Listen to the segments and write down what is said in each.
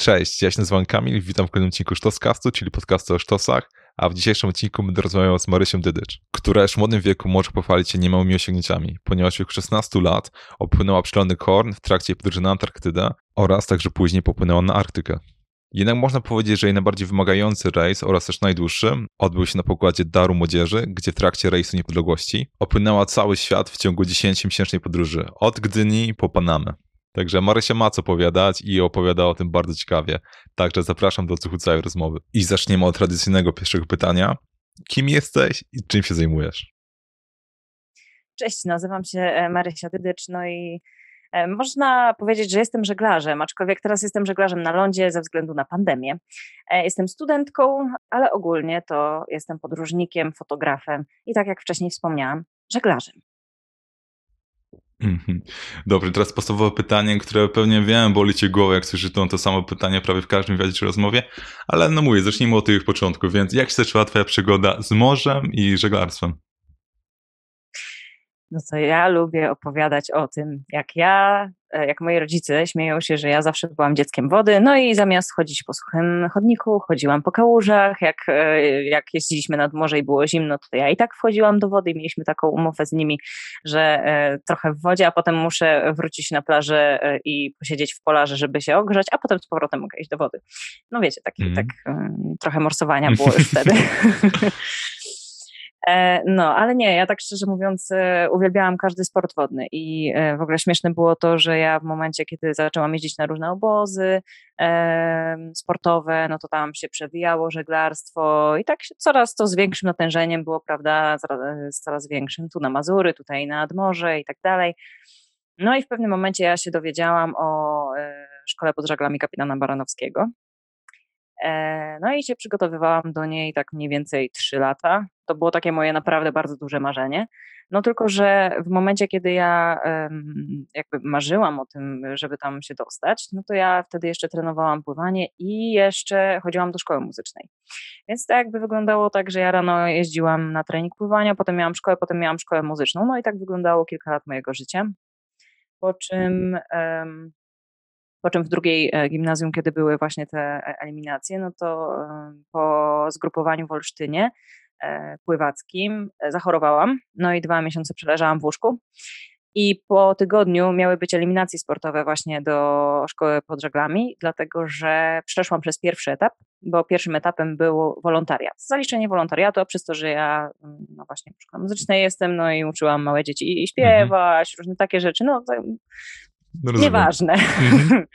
Cześć, ja się nazywam Kamil, witam w kolejnym odcinku Sztoscastu, czyli podcastu o sztosach, a w dzisiejszym odcinku będę rozmawiał z Marysią Dydycz, która już w młodym wieku może pochwalić się niemałymi osiągnięciami, ponieważ w wieku 16 lat opłynęła przylony Horn w trakcie podróży na Antarktydę oraz także później popłynęła na Arktykę. Jednak można powiedzieć, że jej najbardziej wymagający rejs oraz też najdłuższy odbył się na pokładzie Daru Młodzieży, gdzie w trakcie rejsu niepodległości opłynęła cały świat w ciągu 10-miesięcznej podróży, od Gdyni po Panamę. Także Marysia ma co opowiadać i opowiada o tym bardzo ciekawie. Także zapraszam do odsłuchu całej rozmowy. I zaczniemy od tradycyjnego pierwszego pytania. Kim jesteś i czym się zajmujesz? Cześć, nazywam się e, Marysia Dydycz, no i e, można powiedzieć, że jestem żeglarzem, aczkolwiek teraz jestem żeglarzem na lądzie ze względu na pandemię. E, jestem studentką, ale ogólnie to jestem podróżnikiem, fotografem i tak jak wcześniej wspomniałam, żeglarzem. Mhm. Dobrze, teraz podstawowe pytanie, które pewnie wiem, boli cię głowę, jak słyszysz to, to samo pytanie prawie w każdym wywiadzie czy rozmowie, ale no mówię, zacznijmy od tych początków, więc jak się zaczęła twoja przygoda z morzem i żeglarstwem? No to ja lubię opowiadać o tym, jak ja, e, jak moi rodzice śmieją się, że ja zawsze byłam dzieckiem wody, no i zamiast chodzić po suchym chodniku, chodziłam po kałużach, jak, e, jak jeździliśmy nad morze i było zimno, to ja i tak wchodziłam do wody i mieliśmy taką umowę z nimi, że e, trochę w wodzie, a potem muszę wrócić na plażę i posiedzieć w polarze, żeby się ogrzać, a potem z powrotem mogę iść do wody. No wiecie, taki, mm. tak trochę morsowania było już wtedy. E, no, ale nie, ja tak szczerze mówiąc e, uwielbiałam każdy sport wodny i e, w ogóle śmieszne było to, że ja w momencie, kiedy zaczęłam jeździć na różne obozy sportowe, no to tam się przewijało żeglarstwo i tak coraz to z większym natężeniem było, prawda, z coraz większym, tu na Mazury, tutaj nad morze i tak dalej. No i w pewnym momencie ja się dowiedziałam o szkole pod żaglami kapitana Baranowskiego. No i się przygotowywałam do niej tak mniej więcej trzy lata. To było takie moje naprawdę bardzo duże marzenie. No tylko, że w momencie, kiedy ja jakby marzyłam o tym, żeby tam się dostać, no to ja wtedy jeszcze trenowałam pływanie i jeszcze chodziłam do szkoły muzycznej. Więc to jakby wyglądało tak, że ja rano jeździłam na trening pływania, potem miałam szkołę, potem miałam szkołę muzyczną. No i tak wyglądało kilka lat mojego życia. Po czym po czym w drugiej e, gimnazjum, kiedy były właśnie te e, eliminacje, no to po zgrupowaniu w Olsztynie e, pływackim zachorowałam, no i dwa miesiące przeleżałam w łóżku. I po tygodniu miały być eliminacje sportowe właśnie do szkoły pod żeglami, dlatego że przeszłam przez pierwszy etap, bo pierwszym etapem był wolontariat. Zaliczenie wolontariatu, a przez to, że ja no właśnie w szkole muzycznej jestem, no i uczyłam małe dzieci i śpiewać, mhm. różne takie rzeczy, no no Nieważne. Mhm.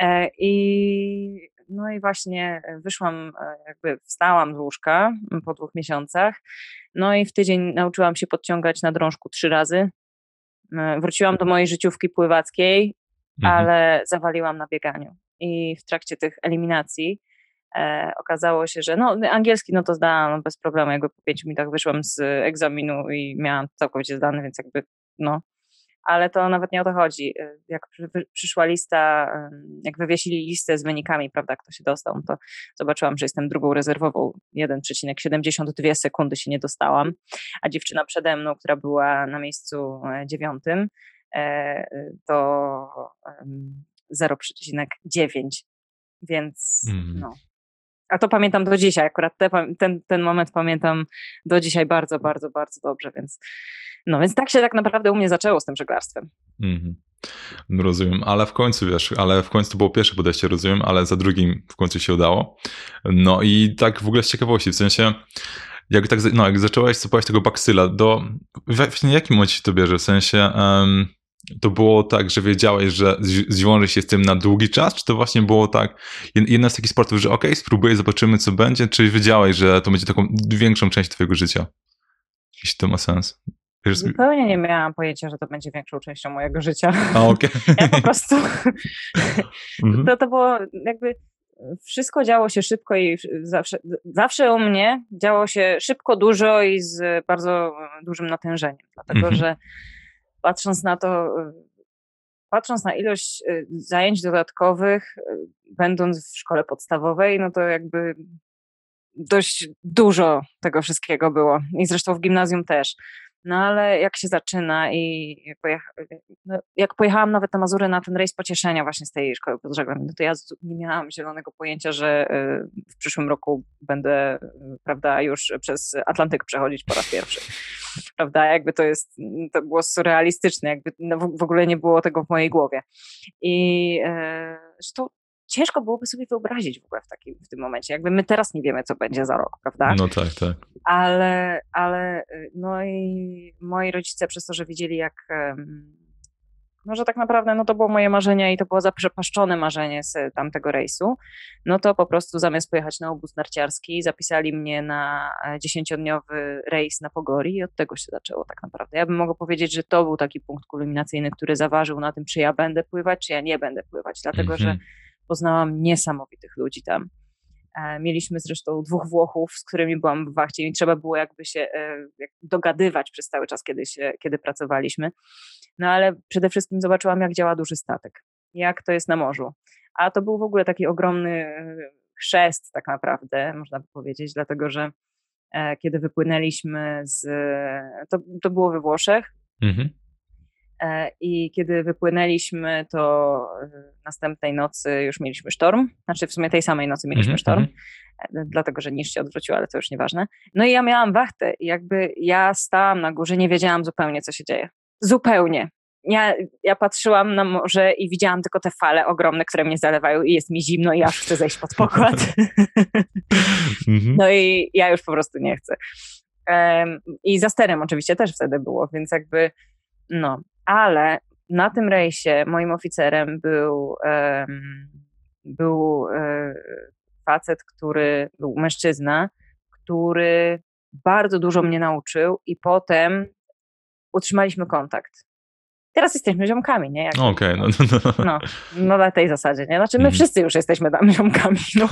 E, I no i właśnie wyszłam, e, jakby wstałam z łóżka po dwóch miesiącach. No i w tydzień nauczyłam się podciągać na drążku trzy razy. E, wróciłam do mojej życiówki pływackiej, mhm. ale zawaliłam na bieganiu. I w trakcie tych eliminacji e, okazało się, że no, angielski no to zdałam bez problemu. Jakby po pięciu minutach wyszłam z egzaminu i miałam całkowicie zdany, więc jakby no, ale to nawet nie o to chodzi. Y, jak przyszła lista, jak wywiesili listę z wynikami, prawda, kto się dostał, to zobaczyłam, że jestem drugą rezerwową. 1,72 sekundy się nie dostałam, a dziewczyna przede mną, która była na miejscu e, dziewiątym, e, to 0,9, więc mm. no. A to pamiętam do dzisiaj, akurat te, ten, ten moment pamiętam do dzisiaj bardzo, bardzo, bardzo dobrze, więc no więc tak się tak naprawdę u mnie zaczęło z tym żeglarstwem. Mhm. Rozumiem, ale w końcu wiesz, ale w końcu to było pierwsze podejście, rozumiem, ale za drugim w końcu się udało. No i tak w ogóle z ciekawości, w sensie jak tak, no jak zaczęłaś sypać tego baksyla, do, jakim momencie to bierze? W sensie um, to było tak, że wiedziałeś, że zwiąże się z tym na długi czas, czy to właśnie było tak, jedna z takich sportów, że ok, spróbuję, zobaczymy co będzie, czy wiedziałeś, że to będzie taką większą część twojego życia? Jeśli to ma sens. Zupełnie nie miałam pojęcia, że to będzie większą częścią mojego życia. A, okay. Ja po prostu. Mhm. to, to było jakby. Wszystko działo się szybko i zawsze, zawsze u mnie działo się szybko, dużo i z bardzo dużym natężeniem. Dlatego, mhm. że patrząc na to, patrząc na ilość y, zajęć dodatkowych, y, będąc w szkole podstawowej, no to jakby dość dużo tego wszystkiego było. I zresztą w gimnazjum też. No ale jak się zaczyna i jak, pojecha, no, jak pojechałam nawet na Mazury na ten rejs pocieszenia właśnie z tej szkoły pod no to ja nie miałam zielonego pojęcia, że w przyszłym roku będę, prawda, już przez Atlantyk przechodzić po raz pierwszy. Prawda, jakby to jest, to było surrealistyczne, jakby no w ogóle nie było tego w mojej głowie. I e, że to ciężko byłoby sobie wyobrazić w ogóle w, takim, w tym momencie. Jakby my teraz nie wiemy, co będzie za rok, prawda? No tak, tak. Ale, ale no i moi rodzice przez to, że widzieli jak no, że tak naprawdę no, to było moje marzenie i to było zaprzepaszczone marzenie z tamtego rejsu, no to po prostu zamiast pojechać na obóz narciarski, zapisali mnie na e, dziesięciodniowy rejs na Pogori i od tego się zaczęło tak naprawdę. Ja bym mogła powiedzieć, że to był taki punkt kulminacyjny, który zaważył na tym, czy ja będę pływać, czy ja nie będę pływać, dlatego że mhm poznałam niesamowitych ludzi tam. E, mieliśmy zresztą dwóch Włochów, z którymi byłam w wachcie i trzeba było jakby się e, dogadywać przez cały czas, kiedy, się, kiedy pracowaliśmy. No ale przede wszystkim zobaczyłam, jak działa duży statek, jak to jest na morzu. A to był w ogóle taki ogromny e, chrzest tak naprawdę, można by powiedzieć, dlatego że kiedy wypłynęliśmy z... To, to było we Włoszech, mhm. E, I kiedy wypłynęliśmy, to e, następnej nocy już mieliśmy sztorm. Znaczy, w sumie tej samej nocy mieliśmy -hmm. sztorm, e, dlatego że niż się odwrócił, ale to już nieważne. No i ja miałam wachtę, i jakby ja stałam na górze, nie wiedziałam zupełnie, co się dzieje. Zupełnie. Ja, ja patrzyłam na morze i widziałam tylko te fale ogromne, które mnie zalewają, i jest mi zimno, i aż chcę zejść pod pokład. -hmm. No i ja już po prostu nie chcę. I za sterem oczywiście też wtedy było, więc jakby no, ale na tym rejsie moim oficerem był, um, był um, facet, który był mężczyzna, który bardzo dużo mnie nauczył i potem utrzymaliśmy kontakt. Teraz jesteśmy ziomkami, nie? Okej, okay, no, no, no. no. No na tej zasadzie, nie? Znaczy my mm. wszyscy już jesteśmy tam ziomkami, no.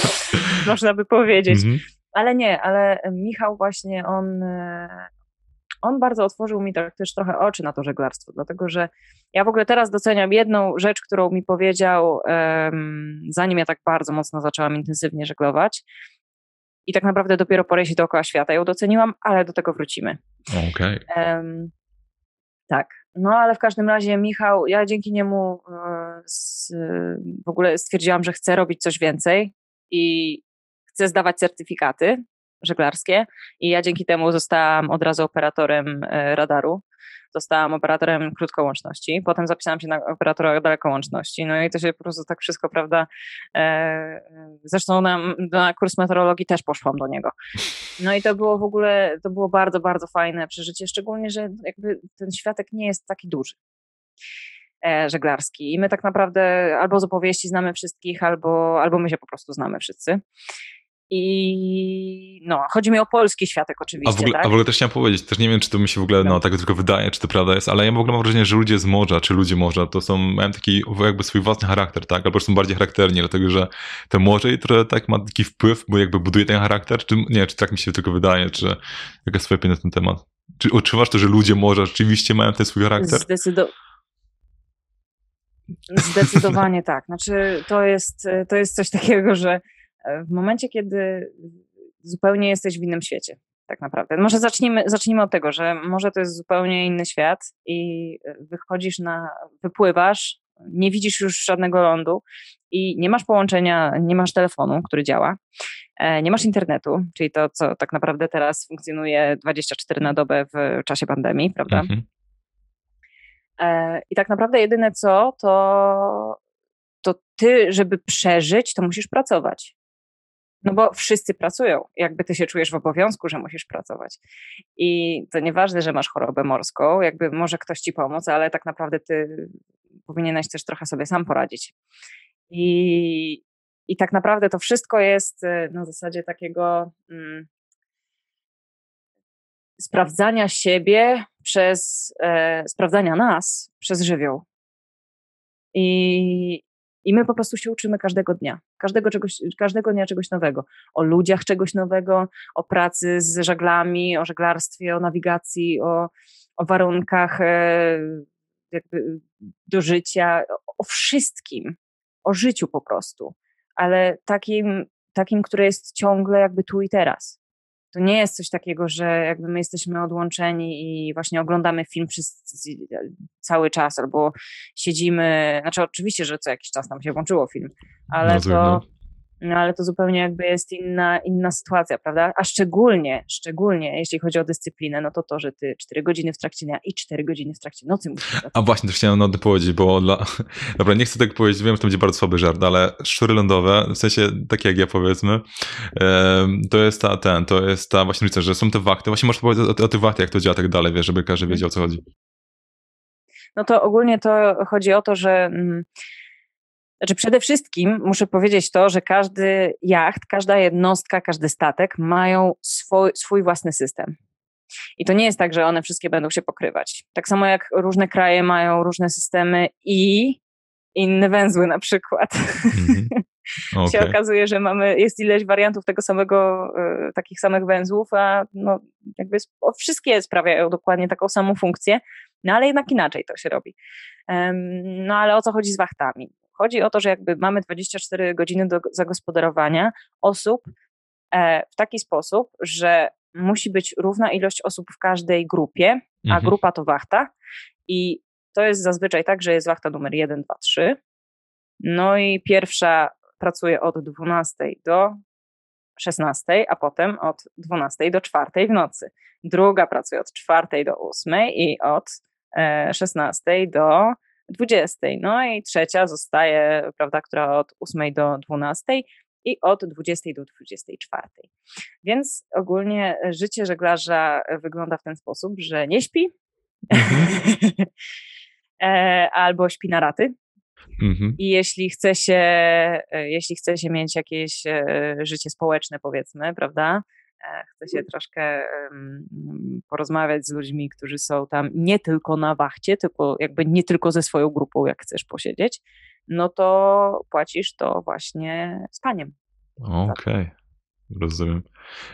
Można by powiedzieć. Mm -hmm. Ale nie, ale Michał właśnie, on, e, on bardzo otworzył mi tak też trochę oczy na to żeglarstwo, dlatego że ja w ogóle teraz doceniam jedną rzecz, którą mi powiedział, um, zanim ja tak bardzo mocno zaczęłam intensywnie żeglować. I tak naprawdę dopiero po rejsie dookoła świata ją doceniłam, ale do tego wrócimy. Okej. Okay. Um, tak. No ale w każdym razie Michał, ja dzięki niemu e, z, w ogóle stwierdziłam, że chcę robić coś więcej i chcę zdawać certyfikaty żeglarskie i ja dzięki temu zostałam od razu operatorem e, radaru. Zostałam operatorem krótkołączności, potem zapisałam się na operatora dalekołączności, no i to się po prostu tak wszystko, prawda, e, zresztą na, na kurs meteorologii też poszłam do niego. No i to było w ogóle, to było bardzo, bardzo fajne przeżycie, szczególnie, że jakby ten światek nie jest taki duży e, żeglarski. I my tak naprawdę albo z opowieści znamy wszystkich, albo, albo my się po prostu znamy wszyscy. I no, chodzi mi o polski światek oczywiście. A w, ogóle, tak? a w ogóle też chciałem powiedzieć, też nie wiem, czy to mi się w ogóle no, tak tylko wydaje, czy to prawda jest, ale ja w ogóle mam wrażenie, że ludzie z morza, czy ludzie morza, to są, mają taki jakby swój własny charakter, tak? Albo są bardziej charakterni, dlatego że to morze trochę tak ma taki wpływ, bo jakby buduje ten charakter, czy nie, czy tak mi się tylko wydaje, czy jaka jest twoja opinia na ten temat? Czy odczuwasz to, że ludzie morza rzeczywiście mają ten swój charakter? Zdecydo Zdecydowanie tak. Znaczy, to jest, to jest coś takiego, że w momencie, kiedy zupełnie jesteś w innym świecie, tak naprawdę. Może zacznijmy, zacznijmy od tego, że może to jest zupełnie inny świat i wychodzisz na, wypływasz, nie widzisz już żadnego lądu i nie masz połączenia, nie masz telefonu, który działa, e, nie masz internetu, czyli to, co tak naprawdę teraz funkcjonuje 24 na dobę w czasie pandemii, prawda? Mhm. E, I tak naprawdę jedyne co, to, to ty, żeby przeżyć, to musisz pracować. No bo wszyscy pracują. Jakby ty się czujesz w obowiązku, że musisz pracować. I to nieważne, że masz chorobę morską, jakby może ktoś ci pomóc, ale tak naprawdę ty powinieneś też trochę sobie sam poradzić. I, i tak naprawdę to wszystko jest y, na zasadzie takiego mm, sprawdzania siebie przez, e, sprawdzania nas przez żywioł. I, i my po prostu się uczymy każdego dnia, każdego, czegoś, każdego dnia czegoś nowego. O ludziach czegoś nowego, o pracy z żaglami, o żeglarstwie, o nawigacji, o, o warunkach e, jakby do życia, o wszystkim, o życiu po prostu, ale takim, takim, które jest ciągle jakby tu i teraz. To nie jest coś takiego, że jakby my jesteśmy odłączeni i właśnie oglądamy film przez cały czas, albo siedzimy, znaczy oczywiście, że co jakiś czas nam się włączyło film, ale no, to, no. ale to zupełnie jakby jest inna, inna sytuacja, prawda? A szczególnie, szczególnie jeśli chodzi o dyscyplinę, no to to, że ty 4 godziny w trakcie dnia i 4 godziny w trakcie nocy musisz A właśnie, też chciałem o tym powiedzieć, bo dla... Dobra, nie chcę tak powiedzieć, wiem, że to będzie bardzo słaby żart, ale szczury lądowe, w sensie takie jak ja powiedzmy, to jest ta, ten, to jest ta właśnie różnica, że są te wachty, właśnie możesz powiedzieć o, o tych jak to działa tak dalej, wiesz, żeby każdy wiedział, o co chodzi. No to ogólnie to chodzi o to, że mm, znaczy przede wszystkim muszę powiedzieć to, że każdy jacht, każda jednostka, każdy statek mają swój, swój własny system. I to nie jest tak, że one wszystkie będą się pokrywać. Tak samo jak różne kraje mają różne systemy i inne węzły na przykład. Mm-hmm. Okay. się okazuje, że mamy, jest ileś wariantów tego samego, y, takich samych węzłów, a no, jakby wszystkie sprawiają dokładnie taką samą funkcję, no ale jednak inaczej to się robi. Um, no ale o co chodzi z wachtami? Chodzi o to, że jakby mamy 24 godziny do zagospodarowania osób e, w taki sposób, że musi być równa ilość osób w każdej grupie, a mhm. grupa to wachta. I to jest zazwyczaj tak, że jest wachta numer 1, 2, 3. No i pierwsza pracuje od 12 do 16, a potem od 12 do 4 w nocy. Druga pracuje od 4 do 8 i od 16 e, do 20. No i trzecia zostaje, prawda, która od 8 do 12 i od 20 do 24. Więc ogólnie życie żeglarza wygląda w ten sposób, że nie śpi mhm. E, albo śpi na raty. Mhm. I jeśli chce się, e, jeśli chce się mieć jakieś życie społeczne, powiedzmy, prawda, E, chcę się troszkę porozmawiać z ludźmi, którzy są tam nie tylko na wachcie, tylko jakby nie tylko ze swoją grupą, jak chcesz posiedzieć, no to płacisz to właśnie spaniem. Okej. Okay. Rozumiem.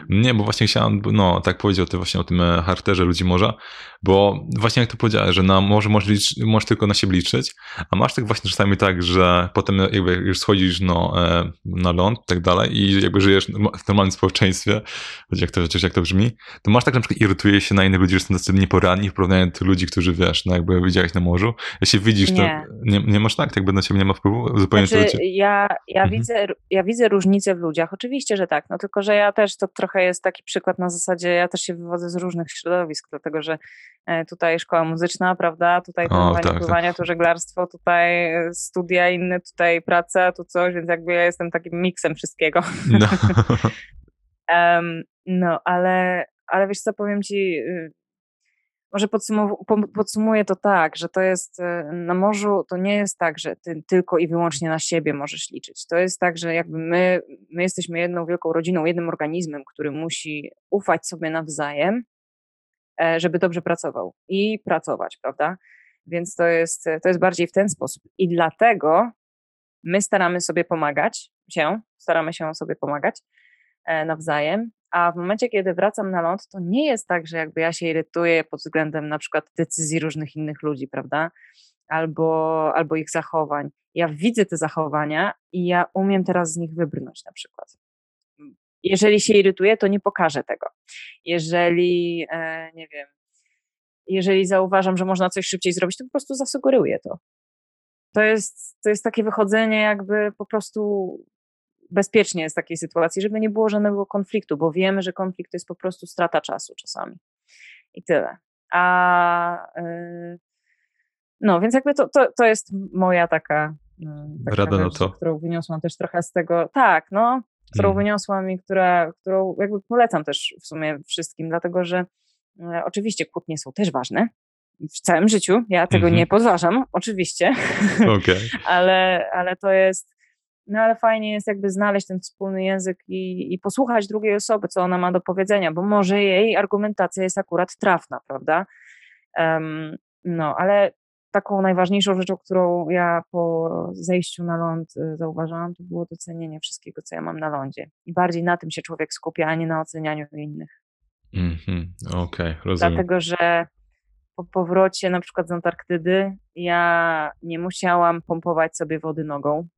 Nie, bo właśnie chciałem, no, tak powiedzieć o tym, właśnie o tym e, charakterze ludzi morza, bo właśnie jak to powiedziałeś, że na morze możesz, licz, możesz tylko na siebie liczyć, a masz tak właśnie czasami tak, że potem jakby już schodzisz no, e, na ląd i tak dalej i jakby żyjesz w normalnym społeczeństwie, jak to, jak to brzmi, to masz tak na przykład irytuje się na innych ludzi, że są tacy nieporadni w porównaniu do ludzi, którzy wiesz, no jakby widziałeś na morzu. Jeśli widzisz, nie. to nie, nie masz tak, jakby na ciebie nie ma wpływu zupełnie znaczy, ja, ja, mhm. widzę, ja widzę różnicę w ludziach, oczywiście, że tak, no tylko, że ja też to trochę jest taki przykład na zasadzie, ja też się wywodzę z różnych środowisk, dlatego że e, tutaj szkoła muzyczna, prawda, tutaj trenowanie tak, pływania, tak. tu żeglarstwo, tutaj e, studia inne, tutaj praca, tu coś, więc jakby ja jestem takim miksem wszystkiego. No, um, no ale, ale wiesz co, powiem ci, y, może podsumuję to tak, że to jest e, na morzu, to nie jest tak, że ty tylko i wyłącznie na siebie możesz liczyć. To jest tak, że jakby my, my jesteśmy jedną wielką rodziną, jednym organizmem, który musi ufać sobie nawzajem, e, żeby dobrze pracował i pracować, prawda? Więc to jest, to jest bardziej w ten sposób. I dlatego my staramy sobie pomagać się, staramy się sobie pomagać e, nawzajem, a w momencie, kiedy wracam na ląd, to nie jest tak, że jakby ja się irytuję pod względem na przykład decyzji różnych innych ludzi, prawda? Albo, albo ich zachowań. Ja widzę te zachowania i ja umiem teraz z nich wybrnąć na przykład. Jeżeli się irytuję, to nie pokażę tego. Jeżeli, e, nie wiem, jeżeli zauważam, że można coś szybciej zrobić, to po prostu zasugeruję to. To jest, to jest takie wychodzenie jakby po prostu bezpiecznie w takiej sytuacji, żeby nie było żadnego konfliktu, bo wiemy, że konflikt to jest po prostu strata czasu czasami. I tyle. A yy, no, więc jakby to, to, to jest moja taka, yy, taka Rada rzecz, to. którą wyniosłam też trochę z tego, tak, no, którą hmm. wyniosłam i która, którą jakby polecam też w sumie wszystkim, dlatego że yy, oczywiście kłótnie są też ważne, w całym życiu. Ja tego mm -hmm. nie podważam, oczywiście. Okay. ale, ale to jest no ale fajnie jest jakby znaleźć ten wspólny język i, i posłuchać drugiej osoby, co ona ma do powiedzenia, bo może jej argumentacja jest akurat trafna, prawda? Um, no, ale taką najważniejszą rzeczą, którą ja po zejściu na ląd y, zauważyłam, to było docenienie wszystkiego, co ja mam na lądzie. I bardziej na tym się człowiek skupia, a nie na ocenianiu innych. Mhm, okej, okay, rozumiem. Dlatego, że po powrocie na przykład z Antarktydy ja nie musiałam pompować sobie wody nogą,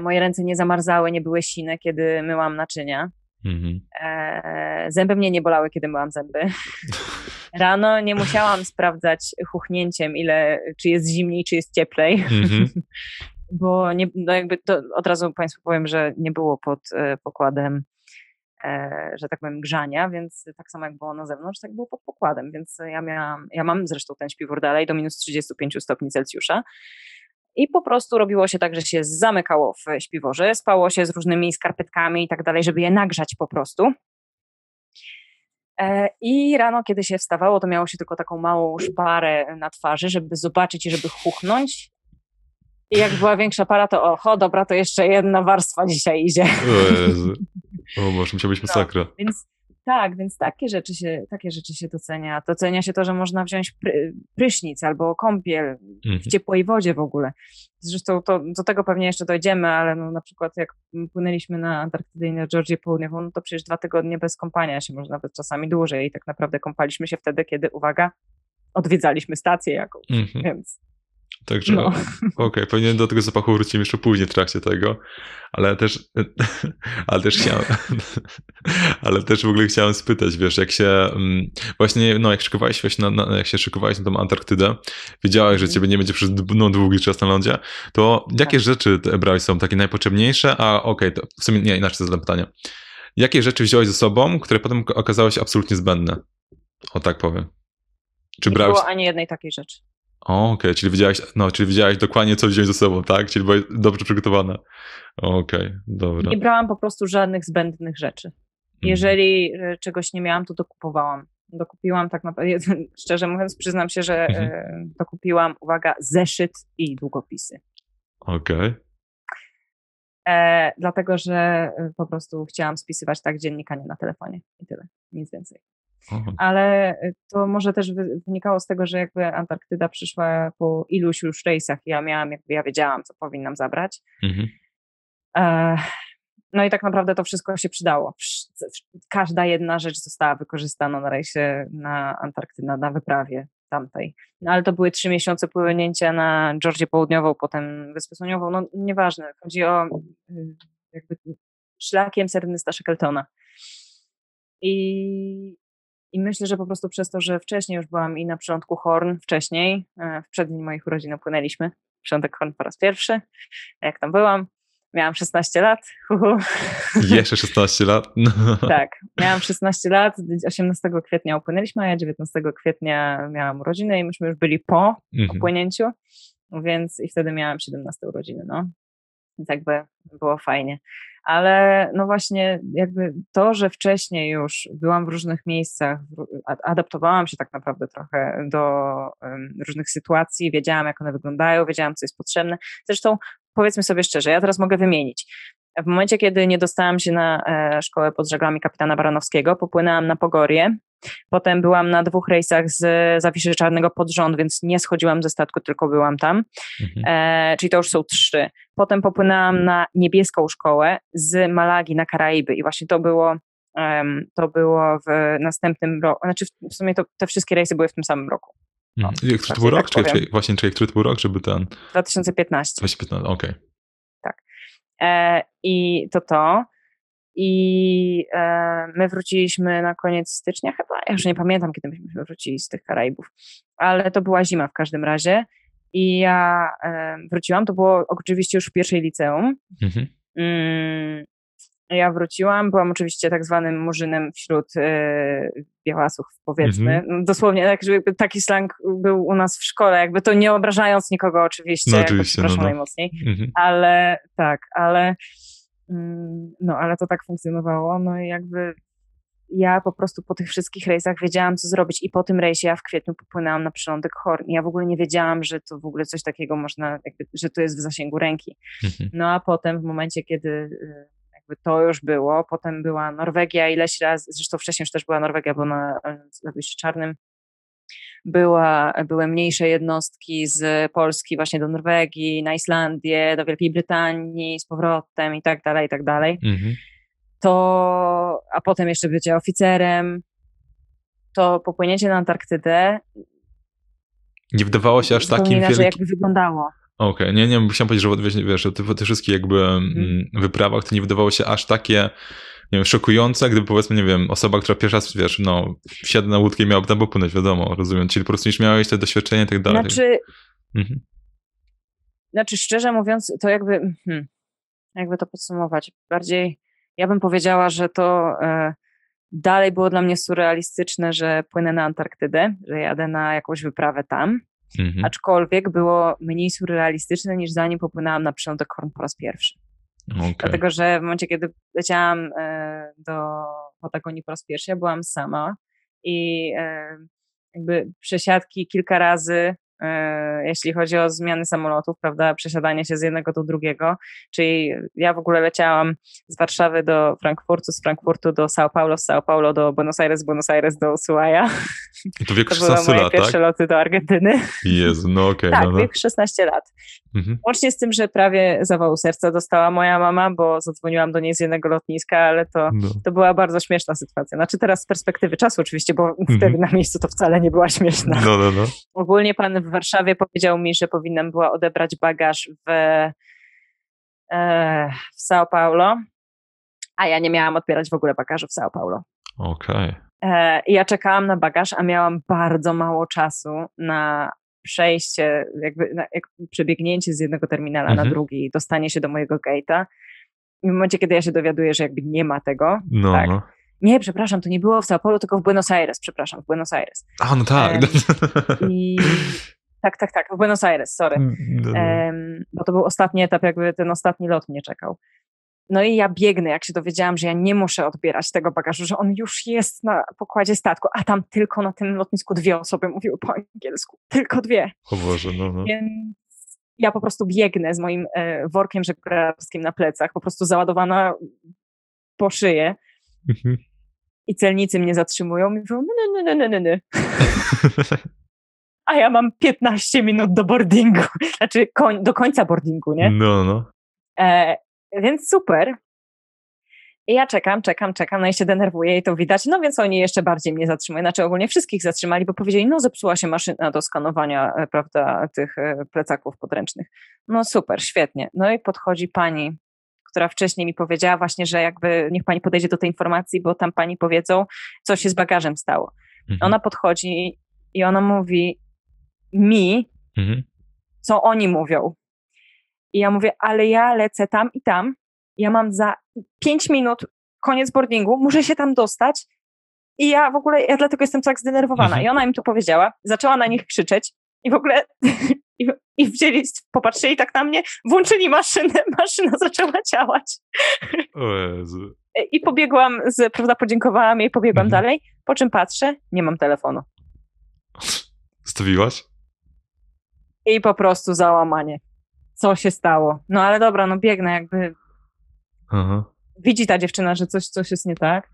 moje ręce nie zamarzały, nie były sine, kiedy myłam naczynia. Mhm. E, zęby mnie nie bolały, kiedy myłam zęby. Rano nie musiałam sprawdzać chuchnięciem, ile, czy jest zimniej, czy jest cieplej. Mhm. Bo nie, no jakby to od razu Państwu powiem, że nie było pod e, pokładem, e, że tak powiem, grzania, więc tak samo jak było na zewnątrz, tak było pod pokładem. Więc ja miałam, ja mam zresztą ten śpiwór dalej do minus 35 stopni Celsjusza. I po prostu robiło się tak, że się zamykało w śpiworze, spało się z różnymi skarpetkami i tak dalej, żeby je nagrzać po prostu. E, I rano, kiedy się wstawało, to miało się tylko taką małą szparę na twarzy, żeby zobaczyć i żeby chuchnąć. I jak była większa para, to oho, dobra, to jeszcze jedna warstwa dzisiaj idzie. O Jezu. O Boże, musiał być no, masakra. No, więc tak, więc takie rzeczy się, takie rzeczy się docenia. Docenia się to, że można wziąć pry, prysznic albo kąpiel mhm. w ciepłej wodzie w ogóle. Zresztą to, do tego pewnie jeszcze dojdziemy, ale no, na przykład jak płynęliśmy na Antarktydę i na Georgię Południową, no to przecież dwa tygodnie bez kąpania się, może nawet czasami dłużej i tak naprawdę kąpaliśmy się wtedy, kiedy, uwaga, odwiedzaliśmy stację jakąś, mhm. więc Także no. okej, okay, do tego zapachu wrócimy jeszcze później w trakcie tego, ale też, ale też chciałem, ale też w ogóle chciałem spytać, wiesz, jak się, mm, właśnie, no jak szykowałeś się na, na, jak się szykowałeś na tą Antarktydę, wiedziałeś, że mhm. ciebie nie będzie przez no, długi czas na lądzie, to jakie tak. rzeczy brałeś są takie najpotrzebniejsze, a okej, okay, to w sumie, nie, inaczej zadam pytanie. Jakie rzeczy wziąłeś ze sobą, które potem okazały się absolutnie zbędne? O tak powiem. Czy nie brałeś... było ani jednej takiej rzeczy. Okej, okay, czyli wiedziałeś, no, czyli wiedziałeś dokładnie, co wziąć ze sobą, tak? Czyli byłaś dobrze przygotowana. Okej, okay, dobra. Nie brałam po prostu żadnych zbędnych rzeczy. Mhm. Jeżeli mm. czegoś nie miałam, to dokupowałam. Dokupiłam tak naprawdę, szczerze mówiąc, przyznam się, że mm -hmm. dokupiłam, uwaga, zeszyt i długopisy. Okej. Okay. E, dlatego, że po prostu chciałam spisywać tak dziennika, nie na telefonie i tyle, nic więcej. Ale y, to może też wynikało z tego, że jakby Antarktyda przyszła po iluś już rejsach, ja miałam, jakby ja wiedziałam, co powinnam zabrać. Mhm. E, no i tak naprawdę to wszystko się przydało. Każda jedna rzecz została wykorzystana na rejsie na Antarktydę, na wyprawie tamtej. No ale to były trzy miesiące płynięcia na Georgię Południową, potem Wyspę Słoniową, no nieważne. Chodzi o y, jakby szlakiem Sernysta Shackletona. I, i myślę, że po prostu przez to, że wcześniej już byłam i na przylądku Horn, wcześniej, e, w przeddzień moich urodzin płynęliśmy. Przylądek Horn po raz pierwszy. Jak tam byłam? Miałam 16 lat. Uhu. Jeszcze 16 lat? No. Tak, miałam 16 lat, 18 kwietnia upłynęliśmy, a ja 19 kwietnia miałam urodziny i myśmy już byli po mhm. opłynięciu, więc i wtedy miałam 17 urodziny, no. Więc jakby było fajnie ale no właśnie jakby to, że wcześniej już byłam w różnych miejscach, adaptowałam się tak naprawdę trochę do różnych sytuacji, wiedziałam jak one wyglądają, wiedziałam co jest potrzebne. Zresztą powiedzmy sobie szczerze, ja teraz mogę wymienić. W momencie, kiedy nie dostałam się na e, szkołę pod żaglami kapitana Baranowskiego, popłynęłam na Pogorię, Potem byłam na dwóch rejsach z Zawiszy Czarnego pod rząd, więc nie schodziłam ze statku, tylko byłam tam. Mhm. E, czyli to już są trzy. Potem popłynęłam na niebieską szkołę z Malagi na Karaiby i właśnie to było um, to było w następnym roku, znaczy w sumie to, te wszystkie rejsy były w tym samym roku. No, Jak to był rok? Tak czy, właśnie, czy który to był rok, żeby ten... 2015. 2015, okej. Okay. Tak. E, I to to. I e, my wróciliśmy na koniec stycznia chyba, ja już nie pamiętam, kiedy myśmy wrócili z tych Karaibów, ale to była zima w każdym razie. I ja e, wróciłam, to było oczywiście już w pierwszej liceum. Mhm. Mm, ja wróciłam, byłam oczywiście tak zwanym murzynem wśród e, białasów, powiedzmy. Mhm. Dosłownie tak, żeby taki slang był u nas w szkole, jakby to nie obrażając nikogo oczywiście, no, oczywiście no, no. najmocniej, mhm. ale tak, ale no, ale to tak funkcjonowało. No i jakby ja po prostu po tych wszystkich rejsach wiedziałam, co zrobić. I po tym rejsie ja w kwietniu popłynęłam na przylądek Horn. Ja w ogóle nie wiedziałam, że to w ogóle coś takiego można, jakby, że to jest w zasięgu ręki. Mhm. No a potem, w momencie, kiedy y, jakby to już było, potem była Norwegia ileś razy, zresztą wcześniej już też była Norwegia, bo na Zawisie Czarnym była, były mniejsze jednostki z Polski właśnie do Norwegii, na Islandię, do Wielkiej Brytanii z powrotem i tak dalej, i tak dalej. Mhm. To, a potem jeszcze bycie oficerem, to popłynięcie na Antarktydę nie wydawało się aż takim wielkim... jakby wyglądało. Okej, okay. nie, nie, chciałem powiedzieć, że wiesz, wiesz, po tych wszystkich jakby mm, mhm. wyprawach to nie wydawało się aż takie nie wiem, szokujące, gdyby powiedzmy, nie wiem, osoba, która pierwszy raz, wiesz, no, wsiada na łódkę i miałaby tam popłynąć, wiadomo, rozumiem, czyli po prostu już miałeś te doświadczenie i tak dalej. Znaczy, mhm. znaczy szczerze mówiąc, to jakby, hmm, jakby to podsumować, bardziej ja bym powiedziała, że to e, dalej było dla mnie surrealistyczne, że płynę na Antarktydę, że jadę na jakąś wyprawę tam, mhm. aczkolwiek było mniej surrealistyczne niż zanim popłynęłam na przylądek Horn po raz pierwszy. Okay. Dlatego, że w momencie, kiedy leciałam e, do Patagonii po raz pierwszy, ja byłam sama i e, jakby przesiadki kilka razy jeśli chodzi o zmiany samolotów, prawda, przesiadanie się z jednego do drugiego, czyli ja w ogóle leciałam z Warszawy do Frankfurtu, z Frankfurtu do São Paulo, z São Paulo do Buenos Aires, Buenos Aires do Ushuaia. I to w wieku 16 były moje pierwsze tak? loty do Argentyny. Jezu, no okej. Okay, tak, no, no. wiek 16 lat. Mhm. Łącznie z tym, że prawie zawału serca dostała moja mama, bo zadzwoniłam do niej z jednego lotniska, ale to, no. to była bardzo śmieszna sytuacja. Znaczy teraz z perspektywy czasu oczywiście, bo mhm. wtedy na miejscu to wcale nie była śmieszna. No, no, no. Ogólnie pan w Warszawie powiedział mi, że powinnam była odebrać bagaż w, e, w São Paulo, a ja nie miałam odbierać w ogóle bagażu w São Paulo. Okej. Okay. E, ja czekałam na bagaż, a miałam bardzo mało czasu na przejście, jakby na, jak przebiegnięcie z jednego terminala mhm. na drugi, dostanie się do mojego gate'a. W momencie, kiedy ja się dowiaduję, że jakby nie ma tego, no, tak, no. Nie, przepraszam, to nie było w São Paulo, tylko w Buenos Aires, przepraszam, w Buenos Aires. A, no tak. I tak, tak, tak, w Buenos Aires, sorry. No, no. bo to był ostatni etap, jakby ten ostatni lot mnie czekał. No i ja biegnę, jak się dowiedziałam, że ja nie muszę odbierać tego bagażu, że on już jest na pokładzie statku, a tam tylko na tym lotnisku dwie osoby mówiły po angielsku. Tylko dwie. O Boże, no, no. Więc ja po prostu biegnę z moim e, workiem żeglarskim na plecach, po prostu załadowana po szyję. Mhm. I celnicy mnie zatrzymują i mówią, no, no, no, no, no, A ja mam 15 minut do boardingu, znaczy koń, do końca boardingu, nie? No, no. E, więc super. I ja czekam, czekam, czekam, no i się denerwuję i to widać, no więc oni jeszcze bardziej mnie zatrzymują, znaczy ogólnie wszystkich zatrzymali, bo powiedzieli, no zepsuła się maszyna do skanowania, e, prawda, tych e, plecaków podręcznych. No super, świetnie. No i podchodzi pani, która wcześniej mi powiedziała właśnie, że jakby niech pani podejdzie do tej informacji, bo tam pani powiedzą, co się z bagażem stało. Mhm. Ona podchodzi i ona mówi mi, mhm. co oni mówią. I ja mówię, ale ja lecę tam i tam, ja mam za 5 minut koniec boardingu, muszę się tam dostać i ja w ogóle, ja dlatego jestem tak zdenerwowana. Mhm. I ona im to powiedziała, zaczęła na nich krzyczeć i w ogóle i, i wzięli, popatrzyli tak na mnie, włączyli maszynę, maszyna zaczęła działać. I pobiegłam, z, prawda, podziękowałam jej, pobiegłam mhm. dalej, po czym patrzę, nie mam telefonu. Stawiłaś? I po prostu załamanie co się stało. No ale dobra, no biegnę jakby. Aha. Widzi ta dziewczyna, że coś, coś jest nie tak.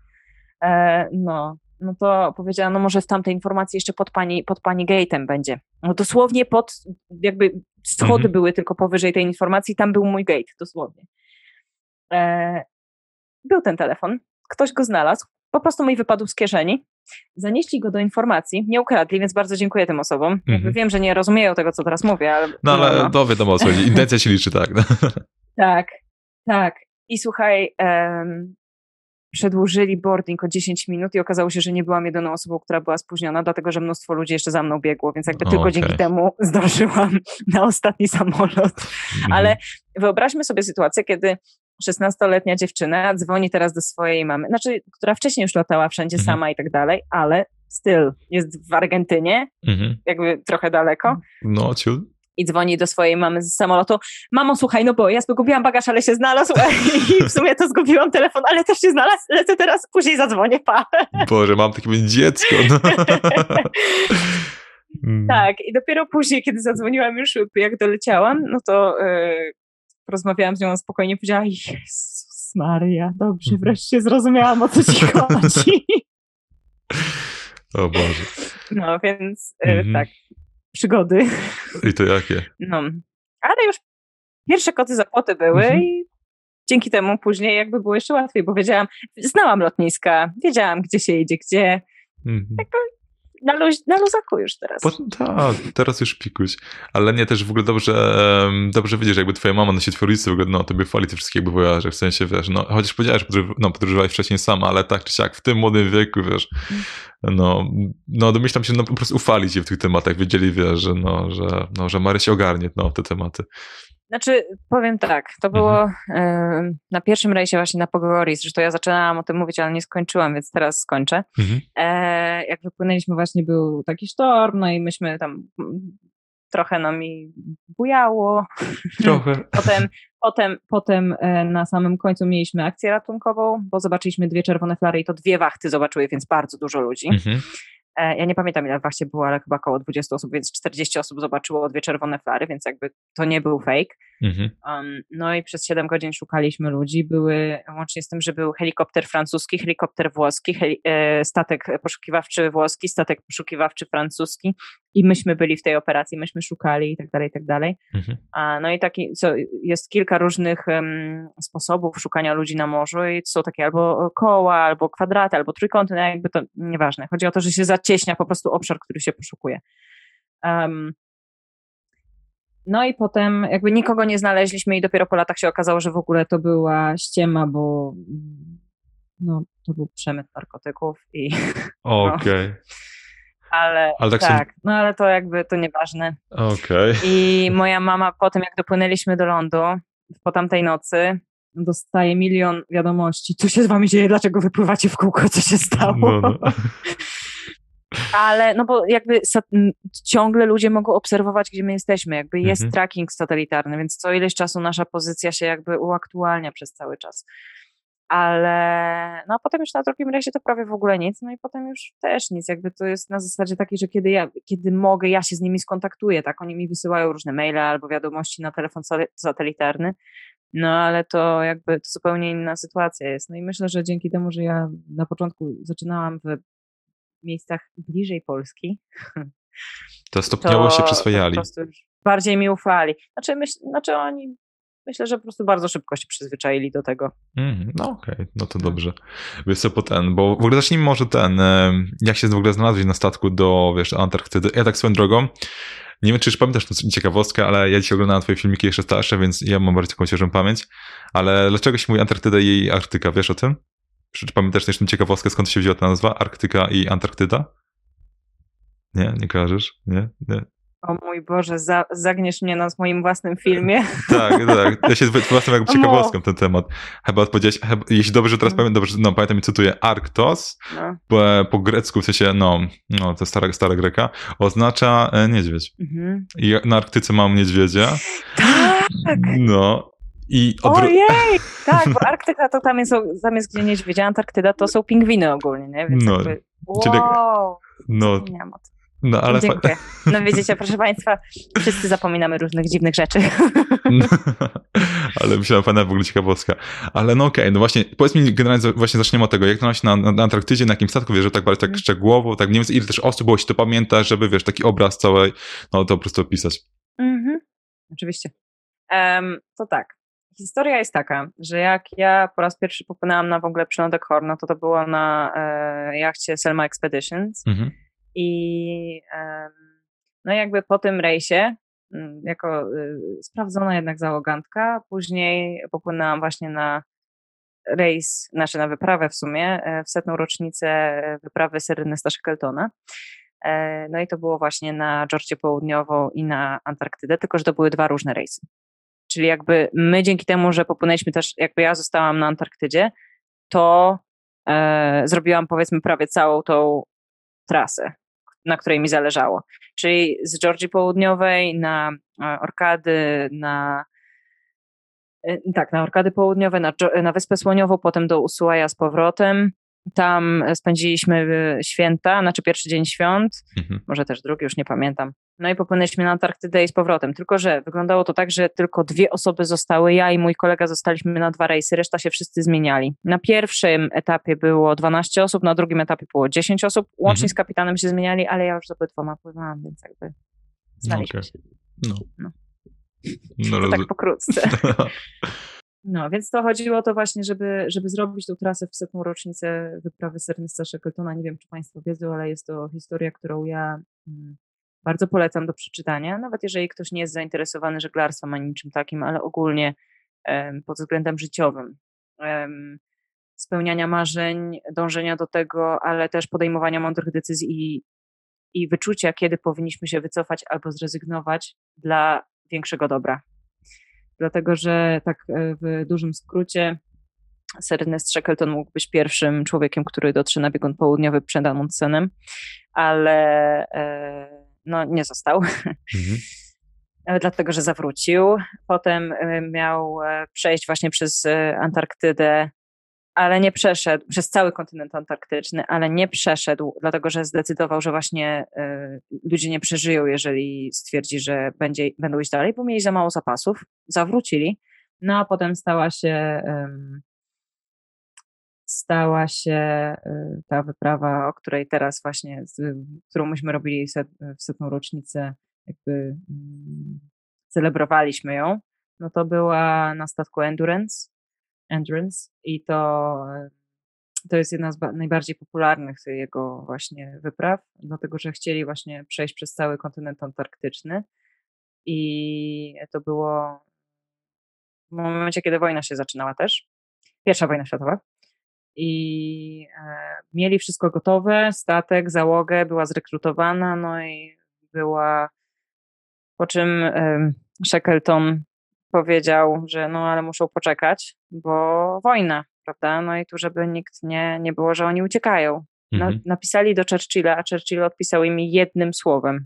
E, no, no to powiedziała, no może w tamtej informacji jeszcze pod pani, pod pani gate'em będzie. No dosłownie pod, jakby schody mhm. były tylko powyżej tej informacji, tam był mój gate, dosłownie. E, był ten telefon, ktoś go znalazł, po prostu mi wypadł z kieszeni. Zanieśli go do informacji, nie ukradli, więc bardzo dziękuję tym osobom. Mhm. Wiem, że nie rozumieją tego, co teraz mówię, ale. No ale no, no. to wiadomo co. Intencja się liczy, tak. No. tak, tak. I słuchaj, um, przedłużyli boarding o 10 minut i okazało się, że nie byłam jedyną osobą, która była spóźniona, dlatego że mnóstwo ludzi jeszcze za mną biegło, więc jakby tylko okay. dzięki temu zdążyłam na ostatni samolot. Mhm. Ale wyobraźmy sobie sytuację, kiedy 16-letnia dziewczyna dzwoni teraz do swojej mamy, znaczy, która wcześniej już latała wszędzie mhm. sama i tak dalej, ale styl jest w Argentynie, mhm. jakby trochę daleko. No, ciut. I dzwoni do swojej mamy z samolotu. Mamo, słuchaj, no bo ja zgubiłam bagaż, ale się znalazł i w sumie to zgubiłam telefon, ale też się znalazł, lecę teraz, później zadzwonię, pa. Boże, mam takie dziecko. No. tak, i dopiero później, kiedy zadzwoniłam już, jak doleciałam, no to yy, porozmawiałam z nią spokojnie, powiedziała, Jezus Maria, dobrze, mhm. wreszcie zrozumiałam, o co ci chodzi. O Boże. No, więc e, mhm. tak, przygody. I to jakie? No, ale już pierwsze koty za płoty były mhm. i dzięki temu później jakby było jeszcze łatwiej, bo wiedziałam, znałam lotniska, wiedziałam, gdzie się jedzie, gdzie. Mhm. Jakby na, luz, na luzaku już teraz. Tak, teraz już pikuś. Ale nie, też w ogóle dobrze, dobrze widzisz, jakby twoja mama nasi twórcy w ogóle, no, tobie chwali te wszystkie jakby wojaże, w sensie, wiesz, no, chociaż powiedziałeś, no, podróżowałeś wcześniej sama, ale tak czy siak, w tym młodym wieku, wiesz, no, no domyślam się, no, po prostu ufali ci w tych tematach, wiedzieli, wiesz, że, no, że, no, że Mary się ogarnie, no, te tematy. Znaczy, powiem tak, to było mhm. y, na pierwszym rejsie właśnie na Pogoris, zresztą ja zaczynałam o tym mówić, ale nie skończyłam, więc teraz skończę. Mhm. E, jak wypłynęliśmy właśnie był taki sztorm, no i myśmy tam trochę nami bujało. Trochę. potem, potem, potem e, na samym końcu mieliśmy akcję ratunkową, bo zobaczyliśmy dwie czerwone flary i to dwie wachty zobaczyły, więc bardzo dużo ludzi. Mhm. E, ja nie pamiętam ile właśnie było, ale chyba około 20 osób, więc 40 osób zobaczyło dwie czerwone flary, więc jakby to nie był fake. Mhm. Um, no i przez 7 godzin szukaliśmy ludzi. Były, łącznie z tym, że był helikopter francuski, helikopter włoski, heli, e, statek poszukiwawczy włoski, statek poszukiwawczy francuski i myśmy byli w tej operacji, myśmy szukali i tak dalej, i tak dalej. Mhm. A, no i taki, co, jest kilka różnych um, sposobów szukania ludzi na morzu i są takie albo koła, albo kwadraty, albo trójkąty, no jakby to nieważne. Chodzi o to, że się zacieśnia po prostu obszar, który się poszukuje. Um, no i potem jakby nikogo nie znaleźliśmy i dopiero po latach się okazało, że w ogóle to była ściema, bo no, to był przemyt narkotyków i... Okej. Okay. No. Ale, ale tak, tak no ale to jakby to nieważne. Okay. I moja mama po tym, jak dopłynęliśmy do lądu, po tamtej nocy, dostaje milion wiadomości. Co się z wami dzieje? Dlaczego wypływacie w kółko? Co się stało? No, no. Ale no bo jakby ciągle ludzie mogą obserwować, gdzie my jesteśmy. Jakby jest mhm. tracking satelitarny, więc co ileś czasu nasza pozycja się jakby uaktualnia przez cały czas. Ale no potem już na drugim razie to prawie w ogóle nic, no i potem już też nic. Jakby to jest na zasadzie takiej, że kiedy ja, kiedy mogę, ja się z nimi skontaktuję, tak? Oni mi wysyłają różne maile albo wiadomości na telefon satelitarny. No ale to jakby to zupełnie inna sytuacja jest. No i myślę, że dzięki temu, że ja na początku zaczynałam w miejscach bliżej Polski. To stopniowo to, się przyswajali. Bardziej mi ufali. Znaczy, myśl, znaczy oni myślę, że po prostu bardzo szybko się przyzwyczaili do tego. Mm, no okej, okay, no to dobrze. Wiesz co, po ten, bo w ogóle zacznijmy może ten, jak się w ogóle znalazłeś na statku do, wiesz, Antarktydy. Ja tak swoją drogą, nie wiem, czy już pamiętasz tą ciekawostkę, ale ja dzisiaj oglądałem twoje filmiki jeszcze starsze, więc ja mam bardziej taką świeżą pamięć. Ale dlaczego się mówi Antarktyda i Arktyka, wiesz o tym? Czy pamiętasz też tę ciekawostkę, skąd się wzięła ta nazwa? Arktyka i Antarktyda? Nie? Nie kojarzysz? Nie? Nie? O mój Boże, za, zagniesz mnie na moim własnym filmie. tak, tak. Ja się własną jakby ciekawostką ten temat. Chyba odpowiedziałeś, chyba, jeśli dobrze teraz mm. pamiętam, dobrze, no pamiętam i cytuję, Arktos, no. po, po, grecku, w sensie, no, no to stara, stara greka, oznacza e, niedźwiedź. Mhm. I na Arktyce mam niedźwiedzia. Tak! No, i odwró- Ojej! Tak, bo Arktyka to tam jest, tam jest gdzie niedźwiedzia, Antarktyda to są pingwiny ogólnie, nie? Więc no, jakby, wow, no, no, ale Dziękuję. No widzicie, proszę Państwa, wszyscy zapominamy różnych dziwnych rzeczy. No, ale myślałem, fajna w ogóle ciekawostka. Ale no okej, okay, no właśnie, powiedz mi generalnie, właśnie zaczniemy od tego, jak to na, na, na Antarktydzie, na jakim statku, wiesz, że tak bardziej tak mhm. szczegółowo, tak nie wiem, ile też osób było, się to pamięta, żeby, wiesz, taki obraz całej, no to po prostu opisać. Mhm, oczywiście. Um, to tak, Historia jest taka, że jak ja po raz pierwszy popłynęłam na w ogóle przylądek Horn, no to to było na e, jachcie Selma Expeditions mhm. I e, no jakby po tym rejsie, mm, jako e, sprawdzona jednak załogantka, później popłynęłam właśnie na rejs, znaczy na wyprawę w sumie, e, w setną rocznicę wyprawy Serenesta Shackletona. E, no i to było właśnie na Georgię Południową i na Antarktydę, tylko że to były dwa różne rejsy. Czyli jakby my dzięki temu, że popłynęliśmy też, jakby ja zostałam na Antarktydzie, to e, zrobiłam powiedzmy prawie całą tą trasę, na której mi zależało. Czyli z Georgii Południowej na e, Orkady, na e, tak, na Orkady Południowe, na, na Wyspę Słoniową, potem do Ushuaia z powrotem, tam spędziliśmy e, święta, znaczy pierwszy dzień świąt, mhm. może też drugi, już nie pamiętam. No i popłynęliśmy na Antarktydę i z powrotem. Tylko, że wyglądało to tak, że tylko dwie osoby zostały. Ja i mój kolega zostaliśmy na dwa rejsy, reszta się wszyscy zmieniali. Na pierwszym etapie było 12 osób, na drugim etapie było 10 osób. Łącznie mhm. z kapitanem się zmieniali, ale ja już z obydwoma pływałam, więc jakby znaliśmy okay. się. No. no. no tak pokrótce. No, więc to chodziło o to właśnie, żeby, żeby zrobić tą trasę w setną rocznicę wyprawy Sernesta Shackletona. Nie wiem, czy Państwo wiedzą, ale jest to historia, którą ja mm, bardzo polecam do przeczytania, nawet jeżeli ktoś nie jest zainteresowany żeglarstwem ani niczym takim, ale ogólnie pod względem życiowym. Spełniania marzeń, dążenia do tego, ale też podejmowania mądrych decyzji i, i wyczucia, kiedy powinniśmy się wycofać albo zrezygnować dla większego dobra. Dlatego, że tak e, w dużym skrócie Sir Ernest Shackleton mógł być pierwszym człowiekiem, który dotrze na biegun południowy przed Amundsenem, ale e, no, nie został. Mhm. E, dlatego, że zawrócił. Potem miał przejść właśnie przez Antarktydę, ale nie przeszedł, przez cały kontynent antarktyczny, ale nie przeszedł, dlatego że zdecydował, że właśnie ludzie nie przeżyją, jeżeli stwierdzi, że będzie, będą iść dalej, bo mieli za mało zapasów. Zawrócili. No a potem stała się stała się y, ta wyprawa, o której teraz właśnie, którą myśmy robili w setną rocznicę, jakby celebrowaliśmy ją, no to była na statku Endurance, Endurance i to, to jest jedna z najbardziej popularnych jego właśnie wypraw, dlatego że chcieli właśnie przejść przez cały kontynent antarktyczny. I to było w momencie, kiedy wojna się zaczynała też, pierwsza wojna światowa. I e, mieli wszystko gotowe, statek, załogę była zrekrutowana, no i była, po czym e, Shackleton powiedział, że no ale muszą poczekać, bo wojna, prawda, no i tu żeby nikt nie, nie było, że oni uciekają. No, mhm. Napisali do Churchilla, a Churchill odpisał im jednym słowem.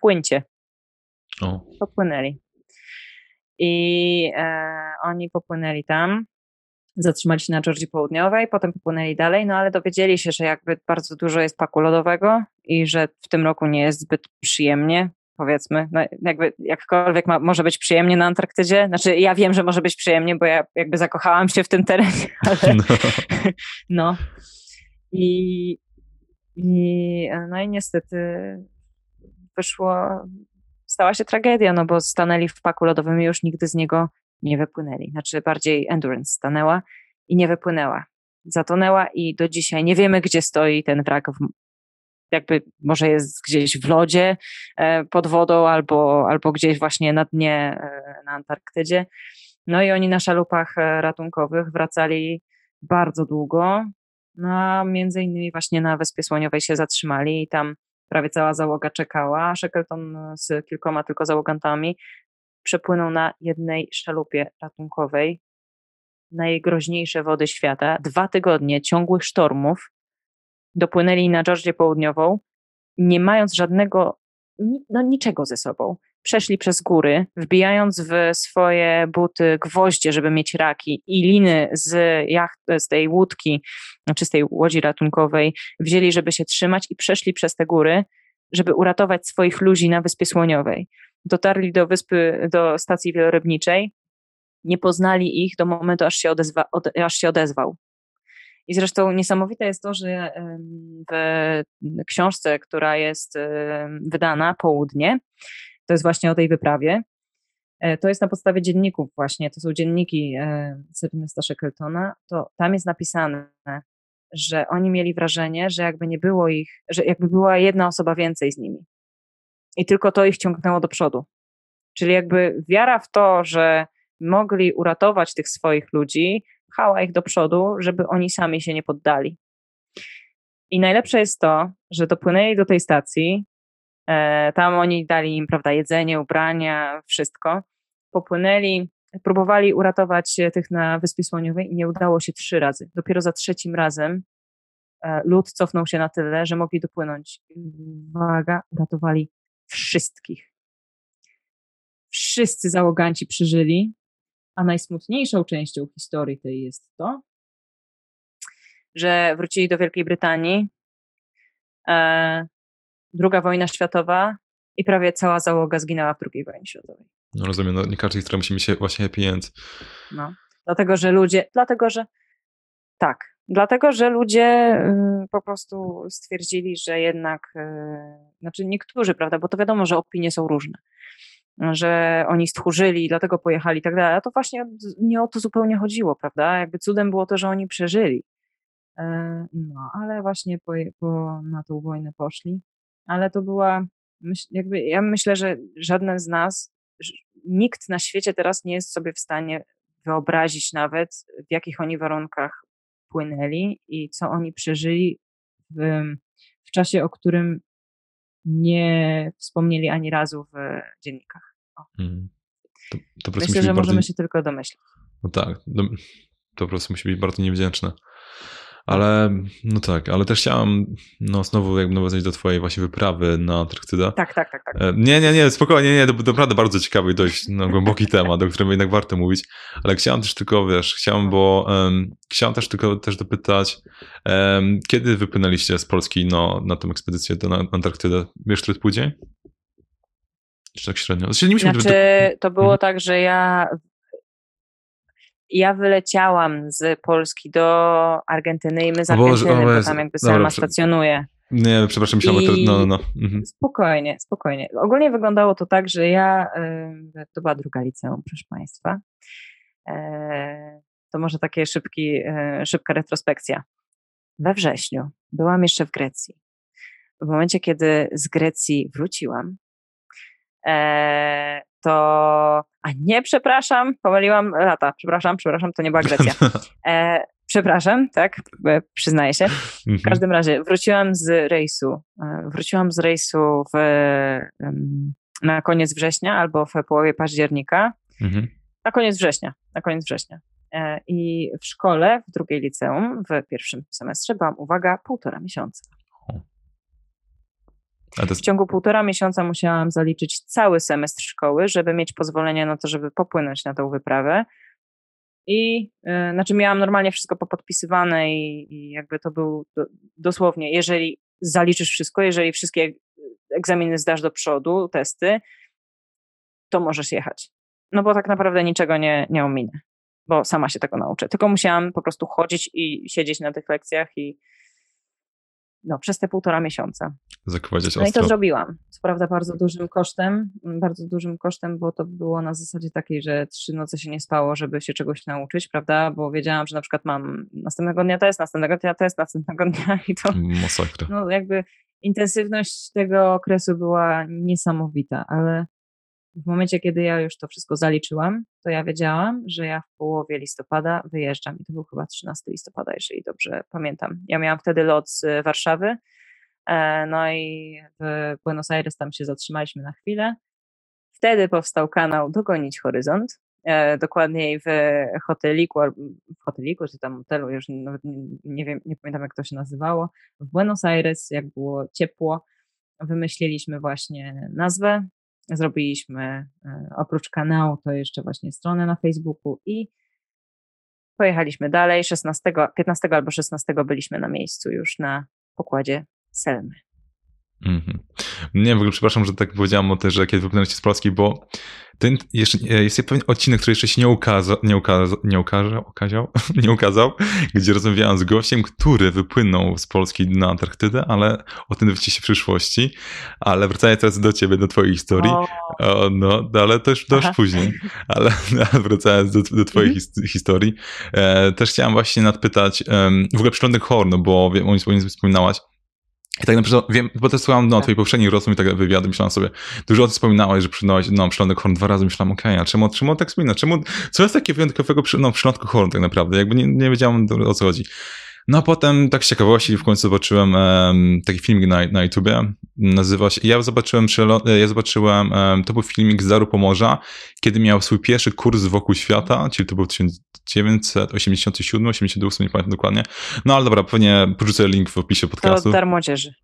Płyńcie. O. Popłynęli. I e, oni popłynęli tam zatrzymali się na Georgii Południowej, potem popłynęli dalej, no ale dowiedzieli się, że jakby bardzo dużo jest paku lodowego i że w tym roku nie jest zbyt przyjemnie, powiedzmy, no jakby jakkolwiek ma, może być przyjemnie na Antarktydzie, znaczy ja wiem, że może być przyjemnie, bo ja jakby zakochałam się w tym terenie, ale no, no. I, i no i niestety wyszło, stała się tragedia, no bo stanęli w paku lodowym i już nigdy z niego nie wypłynęli. Znaczy bardziej Endurance stanęła i nie wypłynęła. Zatonęła i do dzisiaj nie wiemy, gdzie stoi ten wrak. W, jakby może jest gdzieś w lodzie e, pod wodą albo, albo gdzieś właśnie na dnie e, na Antarktydzie. No i oni na szalupach e, ratunkowych wracali bardzo długo, no a między innymi właśnie na Wyspie Słoniowej się zatrzymali i tam prawie cała załoga czekała. Shackleton z kilkoma tylko załogantami przepłynął na jednej szalupie ratunkowej najgroźniejsze wody świata. Dwa tygodnie ciągłych sztormów. Dopłynęli na Georgię Południową, nie mając żadnego, no niczego ze sobą. Przeszli przez góry, wbijając w swoje buty gwoździe, żeby mieć raki i liny z, jacht, z tej łódki, znaczy z tej łodzi ratunkowej, wzięli, żeby się trzymać i przeszli przez te góry, żeby uratować swoich ludzi na Wyspie Słoniowej dotarli do wyspy, do stacji wielorybniczej, nie poznali ich do momentu, aż się, odezwa, od, aż się odezwał. I zresztą niesamowite jest to, że w książce, która jest wydana, Południe, to jest właśnie o tej wyprawie, e, to jest na podstawie dzienników właśnie, to są dzienniki Sernesta Shackletona, to tam jest napisane, że oni mieli wrażenie, że jakby nie było ich, że jakby była jedna osoba więcej z nimi. I tylko to ich ciągnęło do przodu. Czyli jakby wiara w to, że mogli uratować tych swoich ludzi, pchała ich do przodu, żeby oni sami się nie poddali. I najlepsze jest to, że dopłynęli do tej stacji, e, tam oni dali im, prawda, jedzenie, ubrania, wszystko. Popłynęli, próbowali uratować tych na Wyspie Słoniowej i nie udało się trzy razy. Dopiero za trzecim razem e, lud cofnął się na tyle, że mogli dopłynąć. Uwaga, uratowali wszystkich. Wszyscy załoganci przeżyli, a najsmutniejszą częścią historii tej jest to, że wrócili do Wielkiej Brytanii, e, druga wojna światowa i prawie cała załoga zginęła w II wojnie światowej. No rozumiem, no nie każdy historia musi mieć właśnie happy end. No, dlatego, że ludzie, dlatego, że tak, Dlatego, że ludzie y, po prostu stwierdzili, że jednak, y, znaczy niektórzy, prawda, bo to wiadomo, że opinie są różne, że oni stchórzyli, dlatego pojechali i tak dalej. A to właśnie nie o to zupełnie chodziło, prawda? Jakby cudem było to, że oni przeżyli. E, no, ale właśnie po, po, na tą wojnę poszli. Ale to była, jakby, ja myślę, że żaden z nas, nikt na świecie teraz nie jest sobie w stanie wyobrazić nawet, w jakich oni warunkach płynęli i co oni przeżyli w, w czasie, o którym nie wspomnieli ani razu w dziennikach. Hmm. To, to Myślę, że możemy się tylko domyślić. No tak, to po prostu musi być bardzo niewdzięczne. Ale no tak, ale też chciałam no znowu jakby nawiązać do twojej właśnie wyprawy na Antarktydę. Tak, tak, tak, tak. E, nie, nie, nie, spokojnie, nie, to, naprawdę bardzo ciekawy i dość no, głęboki temat, o którym jednak warto mówić, ale chciałam też tylko, wiesz, chciałam, bo um, chciałam też tylko też dopytać, um, kiedy wypłynęliście z Polski no, na tę ekspedycję do na Antarktydę? Wiesz, który pójdzie? Czy tak średnio? Znaczy, nie znaczy, to było hmm. tak, że ja ja wyleciałam z Polski do Argentyny i my z Argentyny, bo tam jakby sama dobra, stacjonuje. Nie, przepraszam, myślałem, to, no, no, no. Mhm. Spokojnie, spokojnie. Ogólnie wyglądało to tak, że ja, to była druga liceum, proszę Państwa. E, to może takie szybki, e, szybka retrospekcja. We wrześniu byłam jeszcze w Grecji. W momencie, kiedy z Grecji wróciłam, e, to. A nie, przepraszam, pomyliłam lata. Przepraszam, przepraszam, to nie była Grecja. E, przepraszam, tak, e, przyznaję się. W mhm. każdym razie wróciłam z rejsu. E, wróciłam z rejsu w, na koniec września albo w połowie października. Mhm. Na koniec września. Na koniec września. E, I w szkole, w drugiej liceum, w pierwszym semestrze byłam, uwaga, półtora miesiąca. W ciągu półtora miesiąca musiałam zaliczyć cały semestr szkoły, żeby mieć pozwolenie na to, żeby popłynąć na tą wyprawę. I yy, znaczy miałam normalnie wszystko popodpisywane i, i jakby to był do, dosłownie, jeżeli zaliczysz wszystko, jeżeli wszystkie egzaminy zdasz do przodu, testy, to możesz jechać. No bo tak naprawdę niczego nie, nie ominę, bo sama się tego nauczę. Tylko musiałam po prostu chodzić i siedzieć na tych lekcjach i, no, przez te półtora miesiąca. Zakładać no i to zrobiłam. Co prawda bardzo dużym kosztem, bardzo dużym kosztem, bo to było na zasadzie takiej, że trzy noce się nie spało, żeby się czegoś nauczyć, prawda? Bo wiedziałam, że na przykład mam następnego dnia test, następnego dnia test, następnego dnia i to... Masakra. No jakby intensywność tego okresu była niesamowita, ale w momencie, kiedy ja już to wszystko zaliczyłam, to ja wiedziałam, że ja w połowie listopada wyjeżdżam i to był chyba 13 listopada, jeżeli dobrze pamiętam. Ja miałam wtedy lot z Warszawy, e, no i w Buenos Aires tam się zatrzymaliśmy na chwilę. Wtedy powstał kanał Dogonić Horyzont, e, dokładniej w hoteliku, w hoteliku czy tam hotelu, już nawet nie, wiem, nie pamiętam jak to się nazywało, w Buenos Aires, jak było ciepło, wymyśliliśmy właśnie nazwę Zrobiliśmy e, oprócz kanału to jeszcze właśnie stronę na Facebooku i pojechaliśmy dalej. 16, 15 albo 16 byliśmy na miejscu już na pokładzie Selmy. Mm-hmm. Nie, w ogóle przepraszam, że tak powiedziałam o tym, że kiedy wypłynęliście z Polski, bo ten jeszcze, e, jest pewien odcinek, który jeszcze się nie ukazał, nie ukazał, nie ukazał, ukazał, nie ukazał, gdzie rozmawiałem z gościem, który wypłynął z Polski na Antarktydę, ale o tym dowiecie się w przyszłości. Ale wracając teraz do ciebie, do twojej historii, o. no, ale to już, to już później, ale, ale wracając do, do twojej mhm. historii, e, też chciałem właśnie nadpytać, e, w ogóle przylądek Horn, bo o nim wspominałaś, i tak naprawdę wiem, bo też słuchałem no, tak. twojej poprzedniej rozmów i tak wywiadu, myślałem sobie, dużo o tym wspominałeś, że przylądłeś no, przylądek Horn dwa razy, myślałem, okej, okay, a czemu, czemu tak wspomina? Czemu, co jest takiego wyjątkowego przy, no, przylądku Horn tak naprawdę? Jakby nie, nie wiedziałem o co chodzi. No a potem tak z ciekawości w końcu zobaczyłem um, taki filmik na, na YouTubie, nazywa się, ja zobaczyłem, ja zobaczyłem, um, to był filmik z Daru Pomorza, kiedy miał swój pierwszy kurs wokół świata, czyli to był 1987, 88, nie pamiętam dokładnie. No ale dobra, pewnie porzucę link w opisie podcastu. To Dar Młodzieży.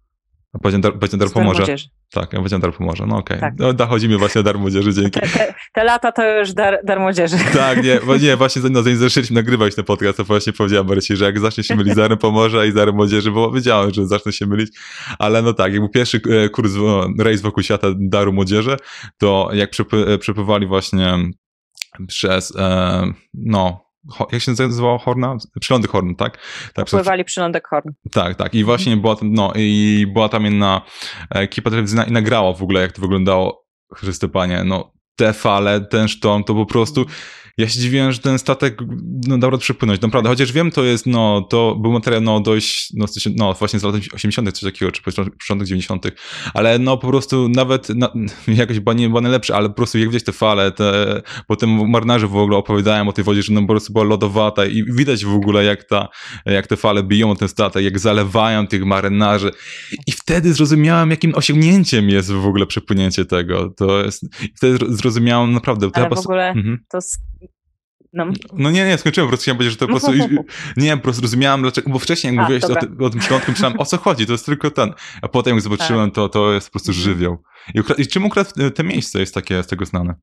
A powiedziałem dar, powiedziałem dar pomoże. Tak, ja powiedziałem dar pomoże, no okej. Okay. Tak. No, dochodzimy właśnie dar młodzieży, dzięki. Te, te, te, lata to już dar, dar młodzieży. Tak, nie, nie właśnie no, zanim zaczęliśmy nagrywać ten podcast, to właśnie powiedziałem Marysi, że jak zacznie się mylić z darem pomoże i darem młodzieży, bo wiedziałem, że zacznę się mylić, ale no tak, jak był pierwszy e, kurs, rejs wokół świata daru młodzieży, to jak e, przepływali właśnie przez, e, no, jak się nazywało Horna? Przylądek Horn, tak? tak Pływali przylądek Horn. Tak, tak. I właśnie była tam, no, i była tam jedna ekipa telewizyjna i nagrała w ogóle, jak to wyglądało, Chryste Panie, no te fale, ten sztorm, to po prostu ja się dziwiłem, że ten statek no, dał radę przepłynąć, naprawdę, chociaż wiem, to jest, no, to był materiał, no, dość, no, no właśnie z lat 80 coś takiego, czy początek 90 ale no, po prostu nawet, na, jakoś chyba nie była najlepsze, ale po prostu jak widać te fale, te, potem marynarze w ogóle opowiadają o tej wodzie, że no, po prostu była lodowata i widać w ogóle, jak ta, jak te fale biją ten statek, jak zalewają tych marynarzy i wtedy zrozumiałem, jakim osiągnięciem jest w ogóle przepłynięcie tego, to jest, wtedy zrozumiałem naprawdę. Ale w ogóle mhm. to no. no nie, nie, skończyłem, po prostu chciałem powiedzieć, że to po prostu, nie, po prostu rozumiałem dlaczego, bo wcześniej jak A, mówiłeś o, ty, o, tym środku, myślałem, o co chodzi, to jest tylko ten, a potem jak zobaczyłem, tak. to, to jest po prostu mhm. żywioł. I, I czym akurat te miejsce jest takie z tego znane?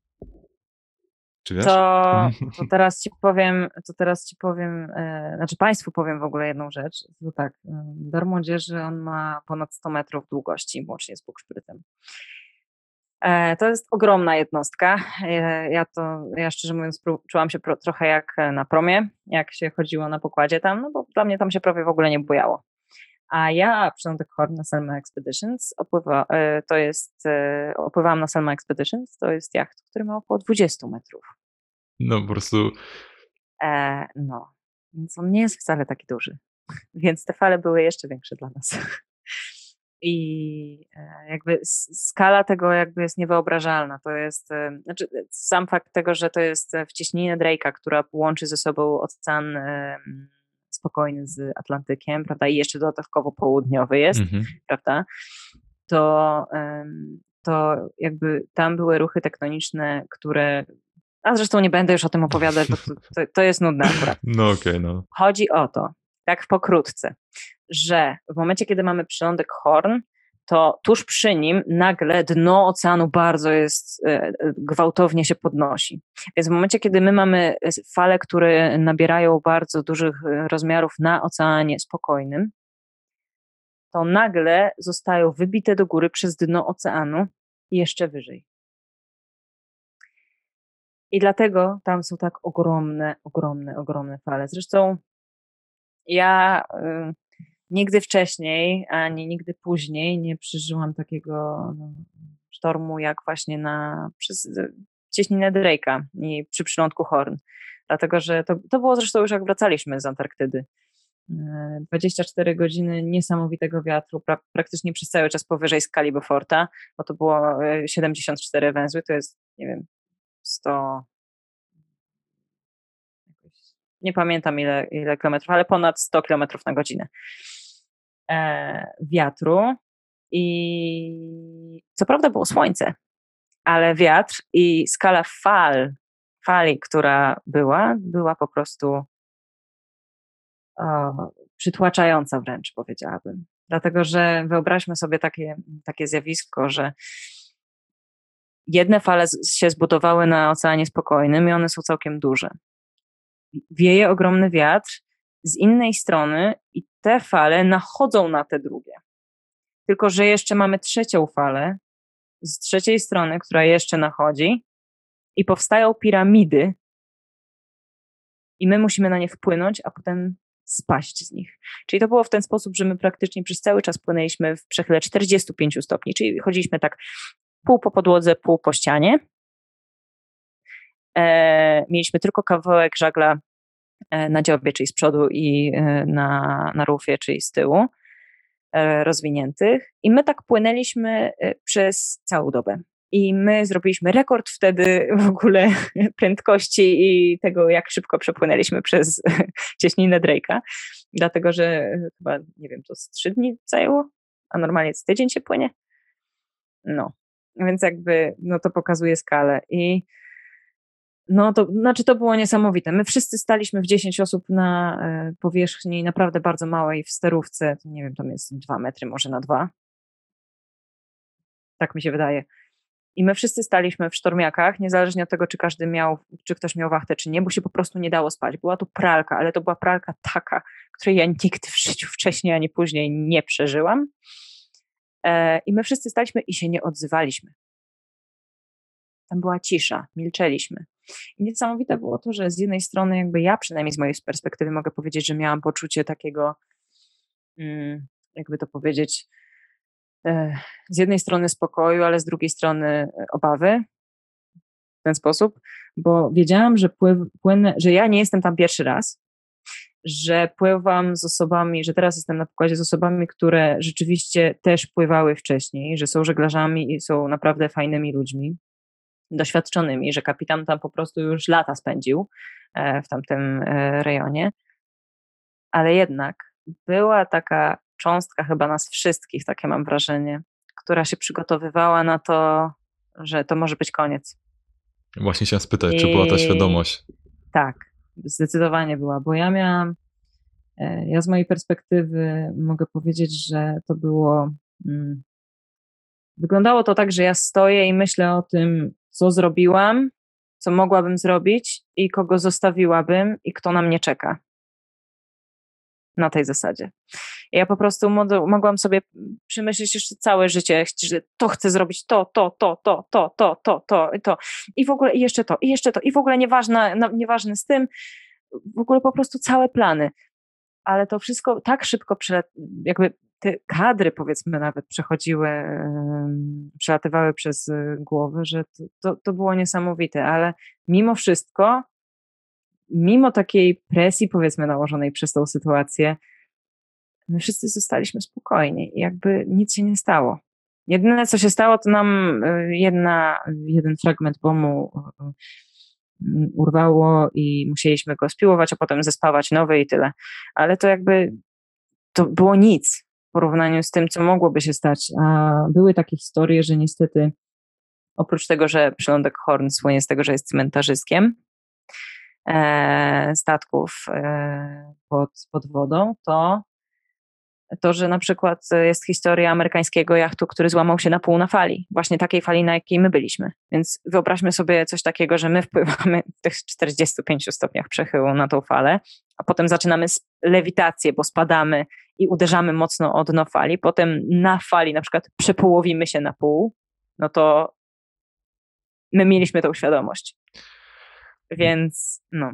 Czy wiesz? To, to teraz ci powiem, to teraz ci powiem, e, znaczy Państwu powiem w ogóle jedną rzecz. To tak, e, Dor Młodzieży, on ma ponad 100 metrów długości, łącznie z Bukszprytem. E, to jest ogromna jednostka. E, ja to, ja szczerze mówiąc, czułam się pro, trochę jak na promie, jak się chodziło na pokładzie tam, no bo dla mnie tam się prawie w ogóle nie bujało. A ja przylądek Horn na Selma Expeditions opływa, e, to jest, opływałam na Selma Expeditions, to jest jacht, który ma około 20 metrów. No po prostu... E, no, więc on nie jest wcale taki duży. Więc te fale były jeszcze większe dla nas. I e, jakby skala tego jakby jest niewyobrażalna. To jest, e, znaczy sam fakt tego, że to jest w cieśninie Drake'a, która łączy ze sobą ocean spokojny z Atlantykiem, prawda, i jeszcze dodatkowo południowy jest, mhm. prawda, to, to jakby tam były ruchy tektoniczne, które a zresztą nie będę już o tym opowiadać, bo to, to, to jest nudne akurat. No okej, okay, no. Chodzi o to, tak pokrótce, że w momencie, kiedy mamy przylądek Horn, to tuż przy nim nagle dno oceanu bardzo jest, e, gwałtownie się podnosi. Więc w momencie, kiedy my mamy fale, które nabierają bardzo dużych e, rozmiarów na oceanie spokojnym, to nagle zostają wybite do góry przez dno oceanu i jeszcze wyżej. I dlatego tam są tak ogromne, ogromne, ogromne fale. Zresztą ja nigdy wcześniej, ani nigdy później nie przeżyłam takiego no, sztormu, jak właśnie na, przez cieśninę Drake'a i przy przylądku Horn. Dlatego, że to, to było zresztą już jak wracaliśmy z Antarktydy. 24 y, godziny niesamowitego wiatru, pra, praktycznie przez cały czas powyżej skali Beauforta, bo to było 74 y, węzły, to jest, nie wiem, 100, nie pamiętam ile, ile kilometrów, ale ponad 100 kilometrów na godzinę e, wiatru i co prawda było słońce, ale wiatr i skala fal, fali, która była, była po prostu o, przytłaczająca wręcz, powiedziałabym. Dlatego, że wyobraźmy sobie takie, takie zjawisko, że jedne fale się zbudowały na Oceanie Spokojnym i one są całkiem duże. Wieje ogromny wiatr z innej strony i te fale nachodzą na te drugie. Tylko, że jeszcze mamy trzecią falę z trzeciej strony, która jeszcze nachodzi i powstają piramidy i my musimy na nie wpłynąć, a potem spaść z nich. Czyli to było w ten sposób, że my praktycznie przez cały czas płynęliśmy w przechyle 45 stopni, czyli chodziliśmy tak pół po podłodze, pół po ścianie. E, mieliśmy tylko kawałek żagla na dziobie, czyli z przodu i e, na, na rufie, czyli z tyłu e, rozwiniętych. I my tak płynęliśmy e, przez całą dobę. I my zrobiliśmy rekord wtedy w ogóle prędkości i tego, jak szybko przepłynęliśmy przez cieśninę Drake'a. Dlatego, że chyba, nie wiem, to z trzy dni zajęło, a normalnie z tydzień się płynie. No, więc jakby, no to pokazuje skalę. I no to znaczy to było niesamowite. My wszyscy staliśmy w 10 osób na e, powierzchni naprawdę bardzo małej w sterówce. Nie wiem, tam jest 2 metry, może na 2. Tak mi się wydaje. I my wszyscy staliśmy w sztormiakach, niezależnie od tego, czy każdy miał, czy ktoś miał wachtę, czy nie, bo się po prostu nie dało spać. Była to pralka, ale to była pralka taka, której ja nigdy w życiu wcześniej ani później nie przeżyłam. E, I my wszyscy staliśmy i się nie odzywaliśmy. Tam była cisza, milczeliśmy. I niesamowite było to, że z jednej strony, jakby ja przynajmniej z mojej perspektywy mogę powiedzieć, że miałam poczucie takiego, mm, jakby to powiedzieć, e, z jednej strony spokoju, ale z drugiej strony e, obawy, ten sposób, bo wiedziałam, że pływ, płynę, że ja nie jestem tam pierwszy raz, że pływam z osobami, że teraz jestem na pokładzie z osobami, które rzeczywiście też pływały wcześniej, że są żeglarzami i są naprawdę fajnymi ludźmi, doświadczonymi, że kapitan tam po prostu już lata spędził e, w tamtym e, rejonie. Ale jednak była taka cząstka chyba nas wszystkich, takie mam wrażenie, która się przygotowywała na to, że to może być koniec. Właśnie chciałem spytać, I... czy była ta świadomość? Tak, zdecydowanie była, bo ja miałam, e, ja z mojej perspektywy mogę powiedzieć, że to było. Hmm, wyglądało to tak, że ja stoję i myślę o tym, co zrobiłam, co mogłabym zrobić i kogo zostawiłabym i kto na mnie czeka na tej zasadzie. Ja po prostu mogłam sobie przemyśleć jeszcze całe życie, że to chcę zrobić, to, to, to, to, to, to, to, to, to. I w ogóle i jeszcze to, i jeszcze to, i w ogóle nieważne, nieważne z tym, w ogóle po prostu całe plany. Ale to wszystko tak szybko, jakby te kadry powiedzmy nawet przechodziły, przelatywały przez y, głowę, że to, to, to było niesamowite, ale mimo wszystko mimo takiej presji, powiedzmy, nałożonej przez tą sytuację, my wszyscy zostaliśmy spokojni i jakby nic się nie stało. Jedyne, co się stało, to nam y, jedna, jeden fragment bomu y, urwało i musieliśmy go spiłować, a potem zespawać nowy i tyle. Ale to jakby to było nic porównaniu z tym, co mogłoby się stać. A były takie historie, że niestety oprócz tego, że przylądek Horn słynie z tego, że jest cmentarzyskiem, E, statków e, pod, pod wodą, to to, że na przykład jest historia amerykańskiego jachtu, który złamał się na pół na fali, właśnie takiej fali, na jakiej my byliśmy. Więc wyobraźmy sobie coś takiego, że my wpływamy w tych 45 stopniach przechyłu na tą falę, a potem zaczynamy lewitację, bo spadamy i uderzamy mocno o dno fali, potem na fali na przykład przepołowimy się na pół, no to my mieliśmy tą świadomość. Więc no.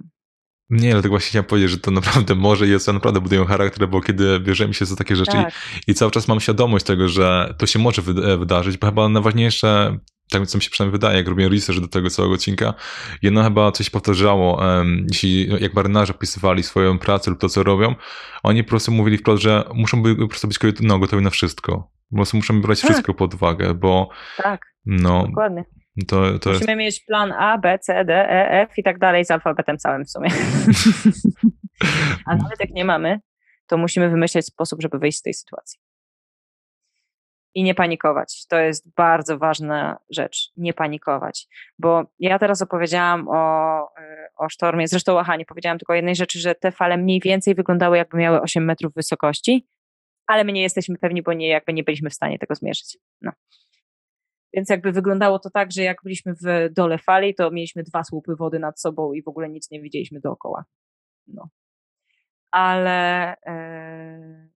Nie, dlatego właśnie chciałem powiedzieć, że to naprawdę może jest, a naprawdę budują charakter, bo kiedy bierzemy się za takie rzeczy tak. i, i, cały czas mam świadomość tego, że to się może wydarzyć, bo chyba najważniejsze, tak co mi się przynajmniej wydaje, jak robię research do tego całego odcinka, jedno chyba coś powtarzało, jeśli jak marynarze opisywali swoją pracę lub to, co robią, oni po prostu mówili wprost, że muszą by, po prostu być no, gotowi na wszystko. Po prostu muszą brać tak. wszystko pod uwagę, bo tak, no, dokładnie. To, to Musimy jest... mieć plan A, B, C, D, E, F i tak dalej z alfabetem całym w sumie. A nawet jak nie mamy, to musimy wymyśleć sposób, żeby wyjść z tej sytuacji. I nie panikować. To jest bardzo ważna rzecz. Nie panikować. Bo ja teraz opowiedziałam o, o sztormie. Zresztą, aha, nie powiedziałam tylko jednej rzeczy, że te fale mniej więcej wyglądały, jakby miały 8 metrów wysokości, ale my nie jesteśmy pewni, bo nie, jakby nie byliśmy w stanie tego zmierzyć. No. Więc jakby wyglądało to tak, że jak byliśmy w dole fali, to mieliśmy dwa słupy wody nad sobą i w ogóle nic nie widzieliśmy dookoła. No. Ale, e,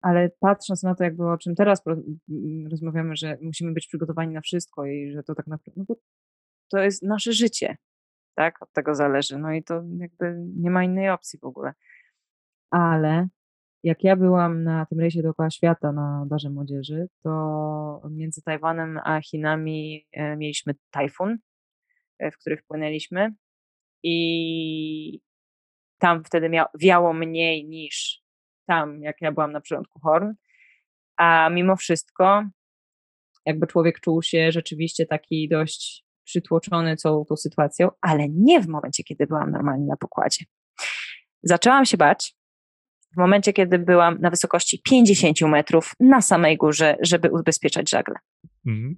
ale patrząc na to, jakby o czym teraz rozmawiamy, że musimy być przygotowani na wszystko i że to tak naprawdę, no bo to jest nasze życie, tak? Od tego zależy. No i to jakby nie ma innej opcji w ogóle. Ale jak ja byłam na tym rejsie dookoła świata na Darze Młodzieży, to między Tajwanem a Chinami e, mieliśmy tajfun, e, w który wpłynęliśmy i tam wtedy miało, wiało mniej niż tam, jak ja byłam na przylądku Horn, a mimo wszystko jakby człowiek czuł się rzeczywiście taki dość przytłoczony całą tą sytuacją, ale nie w momencie, kiedy byłam normalnie na pokładzie. Zaczęłam się bać, w momencie, kiedy byłam na wysokości 50 metrów na samej górze, żeby ubezpieczać żagle. Mhm.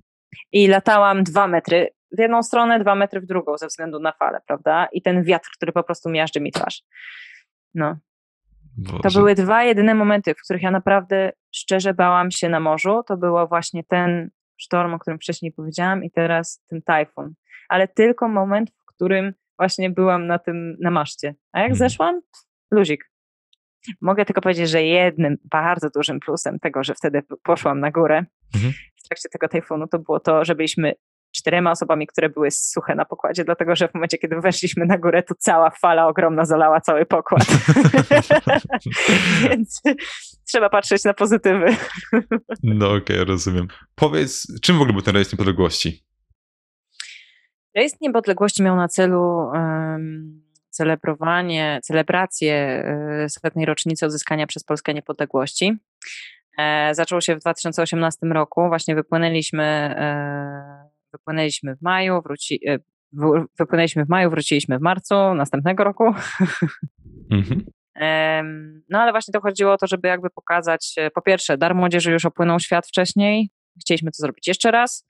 I latałam dwa metry w jedną stronę, dwa metry w drugą ze względu na falę, prawda? I ten wiatr, który po prostu miażdży mi twarz. No. To były dwa jedyne momenty, w których ja naprawdę szczerze bałam się na morzu. To było właśnie ten sztorm, o którym wcześniej powiedziałam i teraz ten tajfun. Ale tylko moment, w którym właśnie byłam na tym, na maszcie. A jak mhm. zeszłam? Luzik. Mogę tylko powiedzieć, że jednym bardzo dużym plusem tego, że wtedy poszłam na górę mhm. w trakcie tego tajfunu, to było to, że byliśmy czterema osobami, które były suche na pokładzie, dlatego że w momencie, kiedy weszliśmy na górę, to cała fala ogromna zalała cały pokład. Więc trzeba patrzeć na pozytywy. no okej, okay, rozumiem. Powiedz, czym w ogóle był ten rejestr niepodległości? Rejs Niepodległości miał na celu um, celebrowanie, celebrację setnej rocznicy odzyskania przez Polskę niepodległości. E, zaczął się w 2018 roku, właśnie wypłynęliśmy, e, wypłynęliśmy w maju, wróci, e, wypłynęliśmy w maju, wróciliśmy w marcu następnego roku. Mhm. No ale właśnie to chodziło o to, żeby jakby pokazać, po pierwsze, dar młodzieży już opłynął świat wcześniej, chcieliśmy to zrobić jeszcze raz,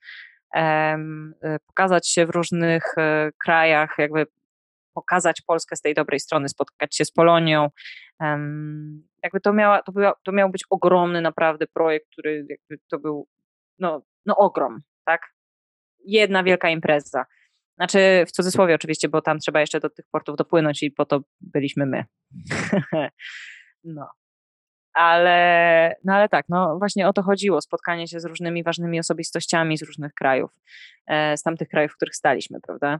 pokazać się w różnych krajach, jakby pokazać Polskę z tej dobrej strony, spotkać się z Polonią. Jakby to, miała, to, była, to miał być ogromny naprawdę projekt, który jakby to był no, no ogrom, tak? Jedna wielka impreza. Znaczy w cudzysłowie oczywiście, bo tam trzeba jeszcze do tych portów dopłynąć i po to byliśmy my. no. Ale, no ale tak, no właśnie o to chodziło, spotkanie się z różnymi ważnymi osobistościami z różnych krajów, e, z tamtych krajów, w których staliśmy, prawda?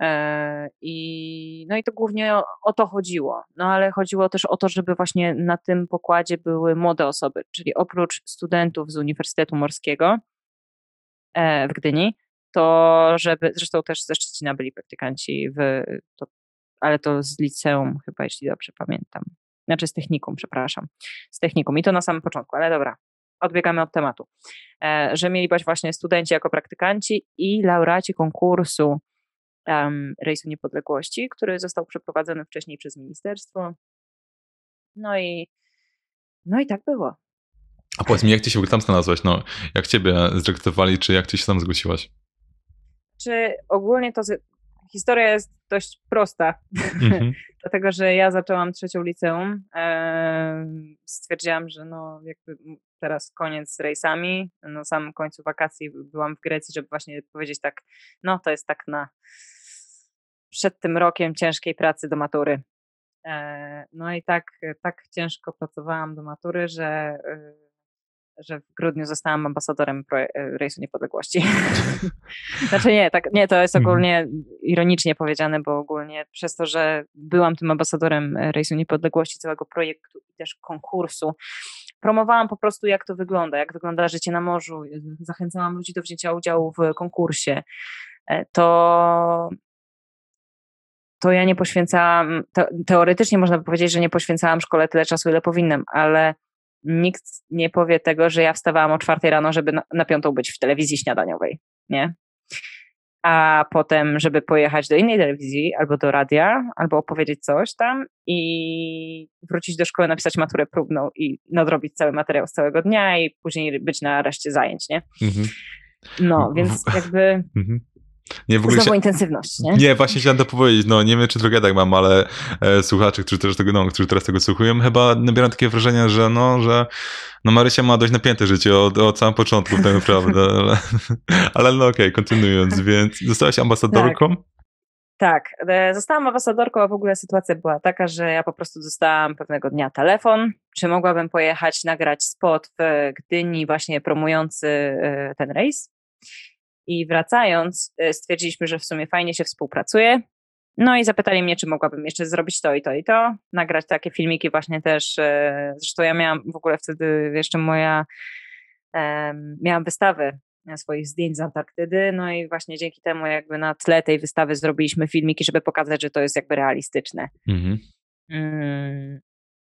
E, I, no i to głównie o, o, to chodziło. No ale chodziło też o to, żeby właśnie na tym pokładzie były młode osoby, czyli oprócz studentów z Uniwersytetu Morskiego e, w Gdyni, to żeby, zresztą też ze Szczecina byli praktykanci, w, to, ale to z liceum chyba, jeśli dobrze pamiętam. Znaczy z technikum, przepraszam. Z technikum i to na samym początku, ale dobra, odbiegamy od tematu. E, że mieli być właśnie studenci jako praktykanci i laureaci konkursu um, Rejsu Niepodległości, który został przeprowadzony wcześniej przez ministerstwo. No i, no i tak było. A powiedz mi, jak ty się tam znalazłeś? No, jak ciebie zrekrutowali, czy jak ty się tam zgłosiłaś? Czy ogólnie to historia jest dość prosta, mm-hmm. dlatego że ja zaczęłam trzecią liceum. stwierdziłam, że no jakby teraz koniec z rejsami. Na samym końcu wakacji byłam w Grecji, żeby właśnie powiedzieć tak, no to jest tak na przed tym rokiem ciężkiej pracy do matury. E, no i tak, tak ciężko pracowałam do matury, że, e, że w grudniu zostałam ambasadorem e, Rejsu Niepodległości. znaczy nie, tak, nie, to jest mhm. ogólnie ironicznie powiedziane, bo ogólnie przez to, że byłam tym ambasadorem Rejsu Niepodległości, całego projektu i też konkursu, promowałam po prostu, jak to wygląda, jak wygląda życie na morzu, zachęcałam ludzi do wzięcia udziału w konkursie. To to ja nie poświęcałam, teoretycznie można by powiedzieć, że nie poświęcałam szkole tyle czasu, ile powinnam, ale nikt nie powie tego, że ja wstawałam o czwartej rano, żeby na, na piątą być w telewizji śniadaniowej, nie? A potem, żeby pojechać do innej telewizji, albo do radia, albo opowiedzieć coś tam i wrócić do szkoły, napisać maturę próbną i nadrobić cały materiał z całego dnia i później być na reszcie zajęć, nie? Mhm. No, więc jakby mhm. Nie, w ogóle Znowu się... intensywność, nie? Nie, właśnie chciałem to powiedzieć. No, nie wiem, czy trochę tak mam, ale e, słuchacze, którzy teraz, tego, no, którzy teraz tego słuchają, chyba nabierają takie wrażenie, że no, że no Marysia ma dość napięte życie od, od samego początku, tak naprawdę. Ale, ale no okej, okay, kontynuując, więc zostałaś ambasadorką? Tak. Tak, e, zostałam ambasadorką, a w ogóle sytuacja była taka, że ja po prostu dostałam pewnego dnia telefon, czy mogłabym pojechać nagrać spot w Gdyni właśnie promujący e, ten rejs. I wracając, y, stwierdziliśmy, że w sumie fajnie się współpracuje. No i zapytali mnie, czy mogłabym jeszcze zrobić to i to i to, nagrać takie filmiki właśnie też. Y, zresztą ja miałam w ogóle wtedy jeszcze moja, miałam wystawę swoich zdjęć z Antarktydy, no i właśnie dzięki temu jakby na tle tej wystawy zrobiliśmy filmiki, żeby pokazać, że to jest jakby realistyczne. Mhm.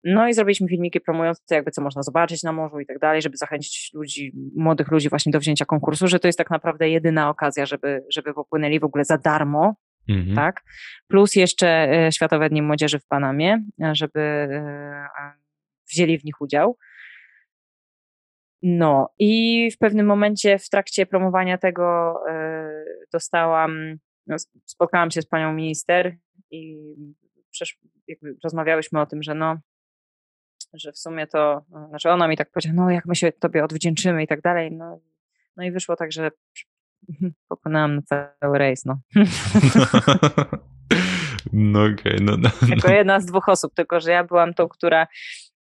No i zrobiliśmy filmiki promujące jakby co można zobaczyć na morzu i tak dalej, żeby zachęcić ludzi, młodych ludzi właśnie do wzięcia konkursu, że to jest tak naprawdę jedyna okazja, żeby, żeby popłynęli w ogóle za darmo, mhm. tak? Plus jeszcze e, Światowe Dni Młodzieży w Panamie, żeby e, wzięli w nich udział. No i w pewnym momencie w trakcie promowania tego e, dostałam, no, spotkałam się z panią minister i przecież rozmawiałyśmy o tym, że no że w sumie to, no, znaczy ona mi tak powiedziała, no jak my się tobie odwdzięczymy i tak dalej, no, no i wyszło tak, że popłynęłam na cały rejs, no. No okej, okay, no, no, Jako jedna z dwóch osób, tylko że ja byłam tą, która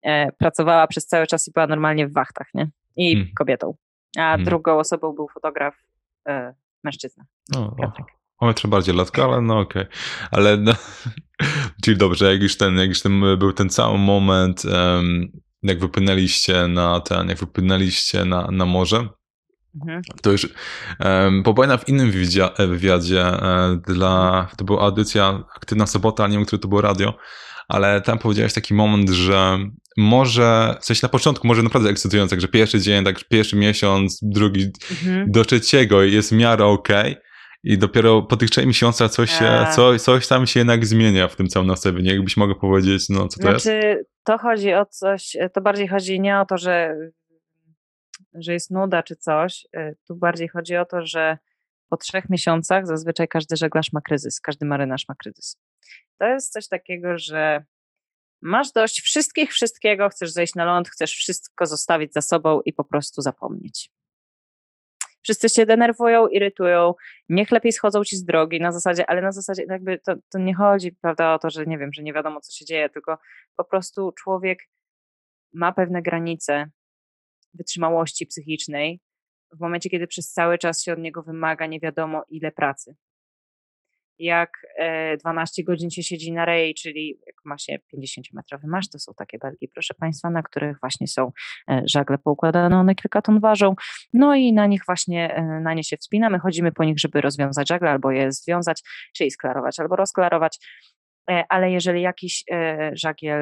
e, pracowała przez cały czas i była normalnie w wachtach, nie? I hmm. kobietą. A hmm. drugą osobą był fotograf e, mężczyzna. O, o metrze bardziej latka, ale no okej. Okay. Ale no, czyli dobrze, jak już ten, jak już ten był ten cały moment, um, jak wypłynęliście na ten, jak wypłynęliście na, na morze, Mhm. To już um, bo w innym wywiadzie, wywiadzie e, dla, to była audycja Aktywna Sobota, ale nie wiem, który to było radio, ale tam powiedziałeś taki moment, że może, w sensie na początku może naprawdę ekscytujące, że pierwszy dzień, tak pierwszy miesiąc, drugi mhm. do trzeciego jest w miarę okej, okay, i dopiero po tych trzech miesiącach coś, się, eee. coś, coś tam się jednak zmienia w tym całym nastawieniu. Jakbyś mogła powiedzieć, no co to znaczy, jest? To chodzi o coś, to bardziej chodzi nie o to, że, że jest nuda czy coś. E, tu bardziej chodzi o to, że po trzech miesiącach zazwyczaj każdy żeglarz ma kryzys, każdy marynarz ma kryzys. To jest coś takiego, że masz dość wszystkich, wszystkiego, chcesz zejść na ląd, chcesz wszystko zostawić za sobą i po prostu zapomnieć. Wszyscy się denerwują, irytują, niech lepiej schodzą ci z drogi na zasadzie, ale na zasadzie jakby to, to nie chodzi, prawda, o to, że nie wiem, że nie wiadomo, co się dzieje, tylko po prostu człowiek ma pewne granice wytrzymałości psychicznej w momencie, kiedy przez cały czas się od niego wymaga nie wiadomo ile pracy jak 12 e, godzin się siedzi na rej, czyli jak ma się 50-metrowy masz, to są takie belgi, proszę Państwa, na których właśnie są e, żagle poukładane, one kilka ton ważą, no i na nich właśnie, e, na nie się wspinamy, chodzimy po nich, żeby rozwiązać żagle albo je związać, czyli sklarować albo rozklarować, ale jeżeli jakiś żagiel,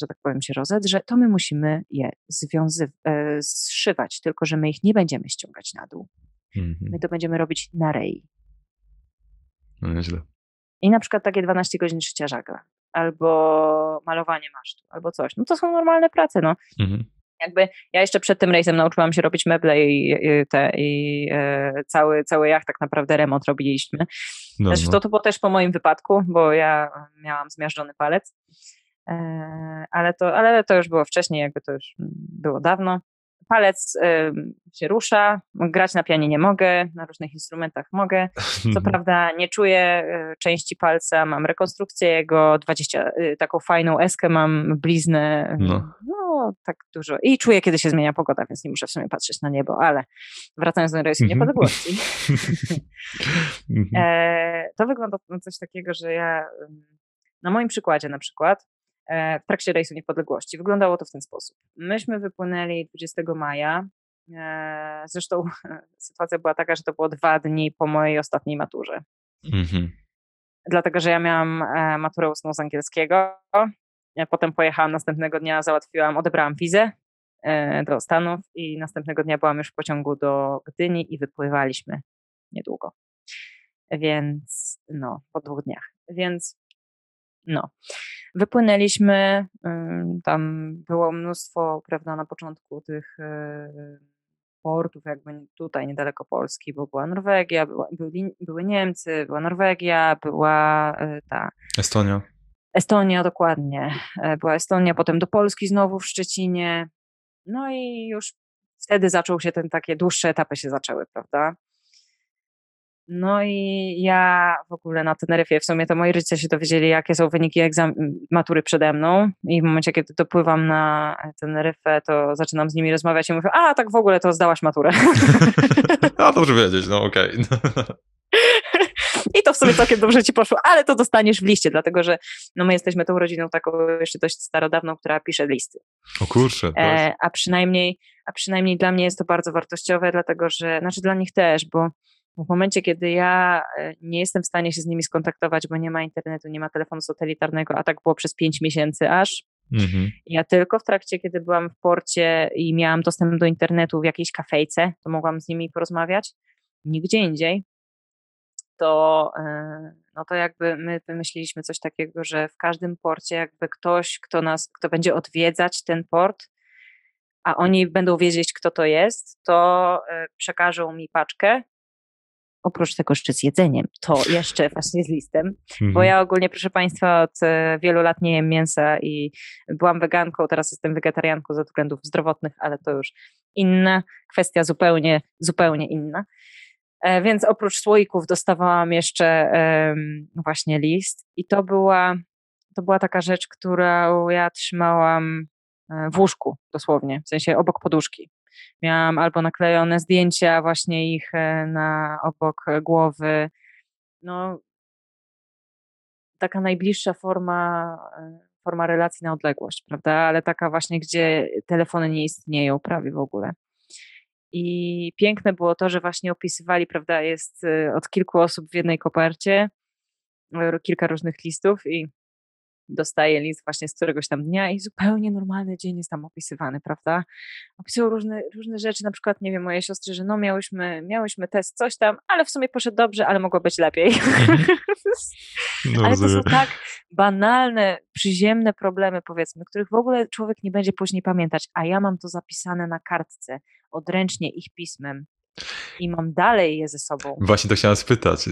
że tak powiem, się rozedrze, to my musimy je związy- zszywać, tylko że my ich nie będziemy ściągać na dół. Mhm. My to będziemy robić na rej. No nieźle. I na przykład takie 12 godzin szycia żagla, albo malowanie masztu, albo coś. No to są normalne prace, no. Mhm. Jakby ja jeszcze przed tym rejsem nauczyłam się robić meble i, i, te, i e, cały, cały jacht tak naprawdę remont robiliśmy. No, znaczy, no. To, to było też po moim wypadku, bo ja miałam zmiażdżony palec. E, ale, to, ale to już było wcześniej, jakby to już było dawno palec się rusza, grać na pianie nie mogę, na różnych instrumentach mogę. Co prawda nie czuję y, części palca, mam rekonstrukcję jego, 20, y, taką fajną eskę mam, bliznę, no. no. tak dużo. I czuję, kiedy się zmienia pogoda, więc nie muszę w sumie patrzeć na niebo, ale wracając do rejsu mhm. niepodległości. Mhm. e, to wygląda na coś takiego, że ja na moim przykładzie na przykład E, w trakcie rejsu niepodległości. Wyglądało to w ten sposób. Myśmy wypłynęli 20 maja. E, zresztą sytuacja była taka, że to było dwa dni po mojej ostatniej maturze. Mhm. Dlatego, że ja miałam e, maturę ustną z angielskiego. Potem pojechałam następnego dnia, załatwiłam, odebrałam wizę do Stanów i następnego dnia byłam już w pociągu do Gdyni i wypływaliśmy niedługo. Więc no, po dwóch dniach. Więc no. Wypłynęliśmy, tam było mnóstwo, prawda, na początku tych e, portów, jakby tutaj niedaleko Polski, bo była Norwegia, była, byli, były Niemcy, była Norwegia, była e, ta. Estonia. Estonia, dokładnie. E, była Estonia, potem do Polski znowu w Szczecinie. No i już wtedy zaczął się ten takie dłuższe etapy się zaczęły, prawda? No i ja w ogóle na Teneryfie, w sumie to moi rodzice się dowiedzieli, jakie są wyniki matury przede mną i w momencie, kiedy dopływam na Teneryfę, to zaczynam z nimi rozmawiać i mówię, a tak w ogóle to zdałaś maturę. a dobrze wiedzieć, no okej. Okay. I to w sumie całkiem dobrze ci poszło, ale to dostaniesz w liście, dlatego że no my jesteśmy tą rodziną taką jeszcze dość starodawną, która pisze listy. O kurczę. E, a, przynajmniej, a przynajmniej dla mnie jest to bardzo wartościowe, dlatego że, znaczy dla nich też, bo w momencie, kiedy ja e, nie jestem w stanie się z nimi skontaktować, bo nie ma internetu, nie ma telefonu satelitarnego, a tak było przez pięć miesięcy aż. Mhm. Ja tylko w trakcie, kiedy byłam w porcie i miałam dostęp do internetu w jakiejś kafejce, to mogłam z nimi porozmawiać. Nigdzie indziej. To, e, no to jakby my wymyśliliśmy coś takiego, że w każdym porcie jakby ktoś, kto nas, kto będzie odwiedzać ten port, a oni będą wiedzieć, kto to jest, to e, przekażą mi paczkę oprócz tego jeszcze z jedzeniem, to jeszcze właśnie z listem, mhm. bo ja ogólnie, proszę Państwa, od e, wielu lat nie jem mięsa i byłam weganką, teraz jestem wegetarianką ze względów zdrowotnych, ale to już inna kwestia, zupełnie, zupełnie inna. E, więc oprócz słoików dostawałam jeszcze właśnie list i to była, to była taka rzecz, którą ja trzymałam e, w łóżku dosłownie, w sensie obok poduszki. Miałam albo naklejone zdjęcia właśnie ich e, na obok głowy. No, taka najbliższa forma, e, forma relacji na odległość, prawda? Ale taka właśnie, gdzie telefony nie istnieją prawie w ogóle. I piękne było to, że właśnie opisywali, prawda, jest y, od kilku osób w jednej kopercie, kilka różnych listów i dostaje list właśnie z któregoś tam dnia i zupełnie normalny dzień jest tam opisywany, prawda? Opisują różne, różne rzeczy, na przykład, nie wiem, moje siostry, że no miałyśmy, miałyśmy test, coś tam, ale w sumie poszedł dobrze, ale mogło być lepiej. Mhm. No, ale to są tak banalne, przyziemne problemy, powiedzmy, których w ogóle człowiek nie będzie później pamiętać, a ja mam to zapisane na kartce, odręcznie ich pismem i mam dalej je ze sobą. Właśnie to chciałem spytać.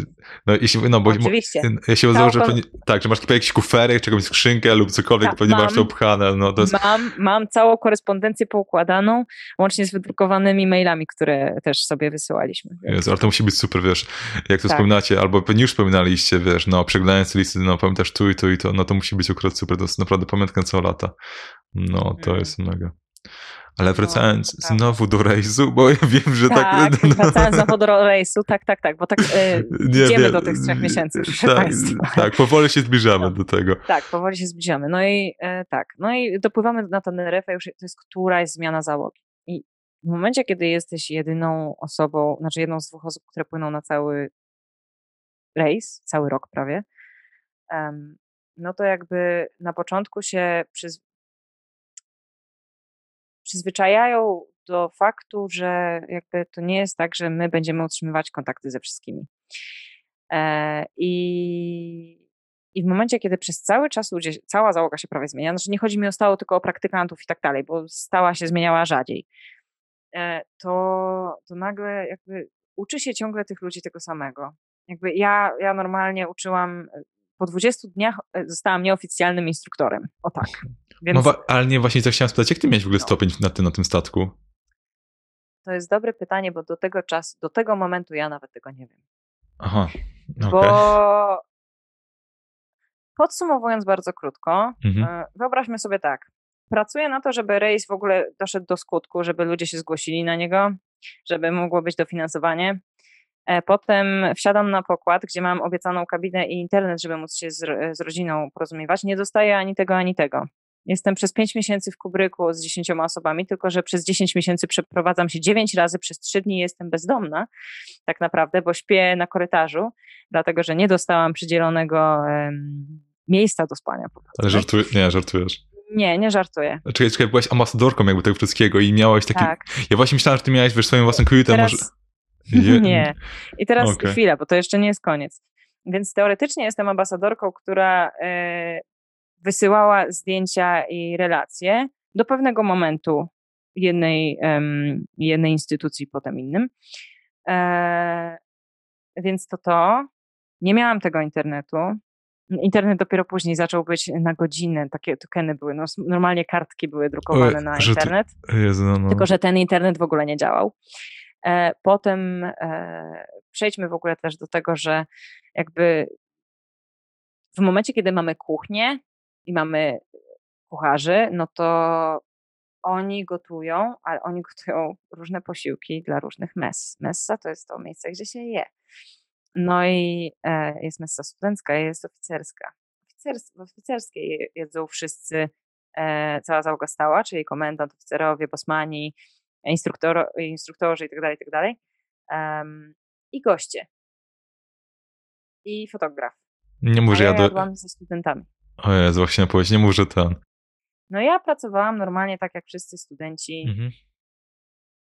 No, jeśli, no bo Oczywiście. Ja się założę, że tak, że masz jakieś kufery, czy jakąś skrzynkę lub cokolwiek, tak, pewnie mam, masz to upchane. No, to jest... mam, mam całą korespondencję poukładaną, łącznie z wydrukowanymi mailami, które też sobie wysyłaliśmy. Jezu, ale to musi być super, wiesz, jak to tak. wspominacie, albo pewnie już wspominaliście, wiesz, no przeglądając listy, no pamiętasz tu i tu i to, no to musi być akurat super, to jest naprawdę pamiątka całe lata. No, to mm. jest mega. Ale no, wracając no, znowu do rejsu, bo ja wiem, że tak. tak no, wracając znowu do rejsu, tak, tak, tak, bo tak e, nie, idziemy nie, do tych trzech miesięcy. Tak, tak, powoli się zbliżamy no, do tego. Tak, powoli się zbliżamy. No i e, tak, no i dopływamy na ten refę, już to jest któraś zmiana załogi. I w momencie, kiedy jesteś jedyną osobą, znaczy jedną z dwóch osób, które płyną na cały rejs, cały rok prawie, um, no to jakby na początku się przyz przyzwyczajają do faktu, że jakby to nie jest tak, że my będziemy utrzymywać kontakty ze wszystkimi. E, I, I w momencie, kiedy przez cały czas ludzie, cała załoga się prawie zmienia, znaczy nie chodzi mi o stało tylko o praktykantów i tak dalej, bo stała się zmieniała rzadziej, e, to, to nagle jakby uczy się ciągle tych ludzi tego samego. Jakby ja, ja normalnie uczyłam, po 20 dniach e, zostałam nieoficjalnym instruktorem. O tak. Więc... No, ale nie, właśnie co chciałem spytać, jak ty miałeś w ogóle no. stopień na tym, na tym statku? To jest dobre pytanie, bo do tego czasu, do tego momentu ja nawet tego nie wiem. Aha, okay. Bo podsumowując bardzo krótko, mhm. E, wyobraźmy sobie tak. Pracuję na to, żeby rejs w ogóle doszedł do skutku, żeby ludzie się zgłosili na niego, żeby mogło być dofinansowanie. E, potem wsiadam na pokład, gdzie mam obiecaną kabinę i internet, żeby móc się z, z rodziną porozumiewać. Nie dostaję ani tego, ani tego. Jestem przez 5 miesięcy w Kubryku z 10 osobami, tylko że przez 10 miesięcy przeprowadzam się 9 razy, przez 3 dni jestem bezdomna, tak naprawdę, bo śpię na korytarzu, dlatego że nie dostałam przydzielonego um, miejsca do spania. Ale żartujesz? Nie, żartujesz. Nie, nie żartuję. Czekaj, czekaj, byłaś ambasadorką jakby tego wszystkiego i miałaś taki... Tak. Ja właśnie myślałam, że ty miałaś wiesz, swoim własnym kwitem, Teraz... może... Je... Nie. I teraz okay. chwila, bo to jeszcze nie jest koniec. Więc teoretycznie jestem ambasadorką, która e, wysyłała zdjęcia i relacje do pewnego momentu jednej, jednej instytucji, potem innym. E, więc to to. Nie miałam tego internetu. Internet dopiero później zaczął być na godzinę, takie tokeny były. No, normalnie kartki były drukowane na internet. Jezu, no, no. Tylko, że ten internet w ogóle nie działał. E, potem e, przejdźmy w ogóle też do tego, że jakby w momencie, kiedy mamy kuchnię, i mamy kucharzy, no to oni gotują, ale oni gotują różne posiłki dla różnych mess. Messa to jest to miejsce, gdzie się je. No i e, jest messa studencka i jest oficerska. Oficers, w oficerskiej jedzą wszyscy, e, cała załoga stała, czyli komendant, oficerowie, bosmani, instruktor, instruktorzy itd., itd. Um, I goście. I fotograf. Nie może ja, ja do... ze studentami. O Jezu, właśnie powiedzieć, nie mów, że ten. No ja pracowałam normalnie tak jak wszyscy studenci. Mhm.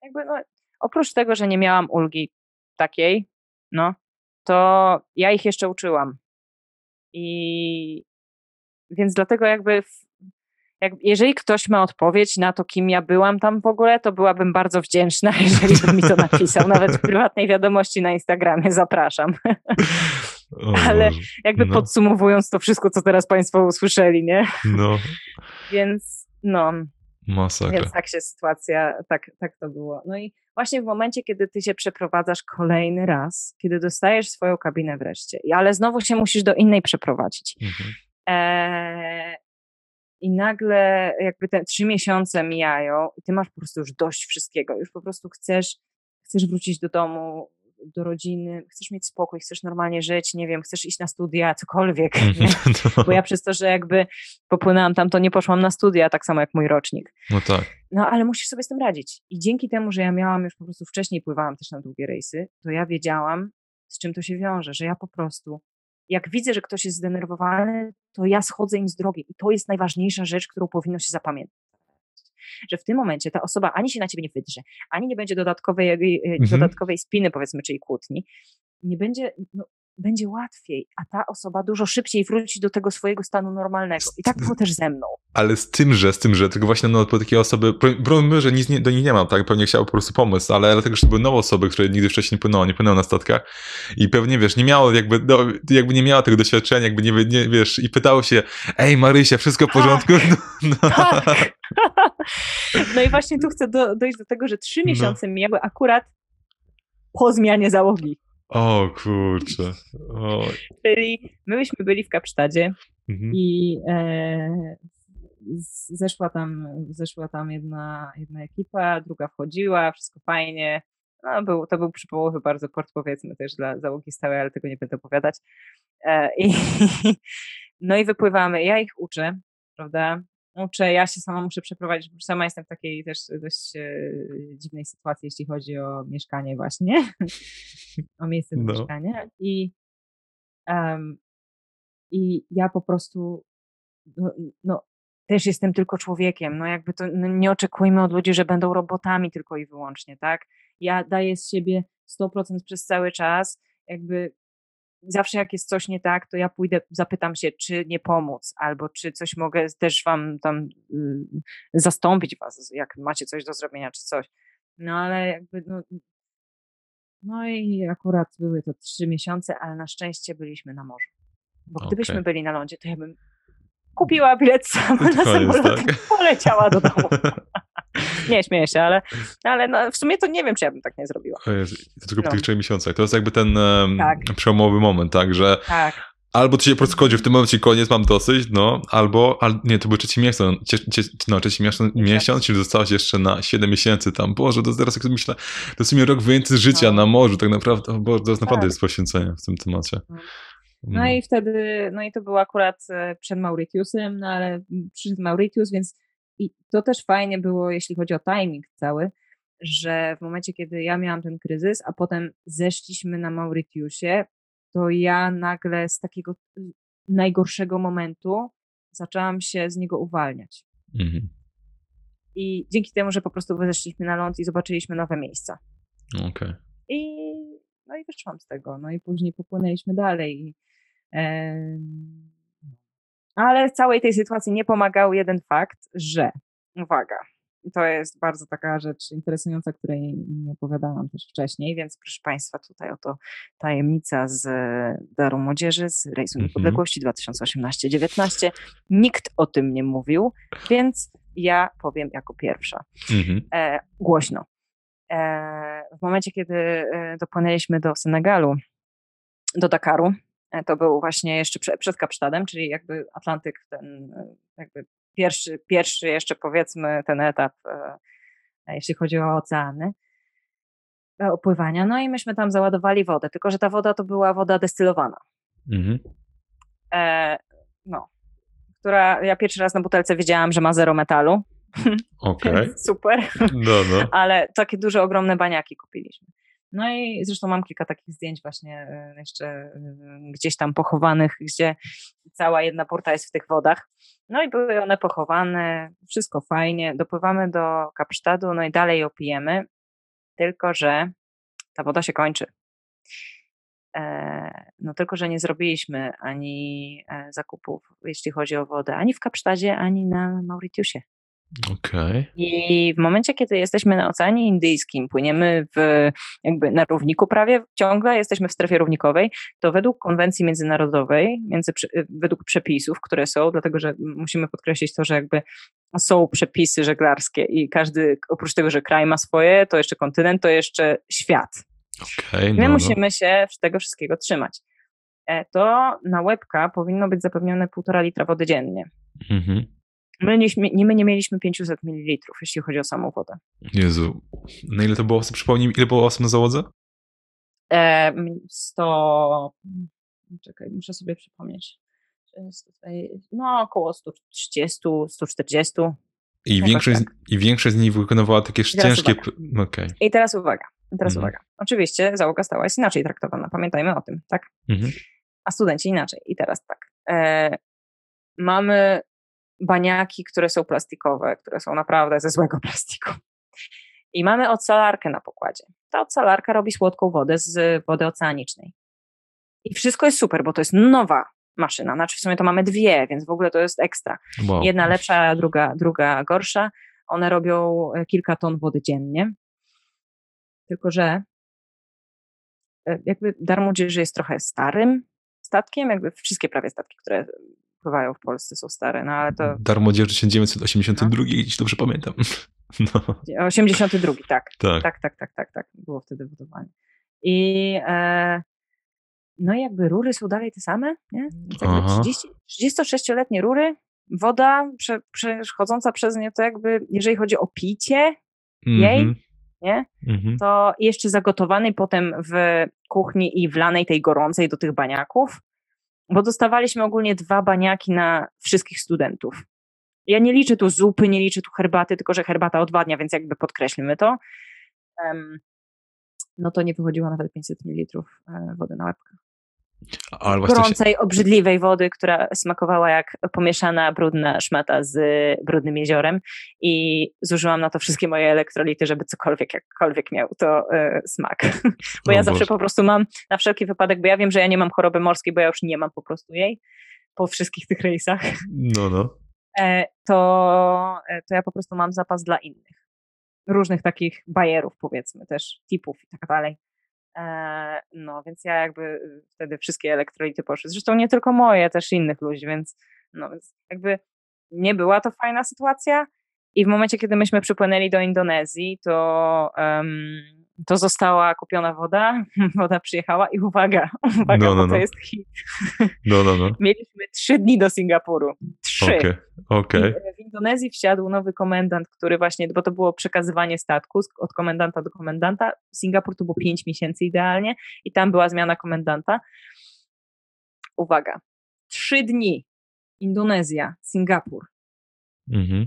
Jakby no, oprócz tego, że nie miałam ulgi takiej, no, to ja ich jeszcze uczyłam. I więc dlatego jakby jak, jeżeli ktoś ma odpowiedź na to, kim ja byłam tam w ogóle, to byłabym bardzo wdzięczna, jeżeli by mi to napisał. Nawet w prywatnej wiadomości na Instagramie zapraszam. Ale jakby no. podsumowując to wszystko, co teraz Państwo usłyszeli, nie? No. Więc no. Masakra. Więc tak się sytuacja, tak, tak to było. No i właśnie w momencie, kiedy ty się przeprowadzasz kolejny raz, kiedy dostajesz swoją kabinę wreszcie, ale znowu się musisz do innej przeprowadzić. Mhm. E, I nagle jakby te trzy miesiące mijają i ty masz po prostu już dość wszystkiego. Już po prostu chcesz, chcesz wrócić do domu, do rodziny, chcesz mieć spokój, chcesz normalnie żyć, nie wiem, chcesz iść na studia, cokolwiek. Bo ja przez to, że jakby popłynęłam tam, to nie poszłam na studia, tak samo jak mój rocznik. No tak. No ale musisz sobie z tym radzić. I dzięki temu, że ja miałam już po prostu wcześniej pływałam też na długie rejsy, to ja wiedziałam, z czym to się wiąże, że ja po prostu jak widzę, że ktoś jest zdenerwowany, to ja schodzę im z drogi. I to jest najważniejsza rzecz, którą powinno się zapamiętać. Że w tym momencie ta osoba ani się na ciebie nie wydrze, ani nie będzie dodatkowej, e, mhm. dodatkowej spiny, powiedzmy, czyli kłótni. Nie będzie, no, będzie łatwiej, a ta osoba dużo szybciej wróci do tego swojego stanu normalnego. I tak było też ze mną. Ale z tym, że, z tym, że tylko właśnie no, takie osoby, brońmy, że nic nie, do nich nie mam, tak, pewnie chciał po prostu pomysł, ale dlatego, że to były nowe osoby, które nigdy wcześniej nie płynęły, nie płynęły na statkach i pewnie, wiesz, nie miało jakby, no, jakby nie miała tego doświadczenia, jakby nie, nie wiesz, i pytało się, ej Marysia, wszystko w tak. porządku? No, no. Tak. no i właśnie tu chcę do, dojść do tego, że trzy no. miesiące mijały akurat po zmianie załogi. O kurczę. O. Czyli my byśmy byli w Kapsztadzie mhm. i e, zeszła tam, zeszła tam jedna, jedna ekipa, druga wchodziła, wszystko fajnie. No, był, to był przypołowy bardzo port, powiedzmy też dla załogi stałej, ale tego nie będę opowiadać. E, i, no i wypływamy. Ja ich uczę, prawda? Uczę, ja się sama muszę przeprowadzić, bo sama jestem w takiej też dość e, dziwnej sytuacji, jeśli chodzi o mieszkanie właśnie, o miejsce do no. mieszkania i um, i ja po prostu no, no, też jestem tylko człowiekiem, no jakby to no nie oczekujmy od ludzi, że będą robotami tylko i wyłącznie, tak? Ja daję z siebie 100% przez cały czas, jakby zawsze jak jest coś nie tak, to ja pójdę, zapytam się, czy nie pomóc, albo czy coś mogę też wam tam y, zastąpić was, jak macie coś do zrobienia, czy coś. No ale jakby, no, no i akurat były to trzy miesiące, ale na szczęście byliśmy na morzu. Bo gdybyśmy okay. byli na lądzie, to ja bym kupiła bilet sama na samolot tak? i poleciała do domu. nie, śmieję się, ale, ale no, w sumie to nie wiem, czy ja bym tak nie zrobiła. To tylko po no. tych trzech miesiącach. To jest jakby ten um, tak. przełomowy moment, tak, że tak. albo ci się po prostu w tym momencie koniec, mam dosyć, no, albo, al, nie, to był trzeci miesiąc, no, trzeci miesiąc, miesiąc, czyli zostałaś jeszcze na 7 miesięcy tam, Boże, to teraz jak myślę, to jest mi rok więcej życia no. na morzu, tak naprawdę, Boże, to jest naprawdę tak. jest poświęcenie w tym temacie. No. No, no i wtedy, no i to było akurat e, przed Mauritiusem, no ale przyszedł Mauritius, więc i to też fajnie było, jeśli chodzi o timing cały, że w momencie, kiedy ja miałam ten kryzys, a potem zeszliśmy na Mauritiusie, to ja nagle z takiego y, najgorszego momentu zaczęłam się z niego uwalniać. Mhm. I dzięki temu, że po prostu zeszliśmy na ląd i zobaczyliśmy nowe miejsca. Okej. Okay. I no i wyszłam z tego. No i później popłynęliśmy dalej. I, e, ale całej tej sytuacji nie pomagał jeden fakt, że, uwaga, to jest bardzo taka rzecz interesująca, której nie opowiadałam też wcześniej, więc proszę Państwa, tutaj oto tajemnica z Daru Młodzieży, z Rejsu mhm. Niepodległości 2018-19. Nikt o tym nie mówił, więc ja powiem jako pierwsza. Mhm. E, głośno. E, w momencie, kiedy e, dopłynęliśmy do Senegalu, do Dakaru, E, to był właśnie jeszcze przed, przed Kapsztadem, czyli jakby Atlantyk, ten e, jakby pierwszy, pierwszy jeszcze powiedzmy ten etap, e, jeśli chodzi o oceany, opływania. No i myśmy tam załadowali wodę, tylko że ta woda to była woda destylowana. Mhm. E, no, która ja pierwszy raz na butelce wiedziałam, że ma zero metalu. Okej. Okay. Super. No, no. Ale takie duże, ogromne baniaki kupiliśmy. No i zresztą mam kilka takich zdjęć właśnie e, jeszcze e, gdzieś tam pochowanych, gdzie cała jedna porta jest w tych wodach. No i były one pochowane, wszystko fajnie. Dopływamy do Kapsztadu, no i dalej opijemy, tylko że ta woda się kończy. E, no tylko, że nie zrobiliśmy ani zakupów, jeśli chodzi o wodę, ani w Kapsztadzie, ani na Mauritiusie. Okay. I w momencie, kiedy jesteśmy na Oceanie Indyjskim, płyniemy w, jakby na równiku prawie, ciągle jesteśmy w strefie równikowej, to według konwencji międzynarodowej, między, według przepisów, które są, dlatego że musimy podkreślić to, że jakby są przepisy żeglarskie i każdy, oprócz tego, że kraj ma swoje, to jeszcze kontynent, to jeszcze świat. Okay, My no, no. musimy się tego wszystkiego trzymać. E, to na łebka powinno być zapewnione półtora litra wody dziennie. Mhm. My nie, my nie mieliśmy 500 ml, jeśli chodzi o samą wodę. Jezu. Na ile to było osób? Przypomnij, ile było osób na załodze? E, 100, czekaj, muszę sobie przypomnieć. No, około 130, 140. I większość, tak. I większość z nich wykonywała takie ciężkie. Okay. I teraz uwaga. teraz mhm. uwaga. Oczywiście załoga stała jest inaczej traktowana, pamiętajmy o tym, tak? Mhm. A studenci inaczej. I teraz tak. E, mamy baniaki, które są plastikowe, które są naprawdę ze złego plastiku. I mamy odsalarkę na pokładzie. Ta odsalarka robi słodką wodę z wody oceanicznej. I wszystko jest super, bo to jest nowa maszyna. Znaczy w sumie to mamy dwie, więc w ogóle to jest ekstra. Wow. Jedna lepsza, druga, druga gorsza. One robią e, kilka ton wody dziennie. Tylko, że e, jakby Darmodzieży jest trochę starym statkiem, jakby wszystkie prawie statki, które pływają w Polsce są stare, no ale to... Darmodzież 1982, no. jeśli dobrze pamiętam. No. 82, tak. Tak. tak. tak, tak, tak, tak, było wtedy budowanie. I e, no jakby rury są dalej te same, nie? 36-letnie rury, woda prze, przechodząca przez nie, to jakby, jeżeli chodzi o picie mm -hmm. jej, nie? Mm -hmm. To jeszcze zagotowany potem w kuchni i wlanej tej gorącej do tych baniaków, bo dostawaliśmy ogólnie dwa baniaki na wszystkich studentów. Ja nie liczę tu zupy, nie liczę tu herbaty, tylko że herbata odwadnia, więc jakby podkreślmy to. Um, no to nie wychodziło nawet 500 ml e, wody na łebkę. Gorącej, obrzydliwej wody, która smakowała jak pomieszana brudna szmata z brudnym jeziorem i zużyłam na to wszystkie moje elektrolity, żeby cokolwiek, jakkolwiek miał to y, smak. Bo ja zawsze po prostu mam na wszelki wypadek, bo ja wiem, że ja nie mam choroby morskiej, bo ja już nie mam po prostu jej po wszystkich tych rejsach. No, no. E, to, e, to ja po prostu mam zapas dla innych. Różnych takich bajerów, powiedzmy, też typów i tak dalej. E, no, więc ja jakby y, wtedy wszystkie elektrolity poszły. Zresztą nie tylko moje, też innych ludzi, więc no, więc jakby nie była to fajna sytuacja. I w momencie, kiedy myśmy przypłynęli do Indonezji, to um, to została kupiona woda, woda przyjechała i uwaga, uwaga, no, no, bo to no. jest hit. No, no, no. Mieliśmy trzy dni do Singapuru. Trzy. Okay, okay. W Indonezji wsiadł nowy komendant, który właśnie, bo to było przekazywanie statku od komendanta do komendanta. Singapur to było pięć miesięcy idealnie i tam była zmiana komendanta. Uwaga, trzy dni. Indonezja, Singapur. Mhm.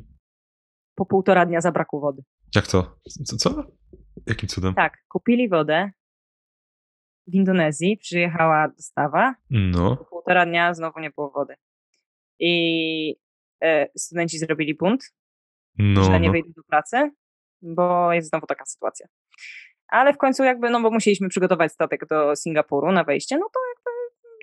Po półtora dnia zabrakło wody. Jak to? Co? co? Jakim cudem? Tak, kupili wodę w Indonezji, przyjechała dostawa. No. Po półtora dnia znowu nie było wody. I e, studenci zrobili bunt, no, że nie no. wyjdą do pracy, bo jest znowu taka sytuacja. Ale w końcu jakby, no bo musieliśmy przygotować statek do Singapuru na wejście, no to jakby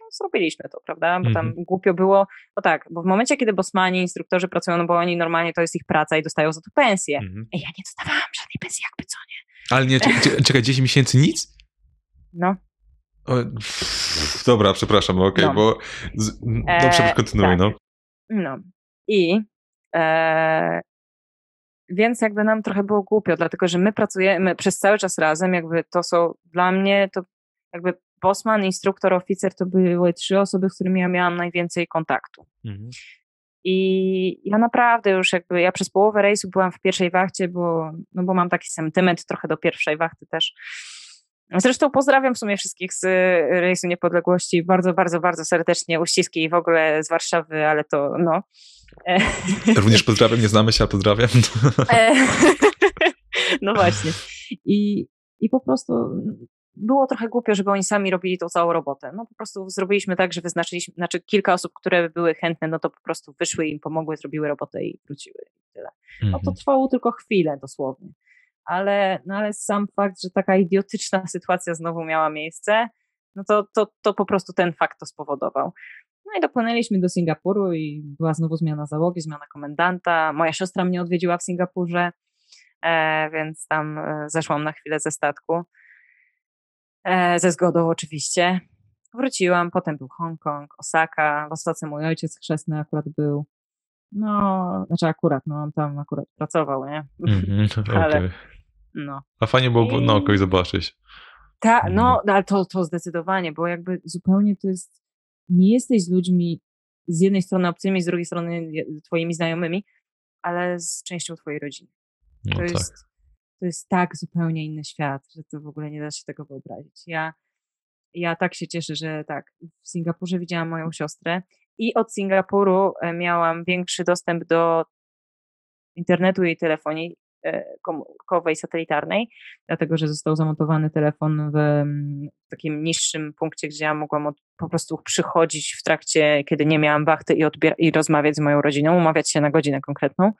no, zrobiliśmy to, prawda? Bo tam mhm. głupio było, no tak, bo w momencie, kiedy bosmani, instruktorzy pracują, no bo oni normalnie to jest ich praca i dostają za to pensję. Mhm. Ja nie dostawałam żadnej pensji, jakby co, nie? Ale nie, czekaj, 10 miesięcy nic? No. O, dobra, przepraszam, okej, okay, no. bo. Z, dobrze, e, kontynuuj, tak. no. No. I. E, więc jakby nam trochę było głupio, dlatego że my pracujemy przez cały czas razem, jakby to są dla mnie, to jakby Bosman, instruktor, oficer to były trzy osoby, z którymi ja miałam najwięcej kontaktu. Mhm. I ja naprawdę już jakby, ja przez połowę rejsu byłam w pierwszej wachcie, bo, no bo mam taki sentyment trochę do pierwszej wachty też. Zresztą pozdrawiam w sumie wszystkich z Rejsu Niepodległości bardzo, bardzo, bardzo serdecznie, uściski i w ogóle z Warszawy, ale to no. Również pozdrawiam, nie znamy się, a pozdrawiam. E, no właśnie. I, i po prostu było trochę głupio, żeby oni sami robili tą całą robotę. No po prostu zrobiliśmy tak, że wyznaczyliśmy, znaczy kilka osób, które były chętne, no to po prostu wyszły im pomogły, zrobiły robotę i wróciły i tyle. No to mhm. trwało tylko chwilę dosłownie. Ale, no ale sam fakt, że taka idiotyczna sytuacja znowu miała miejsce, no to, to, to po prostu ten fakt to spowodował. No i dopłynęliśmy do Singapuru i była znowu zmiana załogi, zmiana komendanta. Moja siostra mnie odwiedziła w Singapurze, e, więc tam e, zeszłam na chwilę ze statku. E, ze zgodą oczywiście. Wróciłam, potem był Hongkong, Osaka, w Osace mój ojciec chrzestny akurat był. No, znaczy akurat, no on tam akurat pracował, nie? Mm -hmm, ale, okay. no. A fajnie było I... na oko i zobaczyć. Tak, no, ale to, to zdecydowanie, bo jakby zupełnie to jest, nie jesteś z ludźmi z jednej strony obcymi, z drugiej strony twoimi znajomymi, ale z częścią twojej rodziny. No to tak. jest to jest tak zupełnie inny świat, że to w ogóle nie da się tego wyobrazić. Ja ja tak się cieszę, że tak, w Singapurze widziałam moją siostrę i od Singapuru e, miałam większy dostęp do internetu i telefonii e, komórkowej, satelitarnej, dlatego że został zamontowany telefon w, w takim niższym punkcie, gdzie ja mogłam od, po prostu przychodzić w trakcie, kiedy nie miałam wachty i, odbier- i rozmawiać z moją rodziną, umawiać się na godzinę konkretną.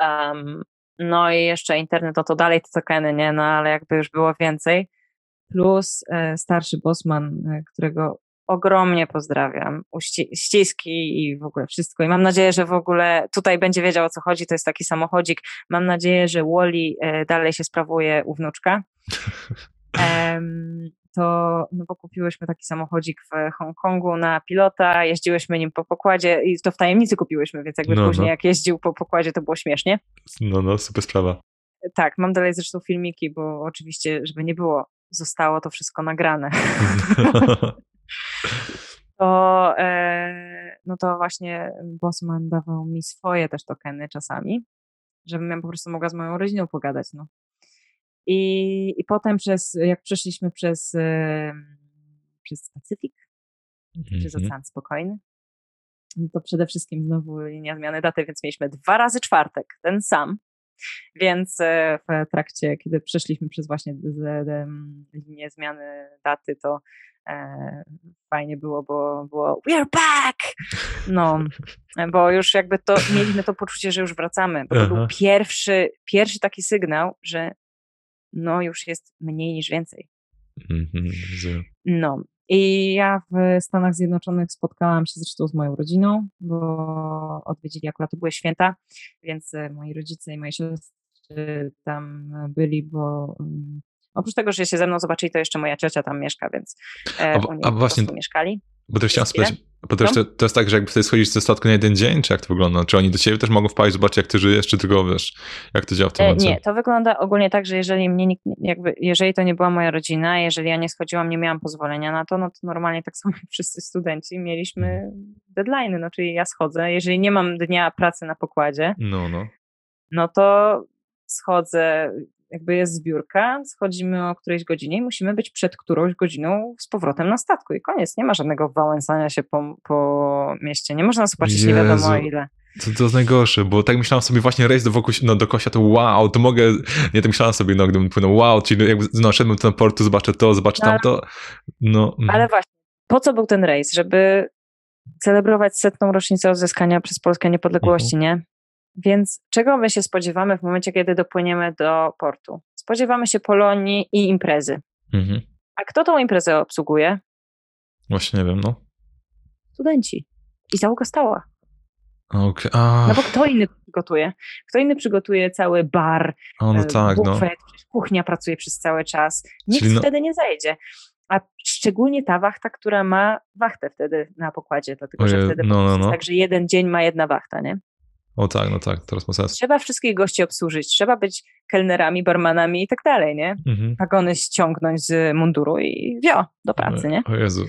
Um, no i jeszcze internet, no to dalej to tokeny, nie? No ale jakby już było więcej. Plus e, starszy Bosman, e, którego ogromnie pozdrawiam, ściski i w ogóle wszystko. I mam nadzieję, że w ogóle tutaj będzie wiedział o co chodzi. To jest taki samochodzik. Mam nadzieję, że Wally e, dalej się sprawuje u wnuczka. to no bo kupiłyśmy taki samochodzik w Hongkongu na pilota, jeździłyśmy nim po pokładzie i to w tajemnicy kupiłyśmy, więc jakby no, później no. jak jeździł po pokładzie to było śmiesznie. No, no, super sprawa. Tak, mam dalej zresztą filmiki, bo oczywiście, żeby nie było, zostało to wszystko nagrane. to, e, no to właśnie Bosman dawał mi swoje też tokeny czasami, żebym ja po prostu mogła z moją rodziną pogadać, no. I, i potem przez, jak przeszliśmy przez, przez Pacyfik, przez mhm. Ocean Spokojny, no to przede wszystkim znowu linia zmiany daty, więc mieliśmy dwa razy czwartek, ten sam. Więc e, w trakcie, kiedy przeszliśmy przez właśnie linię zmiany daty, to e, fajnie było, bo było we're back! No, bo już jakby to, mieliśmy to poczucie, że już wracamy, bo to Aha. był pierwszy, pierwszy taki sygnał, że no już jest mniej niż więcej. Mhm, no. I ja w Stanach Zjednoczonych spotkałam się zresztą z moją rodziną, bo odwiedzili akurat to były święta, więc e, moi rodzice i moje siostry tam byli, bo mm, oprócz tego, że się ze mną zobaczyli, to jeszcze moja ciocia tam mieszka, więc e, a, oni a właśnie, mieszkali. Bo też chciałem spytać, bo też to, to, jest tak, że jakby ty schodzisz ze statku na jeden dzień, czy jak to wygląda? Czy oni do ciebie też mogą wpaść, zobaczyć jak ty żyjesz, czy tylko wiesz, jak to działa w tym e, momencie? Nie, to wygląda ogólnie tak, że jeżeli mnie nikt, jakby, jeżeli to nie była moja rodzina, jeżeli ja nie schodziłam, nie miałam pozwolenia na to, no to normalnie tak samo jak wszyscy studenci mieliśmy mhm. deadline, no czyli ja schodzę, jeżeli nie mam dnia pracy na pokładzie, no, no. no to schodzę, jakby jest zbiórka, schodzimy o którejś godzinie i musimy być przed którąś godziną z powrotem na statku i koniec. Nie ma żadnego wałęsania się po, po mieście. Nie można zobaczyć Jezu. nie wiadomo ile. To, to jest najgorsze, bo tak myślałem sobie właśnie rejs do, wokół, no, do Kosia, to wow, to mogę, nie, tak myślałem sobie, no, gdybym płynął, wow, czyli jakby, no, szedłem do portu, zobaczę to, zobaczę no, tamto, no. Mm. Ale właśnie, po co był ten rejs? Żeby celebrować setną rocznicę odzyskania przez Polskę niepodległości, mhm. nie? Więc czego my się spodziewamy w momencie, kiedy dopłyniemy do portu? Spodziewamy się Polonii i imprezy. Mhm. A kto tą imprezę obsługuje? Właśnie nie wiem, no. Studenci. I załoga stała. Okay. No bo kto inny przygotuje? Kto inny przygotuje cały bar, o, no e, tak, no. bufet, no. kuchnia pracuje przez cały czas. Nikt no... wtedy nie zajdzie. A szczególnie ta wachta, która ma wachtę wtedy na pokładzie, dlatego że wtedy no, no, no. tak, że jeden dzień ma jedna wachta, nie? O tak, no tak, teraz ma sens. Trzeba wszystkich gości obsłużyć, trzeba być kelnerami, barmanami i tak dalej, nie? Mhm. Wagony ściągnąć z munduru i wio, do pracy, nie? O Jezu.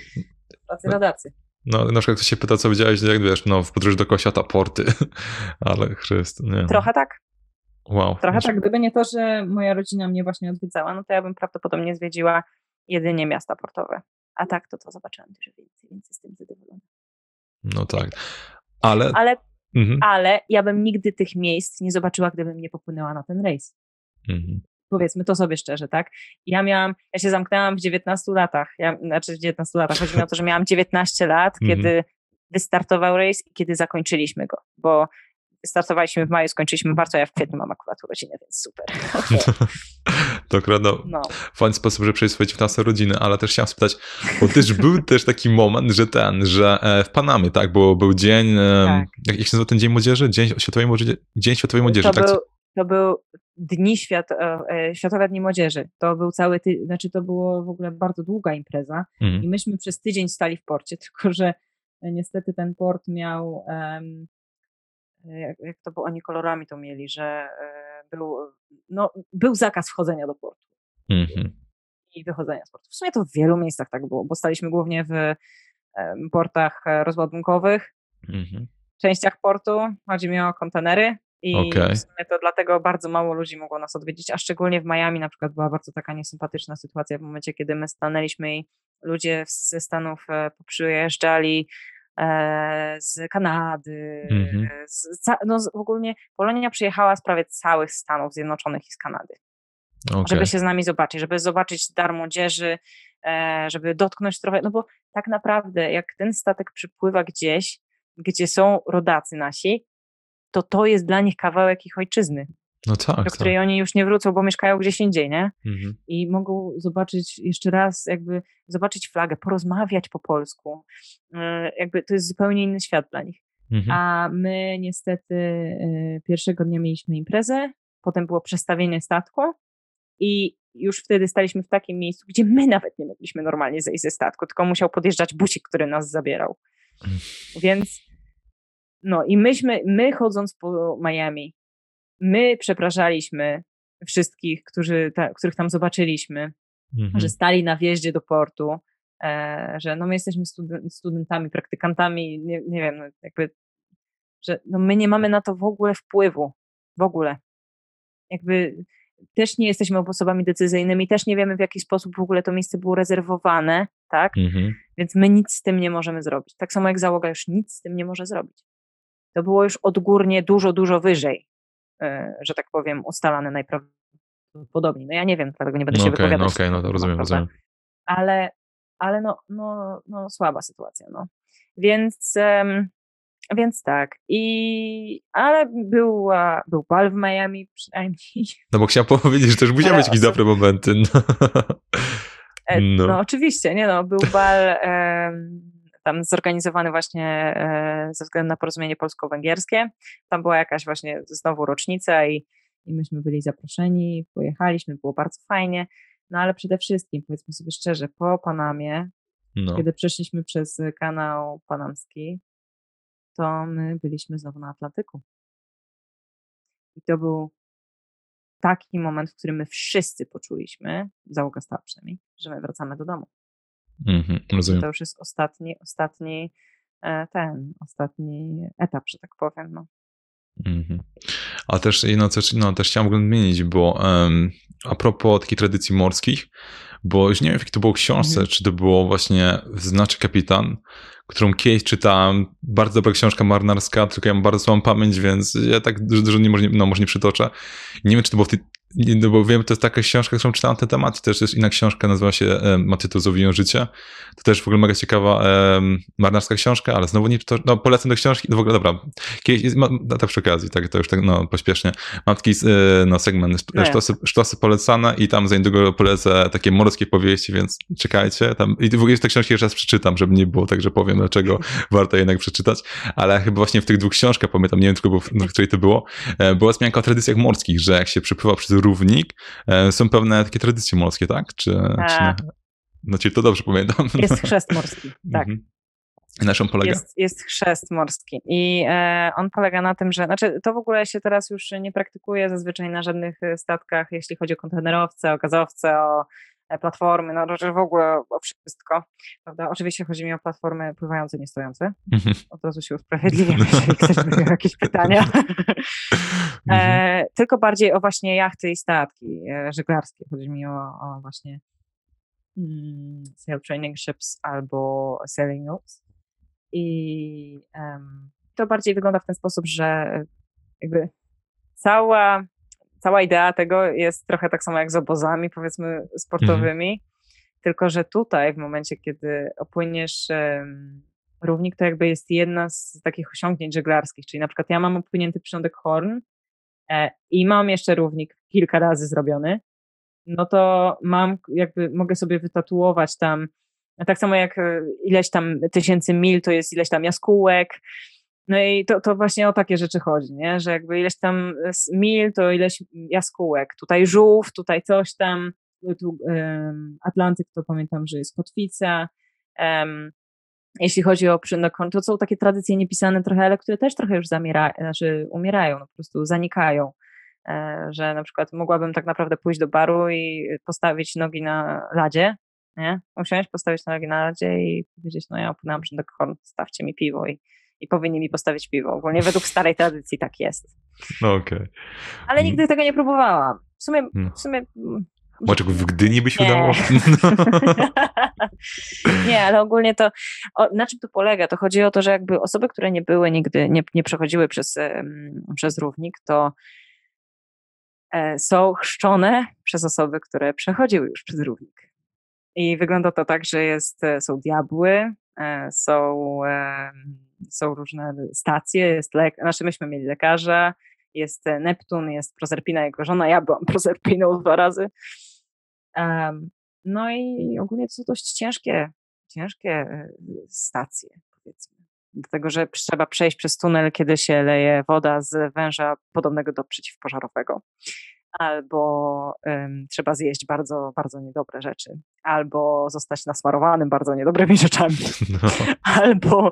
Pracy na dacy. No, na przykład ktoś się pyta, co widziałeś, jak wiesz, no, w podróży do Kosiata porty, ale chryst, nie. Trochę tak. Wow. Trochę tak, gdyby nie to, że moja rodzina mnie właśnie odwiedzała, no to ja bym prawdopodobnie zwiedziła jedynie miasta portowe. A tak, to to zobaczyłam dużo więcej, więc jestem zadowolona. No tak. Ale, ale mhm. ale ja bym nigdy tych miejsc nie zobaczyła, gdybym nie popłynęła na ten rejs. Mhm. Powiedzmy to sobie szczerze, tak? Ja miałam, ja się zamknęłam w 19 latach, ja, znaczy w 19 latach, chodzi mi o to, że miałam 19 lat, mhm. kiedy wystartował rejs i kiedy zakończyliśmy go, bo startowaliśmy w maju, skończyliśmy w marcu, a ja w kwietniu mam akurat urodziny, więc super. Okay. to akurat no, fajny sposób, że przejść swoje 19 rodziny, ale też chciałem spytać, bo też był też taki moment, że ten, że e, w Panamie, tak, bo był dzień, tak. jak się nazywa ten Dzień Młodzieży? Dzień Światowej Młodzieży? Dzień Światowej Młodzieży, to tak? Był, to był Dni Świat, e, e, Światowe Dni Młodzieży. To był cały, ty, znaczy to było w ogóle bardzo długa impreza mhm. i myśmy przez tydzień stali w porcie, tylko że niestety ten port miał um, jak, jak to było, oni kolorami to mieli, że e, był, no, był zakaz wchodzenia do portu mm-hmm. i wychodzenia z portu. W sumie to w wielu miejscach tak było, bo staliśmy głównie w portach e, rozładunkowych, mm-hmm. częściach portu, chodzi mi o kontenery I okay. w sumie to dlatego bardzo mało ludzi mogło nas odwiedzić, a szczególnie w Miami na przykład była bardzo taka niesympatyczna sytuacja w momencie, kiedy my stanęliśmy i ludzie ze Stanów e, przyjeżdżali e, z Kanady, mm-hmm. z, no w ogóle Polonia przyjechała z prawie całych Stanów Zjednoczonych i z Kanady. Okay. Żeby się z nami zobaczyć, żeby zobaczyć dar młodzieży, żeby dotknąć trochę, no bo tak naprawdę jak ten statek przypływa gdzieś, gdzie są rodacy nasi, to to jest dla nich kawałek ich ojczyzny. No tak, do której tak. oni już nie wrócą, bo mieszkają gdzieś indziej, nie? Mhm. I mogą zobaczyć jeszcze raz, jakby zobaczyć flagę, porozmawiać po polsku. E, jakby to jest zupełnie inny świat dla nich. Mhm. A my niestety e, pierwszego dnia mieliśmy imprezę, potem było przestawienie statku i już wtedy staliśmy w takim miejscu, gdzie my nawet nie mogliśmy normalnie zejść ze statku, tylko musiał podjeżdżać busik, który nas zabierał. Mhm. Więc no i myśmy, my chodząc po Miami, my przepraszaliśmy wszystkich, którzy ta, których tam zobaczyliśmy, mhm. że stali na wjeździe do portu, e, że no my jesteśmy studentami, praktykantami, nie, nie wiem, no jakby, że no my nie mamy na to w ogóle wpływu, w ogóle. Jakby też nie jesteśmy osobami decyzyjnymi, też nie wiemy w jaki sposób w ogóle to miejsce było rezerwowane, tak? Mhm. Więc my nic z tym nie możemy zrobić. Tak samo jak załoga już nic z tym nie może zrobić. To było już odgórnie dużo, dużo wyżej że tak powiem, ustalane najprawdopodobniej. No ja nie wiem, dlatego nie będę się okay, wypowiadać. No okej, okay, no to rozumiem, rozumiem. Ale, ale no, no, no słaba sytuacja, no. Więc, um, więc tak. I, ale był, był bal w Miami przynajmniej. No bo chciałem powiedzieć, że też musiały być jakieś dobre momenty. No. E, no. no. oczywiście, nie no, był bal um, tam zorganizowany właśnie e, ze względu na porozumienie polsko-węgierskie. Tam była jakaś właśnie znowu rocznica i, i myśmy byli zaproszeni, pojechaliśmy, było bardzo fajnie. No ale przede wszystkim, powiedzmy sobie szczerze, po Panamie, no. kiedy przeszliśmy przez kanał panamski, to my byliśmy znowu na Atlantyku. I to był taki moment, w którym my wszyscy poczuliśmy, załoga stała przynajmniej, że my wracamy do domu. Mhm, rozumiem. To już jest ostatni, ostatni e, ten, ostatni etap, że tak powiem. No. Mhm. A też jedno coś, no też chciałem wymienić, bo um, a propos takich tradycji morskich, bo już nie wiem, jak to było w książce, mhm. czy to było właśnie Znaczy Kapitan, którą kiedyś czytałem, bardzo dobra książka marynarska, tylko ja mam bardzo słabą pamięć, więc ja tak dużo, dużo nie, może, no, może nie przytoczę. Nie wiem, czy to było w tej no bo wiem, to jest taka książka, którą czytałem na ten temat też jest inna książka, nazywa się ma tytuł Zowiją życie. To też w ogóle mega ciekawa marynarska książka, ale znowu nie, to, no polecam do książki, no w ogóle dobra, kiedyś, ma, tak przy okazji, tak, to już tak, no pośpiesznie, mam taki e, no, segment, no sztosy, sztosy polecane i tam za niedługo polecę takie morskie powieści, więc czekajcie, tam, i w ogóle te książki jeszcze raz przeczytam, żeby nie było tak, że powiem, dlaczego warto jednak przeczytać, ale chyba właśnie w tych dwóch książkach, pamiętam, nie wiem tylko, bo, w której to było, e, była wzmianka o tradycjach morskich, że jak się przypływa przez równik, e, są pewne takie tradycje morskie, tak? Czy, czy nie? No ci to dobrze pamiętam. Jest chrzest morski, tak. Mhm. Na czym polega? Jest, jest chrzest morski i e, on polega na tym, że, znaczy to w ogóle się teraz już nie praktykuje zazwyczaj na żadnych e, statkach, jeśli chodzi o kontenerowce, o gazowce, o platformy, no że w ogóle o wszystko, prawda? Oczywiście chodzi mi o platformy pływające, nie stojące. Mhm. Od razu się usprawiedliwiam, jeśli ktoś miał jakieś pytania. e, mhm. tylko bardziej o właśnie jachty i statki e, żeglarskie. Chodzi mi o, o właśnie mm, sail training ships albo sailing notes. I um, to bardziej wygląda w ten sposób, że jakby cała, cała idea tego jest trochę tak samo jak z obozami, powiedzmy, sportowymi. Mhm. Tylko, że tutaj, w momencie, kiedy opłyniesz równik, to jakby jest jedna z takich osiągnięć żeglarskich. Czyli na przykład ja mam opłynięty przyrządek Horn e, i mam jeszcze równik kilka razy zrobiony, no to mam, jakby mogę sobie wytatuować tam tak samo jak e, ileś tam tysięcy mil to jest ileś tam jaskółek. No i to, to właśnie o takie rzeczy chodzi, nie? że jakby ileś tam mil to ileś jaskółek. Tutaj żółw, tutaj coś tam. Tu, um, Atlantyk to pamiętam, że jest kotwica. Um, jeśli chodzi o przynokon, to są takie tradycje niepisane trochę, ale które też trochę już zamierają, znaczy umierają, no po prostu zanikają. E, że na przykład mogłabym tak naprawdę pójść do baru i postawić nogi na ladzie nie? Usiąść, postawić nogi na radzie i powiedzieć, no ja opłynęłam horn, stawcie mi piwo i, i powinni mi postawić piwo. Ogólnie według starej tradycji tak jest. No okej. Okay. Ale nigdy mm. tego nie próbowałam. W sumie, w sumie mm, może w Gdyni by się nie. udało? nie, ale ogólnie to, o, na czym to polega? To chodzi o to, że jakby osoby, które nie były nigdy, nie, nie przechodziły przez, przez równik, to e, są chrzczone przez osoby, które przechodziły już przez równik. I wygląda to tak, że jest, e, są diabły, e, są, są różne stacje, jest lek, znaczy myśmy mieli lekarza, jest Neptun, jest Proserpina, jego żona, ja byłam Proserpiną dwa razy. No i ogólnie to są dość ciężkie, ciężkie e, stacje, powiedzmy. Dlatego, że trzeba przejść przez tunel, kiedy się leje woda z węża podobnego do przeciwpożarowego. Albo um, trzeba zjeść bardzo, bardzo niedobre rzeczy, albo zostać nasmarowanym bardzo niedobrymi rzeczami, no. albo E,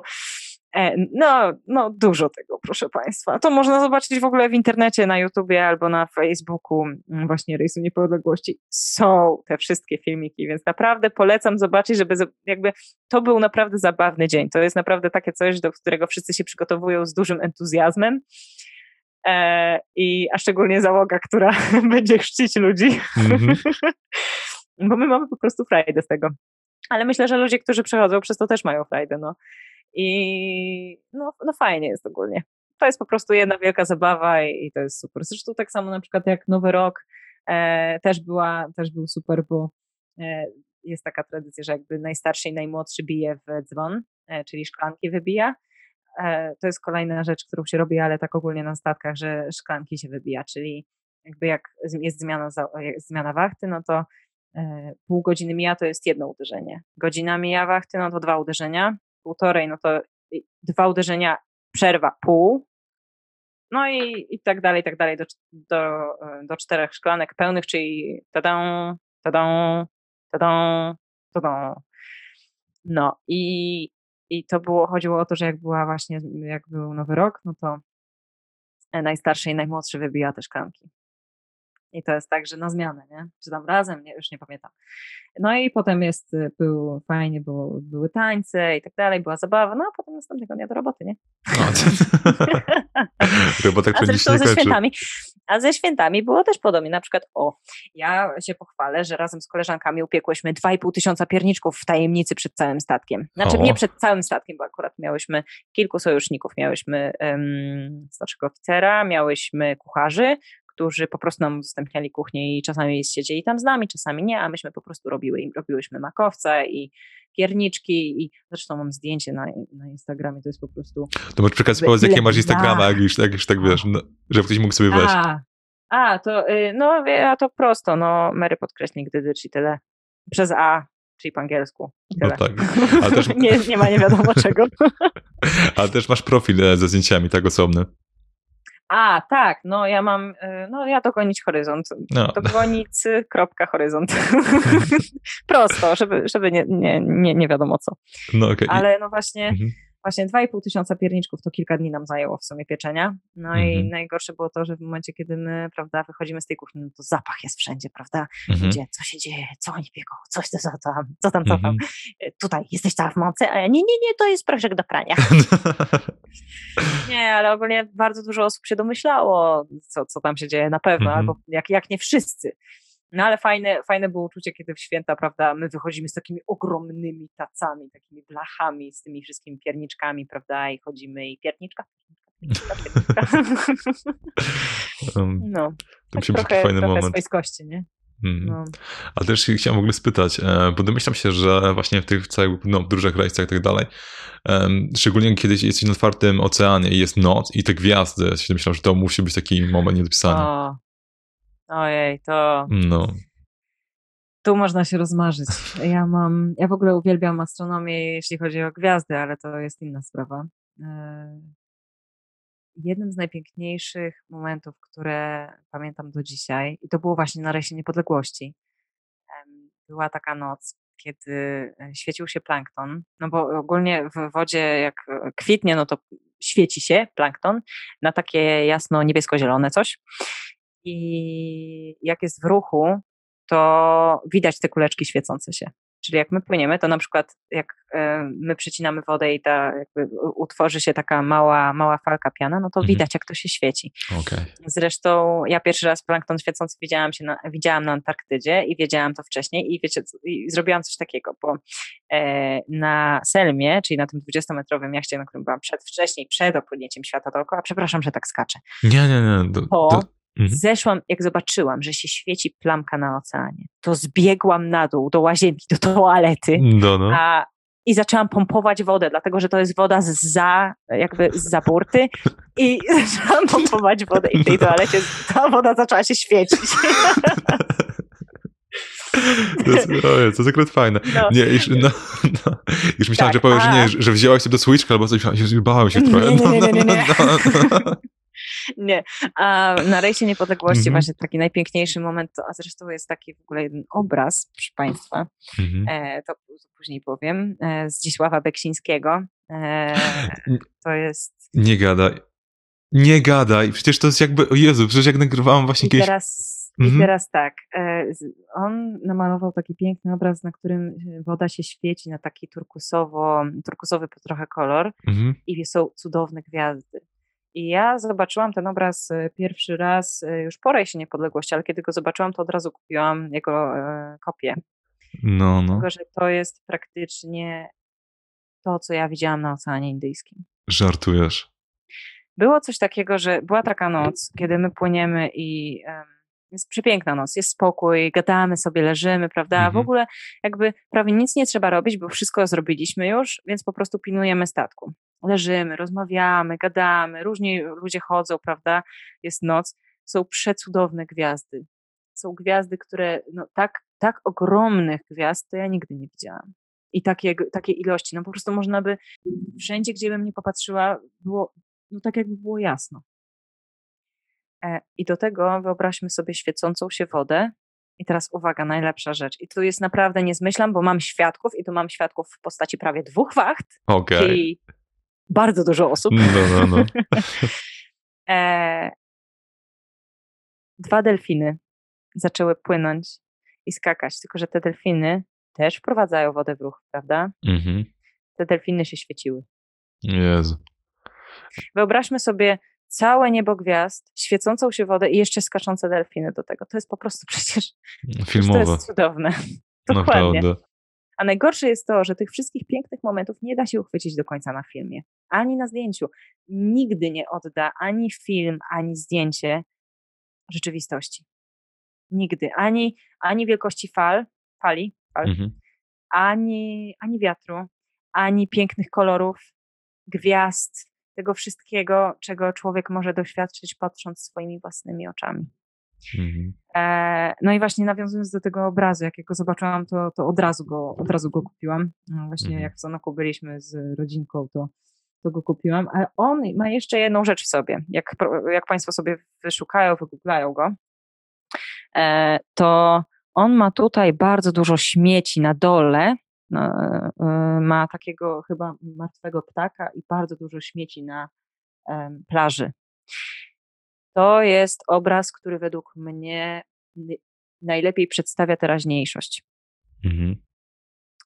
no, no, dużo tego, proszę Państwa. To można zobaczyć w ogóle w internecie, na YouTubie albo na Facebooku, mm, właśnie Rejsu Niepodległości. Są te wszystkie filmiki, więc naprawdę polecam zobaczyć, żeby jakby to był naprawdę zabawny dzień. To jest naprawdę takie coś, do którego wszyscy się przygotowują z dużym entuzjazmem. E, I, a szczególnie załoga, która będzie chrzcić ludzi. Mm-hmm. Bo my mamy po prostu frajdę z tego. Ale myślę, że ludzie, którzy przechodzą przez to też mają frajdę. No. I no, no fajnie jest ogólnie. To jest po prostu jedna wielka zabawa i, i to jest super. Zresztą tak samo na przykład jak Nowy Rok e, też, była, też był super, bo e, jest taka tradycja, że jakby najstarszy i najmłodszy bije w dzwon, e, czyli szklanki wybija. E, to jest kolejna rzecz, którą się robi, ale tak ogólnie na statkach, że szklanki się wybija, czyli jakby jak jest zmiana, zmiana wachty, no to e, pół godziny mija, to jest jedno uderzenie. Godzina mija wachty, no to dwa uderzenia półtorej, no to dwa uderzenia, przerwa pół, no i, i tak dalej, i tak dalej, do, do, do czterech szklanek pełnych, czyli tadą, tadą, tadą, tadą. No i, i to było, chodziło o to, że jak była właśnie, jak był Nowy Rok, no to najstarszy i najmłodszy wybija te szklanki. I to jest tak, że na zmianę, nie? Czy tam razem, nie, już nie pamiętam. No i potem jest, y, był fajnie, było, były tańce i tak dalej, była zabawa, no a potem następnego dnia do roboty, nie? No, Robota, która nie ze świętami. A ze świętami było też podobnie. Na przykład, o, ja się pochwalę, że razem z koleżankami upiekłyśmy 2,5 tysiąca pierniczków w tajemnicy przed całym statkiem. Znaczy, o. nie przed całym statkiem, bo akurat miałyśmy kilku sojuszników. Miałyśmy um, starszego oficera, miałyśmy kucharzy, którzy po prostu nam udostępniali kuchnię i czasami siedzieli tam z nami, czasami nie, a myśmy po prostu robiły, robiłyśmy makowce i pierniczki i zresztą mam zdjęcie na, na Instagramie, to jest po prostu... To możesz przekazać, jakie masz Instagrama, jak już, jak już tak wiesz, no, żeby ktoś mógł sobie wejść. A, a to, y, no, a to prosto, no, Mary podkreśnik Dydycz i tyle. Przez A, czyli po angielsku. No tak. Też... nie, nie ma nie wiadomo czego. Ale też masz profil e, ze zdjęciami, tak osobny. A, tak, no ja mam, y, no ja dogonić horyzont. No. Dogonić kropka horyzont. Prosto, żeby, żeby nie, nie, nie, nie wiadomo co. No, okay. Ale no właśnie, mhm. Właśnie 2,5 tysiąca pierniczków to kilka dni nam zajęło w sumie pieczenia. No mhm. i najgorsze było to, że w momencie, kiedy my, prawda, wychodzimy z tej kuchni, no to zapach jest wszędzie, prawda? Mhm. Gdzie, co się dzieje, co oni pieką, coś co, co tam, co tam, co tam. Mhm. E, tutaj jesteś cała w mocy, a ja nie, nie, nie, to jest proszek do prania. nie, ale ogólnie bardzo dużo osób się domyślało, co, co tam się dzieje na pewno, mhm. albo jak, jak nie wszyscy. No ale fajne, fajne było uczucie, kiedy w święta, prawda, my wychodzimy z takimi ogromnymi tacami, takimi blachami, z tymi wszystkimi pierniczkami, prawda, i chodzimy i pierniczka, pierniczka, pierniczka. um, no, to tak trochę, fajny trochę moment. swojskości, nie? Hmm. No. Ale też chciałem w ogóle spytać, e, bo domyślam się, że właśnie w tych całych no, dużych rejsach i tak dalej, szczególnie kiedy jesteś na otwartym oceanie i jest noc i te gwiazdy, się myślałem, że to musi być taki moment niedopisany. O, Ojej, to. No. Tu można się rozmarzyć. Ja mam, ja w ogóle uwielbiam astronomię, jeśli chodzi o gwiazdy, ale to jest inna sprawa. E, jednym z najpiękniejszych momentów, które pamiętam do dzisiaj, i to było właśnie na Rejsie Niepodległości, była taka noc, kiedy e, świecił się plankton, no bo ogólnie w wodzie jak kwitnie, no to świeci się plankton na takie jasno niebiesko-zielone coś i jak jest w ruchu, to widać te kuleczki świecące się. Czyli jak my płyniemy, to na przykład jak e, my przycinamy wodę i ta jakby utworzy się taka mała, mała falka piana, no to mhm. widać, jak to się świeci. Okay. Zresztą ja pierwszy raz plankton świecący widziałam, się na, widziałam na Antarktydzie i wiedziałam to wcześniej i wiecie, i zrobiłam coś takiego, bo e, na Selmie, czyli na tym 20-metrowym jachcie, na którym byłam przed, wcześniej, przed opłynięciem świata dookoła, przepraszam, że tak skaczę. Nie, nie, nie. Do, to Mhm. Zeszłam, jak zobaczyłam, że się świeci plamka na oceanie, to zbiegłam na dół do łazienki, do toalety no, no. A, i zaczęłam pompować wodę, dlatego że to jest woda z za, jakby z za burty i zaczęłam pompować wodę i w tej toalecie ta woda zaczęła się świecić. To jest, ojej, to jest akurat fajne. No. Nie, już, no, no, już myślałem, tak, że powiesz, że, nie, że wzięłaś się do switchka albo coś, bałem się trochę. Nie, nie, nie, nie, nie. Nie. A na rejsie niepodległości mm -hmm. właśnie taki najpiękniejszy moment, a zresztą jest taki w ogóle jeden obraz, proszę Państwa, mm -hmm. e, to, to, później powiem, e, Zdzisława Beksińskiego. E, to jest... Nie gadaj. Nie gadaj. Przecież to jest jakby, o Jezu, przecież jak nagrywałam właśnie I kiedyś... Teraz... I mhm. teraz tak, e, on namalował taki piękny obraz, na którym woda się świeci na taki turkusowo, turkusowy trochę kolor mhm. i są cudowne gwiazdy. I ja zobaczyłam ten obraz e, pierwszy raz e, już po rejsie niepodległości, ale kiedy go zobaczyłam, to od razu kupiłam jego e, kopię. No, no. Tylko, że to jest praktycznie to, co ja widziałam na Oceanie Indyjskim. Żartujesz. Było coś takiego, że była taka noc, kiedy my płyniemy i jest przepiękna noc, jest spokój, gadamy sobie, leżymy, prawda? Mhm. W ogóle jakby prawie nic nie trzeba robić, bo wszystko zrobiliśmy już, więc po prostu pilnujemy statku leżymy, rozmawiamy, gadamy, różni ludzie chodzą, prawda? Jest noc. Są przecudowne gwiazdy. Są gwiazdy, które, no tak, tak ogromnych gwiazd to ja nigdy nie widziałam. I takie, takie ilości. No po prostu można by, wszędzie, gdzie bym nie popatrzyła, było, no tak jakby było jasno. E, I do tego wyobraźmy sobie świecącą się wodę. I teraz uwaga, najlepsza rzecz. I tu jest naprawdę, nie zmyślam, bo mam świadków i tu mam świadków w postaci prawie dwóch wacht. Okay. Czyli bardzo dużo osób. No, no, no. e, dwa delfiny zaczęły płynąć i skakać, tylko że te delfiny też wprowadzają wodę w ruch, prawda? Mhm. Te delfiny się świeciły. Jezu. Wyobraźmy sobie całe niebo gwiazd, świecącą się wodę i jeszcze skaczące delfiny do tego. To jest po prostu przecież filmowe. To jest cudowne. Dokładnie. Naprawdę. A najgorsze jest to, że tych wszystkich pięknych momentów nie da się uchwycić do końca na filmie, ani na zdjęciu. Nigdy nie odda ani film, ani zdjęcie rzeczywistości. Nigdy. Ani, ani wielkości fal, fali, fal, mhm. ani, ani wiatru, ani pięknych kolorów, gwiazd, tego wszystkiego, czego człowiek może doświadczyć patrząc swoimi własnymi oczami. Mhm. E, no i właśnie nawiązując do tego obrazu, jakiego zobaczyłam, to, to od, razu go, od razu go kupiłam. No właśnie mhm. jak w Sanoku byliśmy z rodzinką, to, to go kupiłam. Ale on ma jeszcze jedną rzecz w sobie. Jak, jak Państwo sobie wyszukają, wygooglają go, e, to on ma tutaj bardzo dużo śmieci na dole. E, ma takiego chyba martwego ptaka i bardzo dużo śmieci na plaży. To jest obraz, który według mnie najlepiej przedstawia teraźniejszość. Mhm.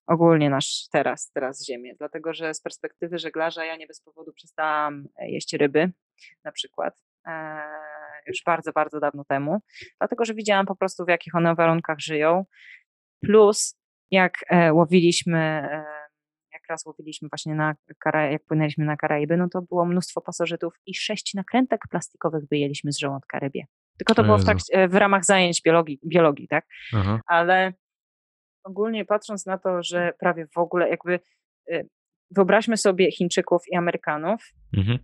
Ogólnie nasz teraz, teraz Ziemię. Dlatego, że z perspektywy żeglarza ja nie bez powodu przestałam e, jeść ryby, na przykład. E, już bardzo, bardzo dawno temu. Dlatego, że widziałam po prostu, w jakich one warunkach żyją. Plus, jak e, łowiliśmy e, raz łowiliśmy właśnie na Kara jak płynęliśmy na Karaiby, no to było mnóstwo pasożytów i sześć nakrętek plastikowych wyjęliśmy z żołądka rybie. Tylko to było w, trakcie, w ramach zajęć biologii, biologii tak? Aha. Ale ogólnie patrząc na to, że prawie w ogóle jakby y, wyobraźmy sobie Chińczyków i Amerykanów, mhm.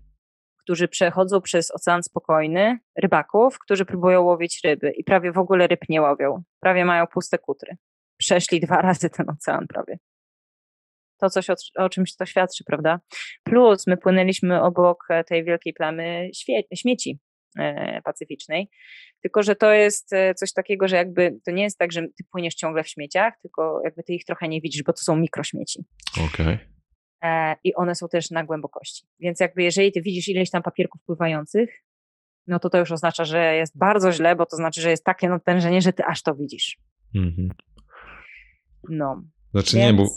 którzy przechodzą przez Ocean Spokojny, rybaków, którzy próbują łowić ryby i prawie w ogóle ryb nie łowią. Prawie mają puste kutry. Przeszli dwa razy ten ocean prawie to coś o, o, czymś to świadczy, prawda? Plus my płynęliśmy obok e, tej wielkiej plamy śmieci e, pacyficznej, tylko że to jest e, coś takiego, że jakby to nie jest tak, że ty płyniesz ciągle w śmieciach, tylko jakby ty ich trochę nie widzisz, bo to są mikrośmieci. Okej. Okay. I one są też na głębokości. Więc jakby jeżeli ty widzisz ileś tam papierków pływających, no to to już oznacza, że jest bardzo źle, bo to znaczy, że jest takie natężenie, że ty aż to widzisz. Mhm. No. Znaczy Więc... nie, bo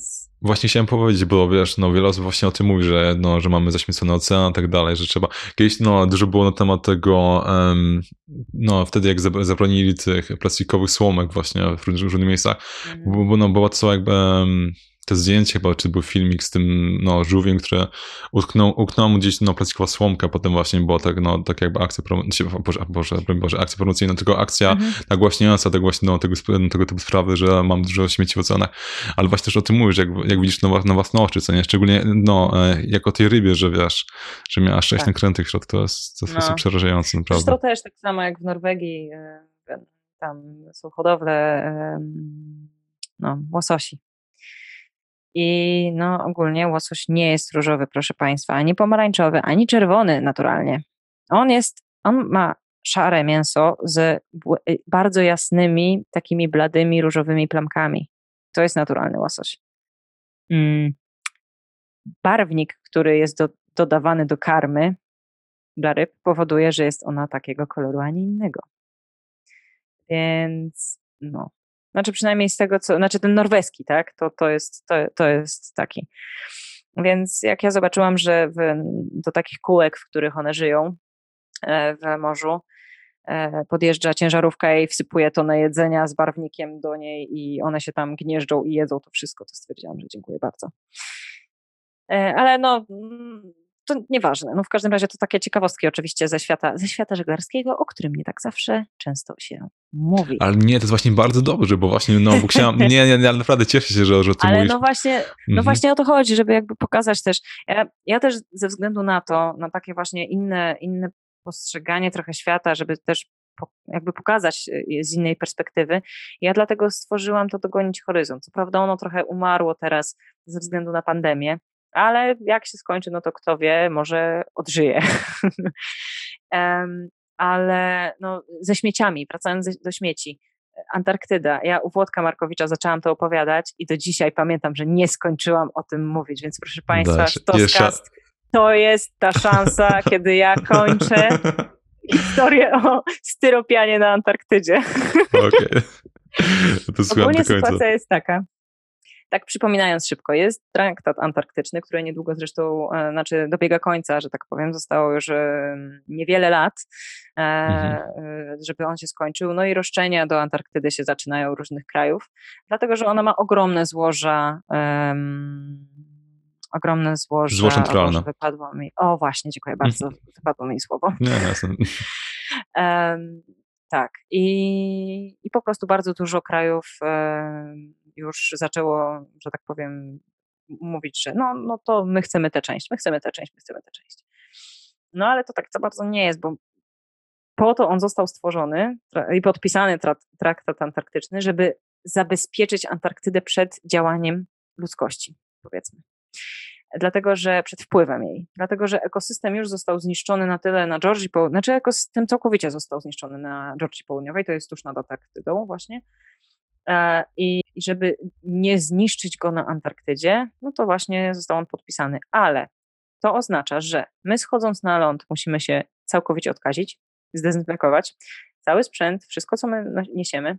Właśnie chciałem powiedzieć, bo wiesz, no wiele osób właśnie o tym mówi, że, no, że mamy zaśmiecony ocean i tak dalej, że trzeba. Kiedyś no, dużo było na temat tego, um, no wtedy jak zabronili tych plastikowych słomek właśnie w różnych miejscach, mm. bo, bo no, była to jakby um, te zdjęcie chyba, czy był filmik z tym, no, żółwiem, które utknął, utknęła mu gdzieś, no, plastikowa słomka, potem właśnie była tak, no, tak jakby akcja, promocyjna, Boże, Boże, Boże, akcja promocyjna, tylko akcja mhm. nagłaśniająca tak właśnie, no, tego, no, tego typu sprawy, że mam dużo śmieci w oceanach, ale właśnie też o tym mówisz, jak, jak widzisz na, na własne oczy, co nie, szczególnie, no, e, jak o tej rybie, że wiesz, że miała sześć tak. nakrętych w środku, to jest, to jest no. przerażające, naprawdę. To też tak samo jak w Norwegii, e, tam są hodowle no, łososi i no ogólnie łosoś nie jest różowy, proszę Państwa, ani pomarańczowy, ani czerwony naturalnie. On jest, on ma szare mięso z y, bardzo jasnymi, takimi bladymi, różowymi plamkami. To jest naturalny łosoś. Mm. Barwnik, który jest do, dodawany do karmy dla ryb, powoduje, że jest ona takiego koloru, a nie innego. Więc no, znaczy przynajmniej z tego, co, znaczy ten norweski, tak, to, to, jest, to, to jest taki. Więc jak ja zobaczyłam, że w, do takich kółek, w których one żyją e, w morzu, e, podjeżdża ciężarówka i wsypuje to na jedzenia z barwnikiem do niej i one się tam gnieżdżą i jedzą to wszystko, to stwierdziłam, że dziękuję bardzo. E, ale no, mm, to nieważne. No w każdym razie to takie ciekawostki oczywiście ze świata, ze świata żeglarskiego, o którym nie tak zawsze często się mówi. Ale nie, to jest właśnie bardzo dobrze, bo właśnie, no, bo chciałam, nie, nie, nie, ale naprawdę cieszę się, że, że ty ale mówisz. no właśnie, no mhm. właśnie o to chodzi, żeby jakby pokazać też, ja, ja też ze względu na to, na takie właśnie inne, inne postrzeganie trochę świata, żeby też jakby pokazać y, z innej perspektywy. Ja dlatego stworzyłam to Dogonić Horyzont. Co prawda ono trochę umarło teraz ze względu na pandemię, ale jak się skończy, no to kto wie, może odżyje. um, ale no, ze śmieciami, wracając do śmieci, Antarktyda. Ja u Włodka Markowicza zaczęłam to opowiadać i do dzisiaj pamiętam, że nie skończyłam o tym mówić, więc proszę Państwa, Sztoskast, to jest ta szansa, kiedy ja kończę historię o styropianie na Antarktydzie. Okej. Okay. To Ogólnie sytuacja jest taka, tak przypominając szybko, jest traktat antarktyczny, który niedługo zresztą, e, znaczy dobiega końca, że tak powiem, zostało już e, niewiele lat, e, mhm. żeby on się skończył. No i roszczenia do Antarktydy się zaczynają różnych krajów, dlatego że ona ma ogromne złoża. Um, ogromne złoża. Złoże centralne. Wypadło mi. O, właśnie, dziękuję bardzo. Mhm. Wypadło mi słowo. Nie, jasne. Um, tak. I, I po prostu bardzo dużo krajów um, już zaczęło, że tak powiem, mówić, że no, no to my chcemy tę część, my chcemy tę część, my chcemy tę część. No ale to tak za bardzo nie jest, bo po to on został stworzony i podpisany traktat antarktyczny, żeby zabezpieczyć Antarktydę przed działaniem ludzkości, powiedzmy. Dlatego, że przed wpływem jej. Dlatego, że ekosystem już został zniszczony na tyle na Georgii znaczy ekosystem całkowicie został zniszczony na Georgii Południowej, to jest tuż nad Antarktydą właśnie, I żeby nie zniszczyć go na Antarktydzie, no to właśnie został on podpisany. Ale to oznacza, że my schodząc na ląd musimy się całkowicie odkazić, zdezynfekować cały sprzęt, wszystko co my niesiemy,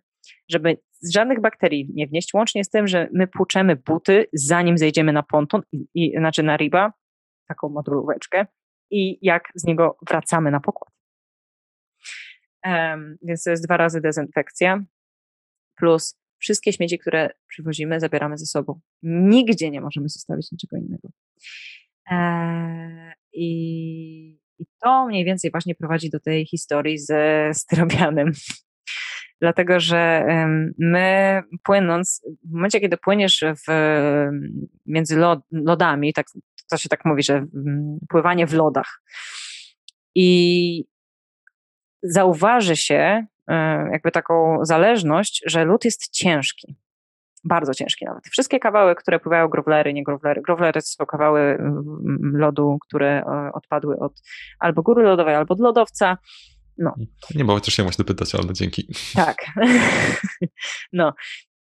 żeby żadnych bakterii nie wnieść, łącznie z tym, że my płuczemy buty, zanim zejdziemy na ponton, i, i, znaczy na riba, taką modulóweczkę, i jak z niego wracamy na pokład. Um, więc to jest dwa razy dezynfekcja plus wszystkie śmieci, które przywozimy, zabieramy ze sobą. Nigdzie nie możemy zostawić niczego innego. Eee, i, I to mniej więcej właśnie prowadzi do tej historii ze styropianem. Dlatego, że my płynąc, w momencie, kiedy płyniesz w, między lod, lodami, tak, to się tak mówi, że pływanie w lodach, i zauważy się E, jakby taką zależność, że lód jest ciężki. Bardzo ciężki nawet. Wszystkie kawały, które pływają growlery, nie growlery. Growlery to są kawały lodu, które e, odpadły od albo góry lodowej, albo od lodowca. No. Nie, bo chociaż nie właśnie pytać, ale dzięki. Tak. no.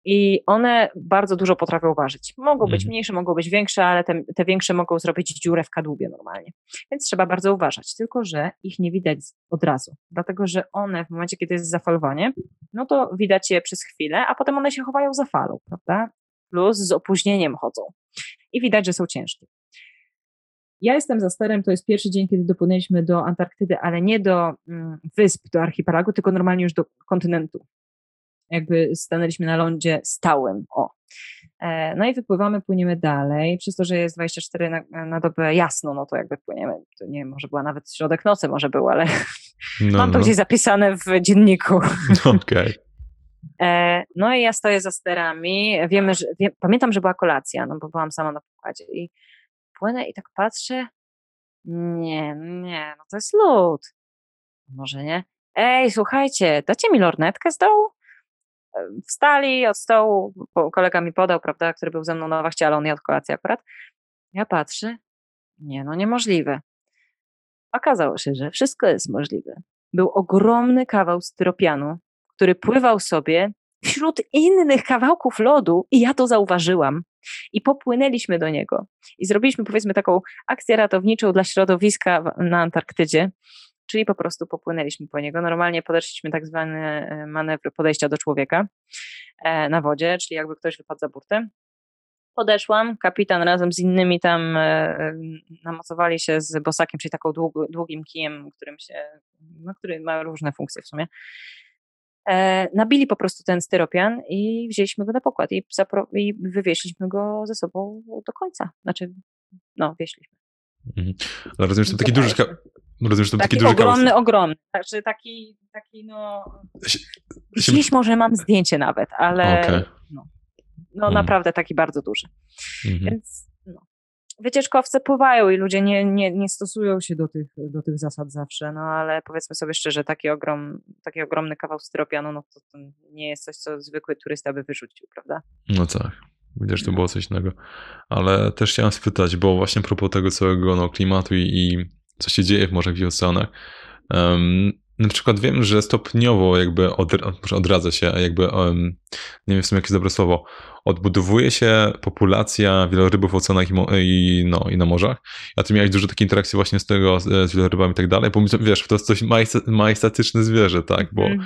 I one bardzo dużo potrafią ważyć. Mogą być mhm. mniejsze, mogą być większe, ale te, te, większe mogą zrobić dziurę w kadłubie normalnie. Więc trzeba bardzo uważać. Tylko, że ich nie widać od razu. Dlatego, że one w momencie, kiedy jest zafalowanie, no to widać je przez chwilę, a potem one się chowają za falą, prawda? plus z opóźnieniem chodzą. I widać, że są ciężkie. Ja jestem za sterem, to jest pierwszy dzień, kiedy dopłynęliśmy do Antarktydy, ale nie do mm, wysp, do archipelagu, tylko normalnie już do kontynentu. Jakby stanęliśmy na lądzie stałym. O. E, no i wypływamy, płyniemy dalej. Przez to, że jest 24 na, na dobę jasno, no to jakby płyniemy. To nie może była nawet środek nocy, może był, ale no, mam to no. gdzieś zapisane w dzienniku. Okej. Okay. E, no i ja stoję za sterami. Wiemy, że, wie, pamiętam, że była kolacja, no bo byłam sama na pokładzie i płynę i tak patrzę. Nie, nie, no to jest lód. Może nie. Ej, słuchajcie, dacie mi lornetkę z dołu? Wstali od stołu, kolega mi podał, prawda, który był ze mną na wachcie, ale on jadł kolację akurat. Ja patrzę, nie, no niemożliwe. Okazało się, że wszystko jest możliwe. Był ogromny kawał styropianu, który pływał sobie wśród innych kawałków lodu i ja to zauważyłam. I popłynęliśmy do niego. I zrobiliśmy, powiedzmy, taką akcję ratowniczą dla środowiska na Antarktydzie, czyli po prostu popłynęliśmy po niego. Normalnie podeszliśmy tak zwany e, manewr podejścia do człowieka e, na wodzie, czyli jakby ktoś wypadł za burtę. Podeszłam, kapitan razem z innymi tam e, namocowali się z bosakiem, czyli taką długim kijem, którym się, no, który ma różne funkcje w sumie. E, nabili po prostu ten styropian i wzięliśmy go na pokład i, i wywieźliśmy go ze sobą do końca. Znaczy, no, wieśliśmy. Mhm. Ale rozumiem, że to taki duży, rozumiem, że to taki, taki duży ogromny, ogromny. Także taki, taki no... Może mam zdjęcie nawet, ale okay. no, no hmm. naprawdę taki bardzo duży. Mhm. Więc wycieczkowcy pływają i ludzie nie, nie, nie stosują się do tych, do tych zasad zawsze, no ale powiedzmy sobie szczerze, taki, ogrom, taki ogromny kawał styropianu, no to, to nie jest coś, co zwykły turysta by wyrzucił, prawda? No tak. Widzisz, to było coś innego. Ale też chciałem spytać, bo właśnie a propos tego całego no, klimatu i, i co się dzieje w morzach i um, na przykład wiem, że stopniowo jakby od, odradza się, jakby, um, nie wiem w sumie jakie dobre słowo, odbudowuje się populacja wielorybów w oceanach i, i, no, i na morzach. A ty miałeś dużo takiej interakcji właśnie z tego, z, wielorybami i tak dalej, bo wiesz, to jest coś majestatyczne zwierzę, tak, bo... Mm.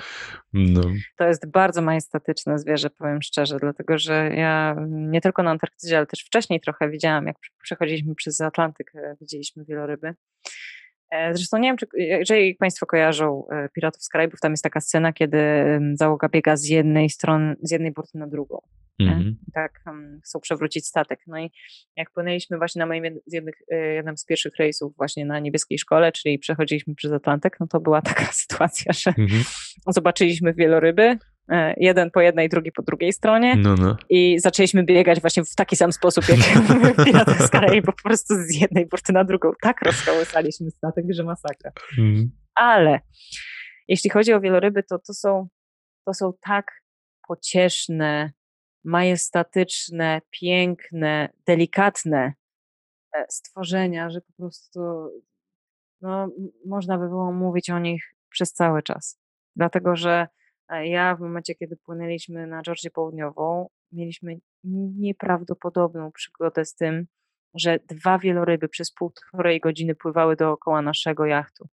No. To jest bardzo majestatyczne zwierzę, powiem szczerze, dlatego że ja nie tylko na Antarktydzie, ale też wcześniej trochę widziałam, jak przechodziliśmy przez Atlantyk, e, widzieliśmy wieloryby. E, zresztą nie wiem, czy, jeżeli Państwo kojarzą e, Piratów z Karaibów, tam jest taka scena, kiedy załoga biega z jednej strony, z jednej burty na drugą. Mm-hmm. Tak, chcą przewrócić statek. No i jak płynęliśmy właśnie na moim jednych, e, jednym z pierwszych rejsów właśnie na niebieskiej szkole, czyli przechodziliśmy przez Atlantyk, no to była taka sytuacja, że mm-hmm. zobaczyliśmy wieloryby, E, jeden po jednej, drugi po drugiej stronie no, no. i zaczęliśmy biegać właśnie w taki sam sposób, jak Pirates z bo po prostu z jednej burty na drugą. Tak rozkołysaliśmy statek, że masakra. Mm. Ale jeśli chodzi o wieloryby, to to są, to są tak pocieszne, majestatyczne, piękne, delikatne e, stworzenia, że po prostu no, można by było mówić o nich przez cały czas. Dlatego, że ja w momencie, kiedy płynęliśmy na Georgię Południową, mieliśmy nieprawdopodobną przygodę z tym, że dwa wieloryby przez półtorej godziny pływały dookoła naszego jachtu.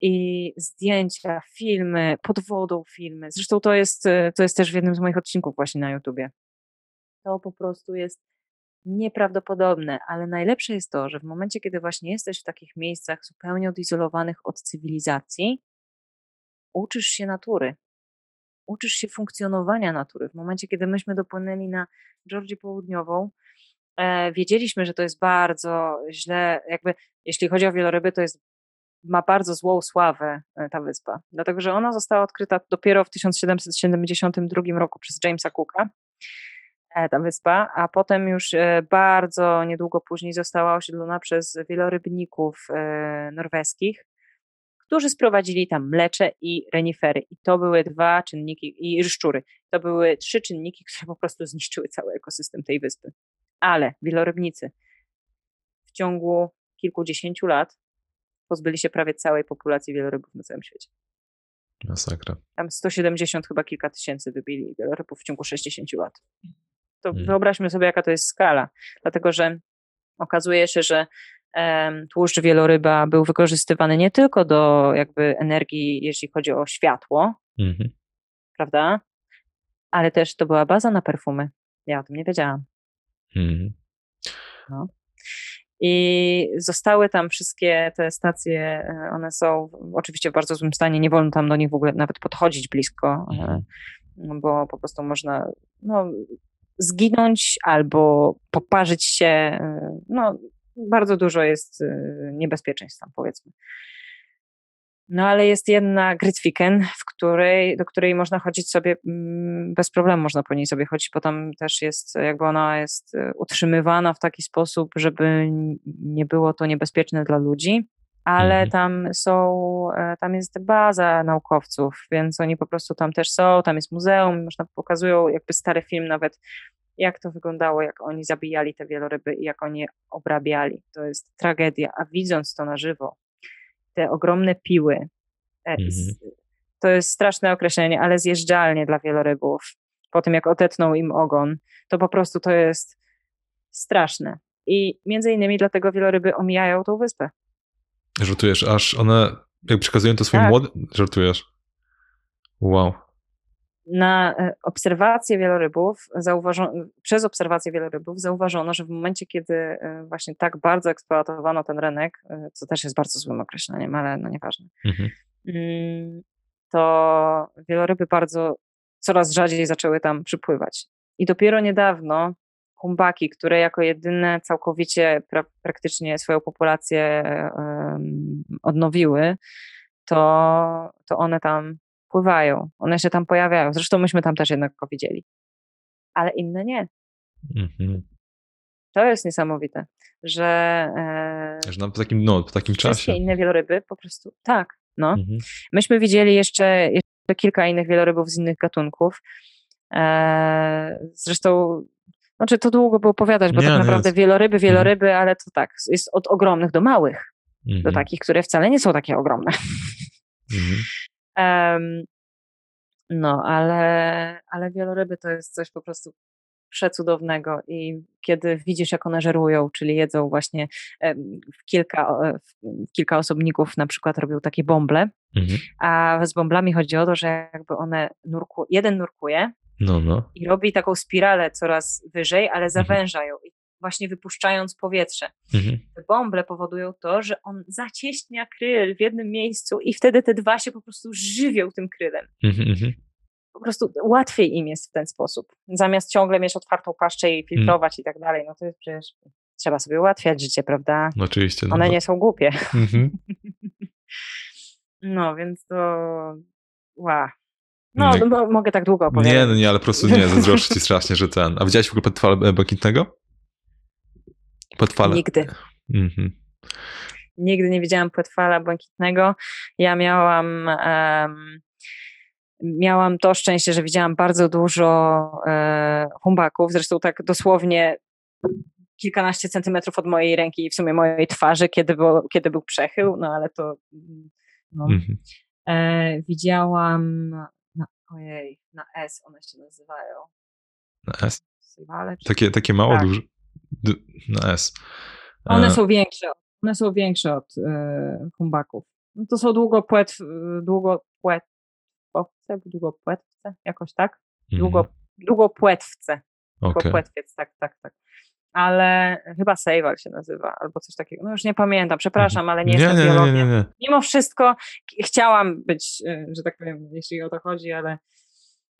I zdjęcia, filmy, pod wodą filmy. Zresztą to jest, to jest też w jednym z moich odcinków właśnie na YouTubie. To po prostu jest nieprawdopodobne, ale najlepsze jest to, że w momencie, kiedy właśnie jesteś w takich miejscach zupełnie odizolowanych od cywilizacji, uczysz się natury, uczysz się funkcjonowania natury. W momencie, kiedy myśmy dopłynęli na Georgię Południową, e, wiedzieliśmy, że to jest bardzo źle, jakby jeśli chodzi o wieloryby, to jest ma bardzo złą sławę e, ta wyspa, dlatego że ona została odkryta dopiero w 1772 roku przez Jamesa Cooka, e, ta wyspa, a potem już e, bardzo niedługo później została osiedlona przez wielorybników norweskich, którzy sprowadzili tam mlecze i renifery. I to były dwa czynniki, i szczury. To były trzy czynniki, które po prostu zniszczyły cały ekosystem tej wyspy. Ale wielorybnicy w ciągu kilkudziesięciu lat pozbyli się prawie całej populacji wielorybów na całym świecie. Masakra. Tam 170 chyba kilka tysięcy wybili wielorybów w ciągu 60 lat. To hmm. wyobraźmy sobie, jaka to jest skala. Dlatego, że okazuje się, że tłuszcz wieloryba był wykorzystywany nie tylko do jakby energii, jeśli chodzi o światło, mhm. prawda? ale też to była baza na perfumy. Ja o tym nie wiedziałam. Mhm. No. I zostały tam wszystkie te stacje, e, one są oczywiście w bardzo złym stanie, nie wolno tam do nich w ogóle nawet podchodzić blisko, e, Mhm. no bo po prostu można no, zginąć albo poparzyć się. e, No, bardzo dużo jest e, niebezpieczeństw tam, powiedzmy. No ale jest jedna Grytwiken, w której, do której można chodzić sobie mm, bez problemu, można po niej sobie chodzić, bo tam też jest, jakby ona jest e, utrzymywana w taki sposób, żeby nie było to niebezpieczne dla ludzi, ale Mhm. tam są, e, tam jest baza naukowców, więc oni po prostu tam też są, tam jest muzeum, można pokazują jakby stary film nawet, jak to wyglądało, jak oni zabijali te wieloryby i jak oni je obrabiali. To jest tragedia, a widząc to na żywo, te ogromne piły. e, Mhm. To jest straszne określenie, ale zjeżdżalnie dla wielorybów. Po tym, jak otetnął im ogon, to po prostu to jest straszne. I między innymi dlatego wieloryby omijają tą wyspę. Żartujesz, aż one jak przekazują to swoim Tak. młodym... Żartujesz. Wow. Na e, obserwacje wielorybów, zauważono, przez obserwacje wielorybów zauważono, że w momencie, kiedy e, właśnie tak bardzo eksploatowano ten rynek, e, co też jest bardzo złym określeniem, ale no nieważne, Mhm. mm, to wieloryby bardzo coraz rzadziej zaczęły tam przypływać. I dopiero niedawno humbaki, które jako jedyne całkowicie pra praktycznie swoją populację em, odnowiły, to, to one tam pływają, one się tam pojawiają. Zresztą myśmy tam też jednak go widzieli. Ale inne nie. Mhm. To jest niesamowite, że e, Że nawet po takim, no, po takim wszystkie czasie. inne wieloryby po prostu, tak, no. Mhm. Myśmy widzieli jeszcze, jeszcze kilka innych wielorybów z innych gatunków. Eee, zresztą, znaczy to długo by opowiadać, bo Nie, tak naprawdę wieloryby, wieloryby, ale to tak, jest od ogromnych do małych, do Mhm. takich, które wcale nie są takie ogromne. Mhm. Em, no, ale, ale wieloryby to jest coś po prostu przecudownego i kiedy widzisz, jak one żerują, czyli jedzą właśnie em, kilka, w kilka osobników na przykład robią takie bąble, Mhm. a z bąblami chodzi o to, że jakby one nurku, jeden nurkuje No, no. i robi taką spiralę coraz wyżej, ale Mhm. zawęża ją i właśnie wypuszczając powietrze. Mhm. Te bąble powodują to, że on zacieśnia kryl w jednym miejscu i wtedy te dwa się po prostu żywią tym krylem. Mhm. Mhm. Po prostu łatwiej im jest w ten sposób. Zamiast ciągle mieć otwartą paszczę i filtrować i tak dalej, no to jest przecież trzeba sobie ułatwiać życie, prawda? No, oczywiście. No, One no. nie są głupie. Mhm. No, więc to ła. No, Nie- no, mo- mogę tak długo opowiadać. Nie, no nie, ale po prostu nie, zazdroszczę ci strasznie, że ten. A widziałeś w ogóle podfale błękitnego? Podfale. Nigdy. Mhm. Nigdy nie widziałam płetwala błękitnego. Ja miałam, em, miałam to szczęście, że widziałam bardzo dużo e, humbaków, zresztą tak dosłownie kilkanaście centymetrów od mojej ręki i w sumie mojej twarzy, kiedy, było, kiedy był przechył, no ale to no. Mhm. E, widziałam, na, ojej, na S one się nazywają. Na S. Takie, takie mało Tak. duże. Na S. One E, są większe. One są większe od e, humbaków. No to są długopłet, długopłetwowce, długopłetwce, jakoś tak? Długo, mhm. długopłetwce, długopłetwiec, tak, tak, tak. Ale chyba Sejwal się nazywa, albo coś takiego. No już nie pamiętam, przepraszam, ale nie, nie, jestem nie, biologiem. nie, nie. Mimo wszystko chciałam być, e, że tak powiem, jeśli o to chodzi, ale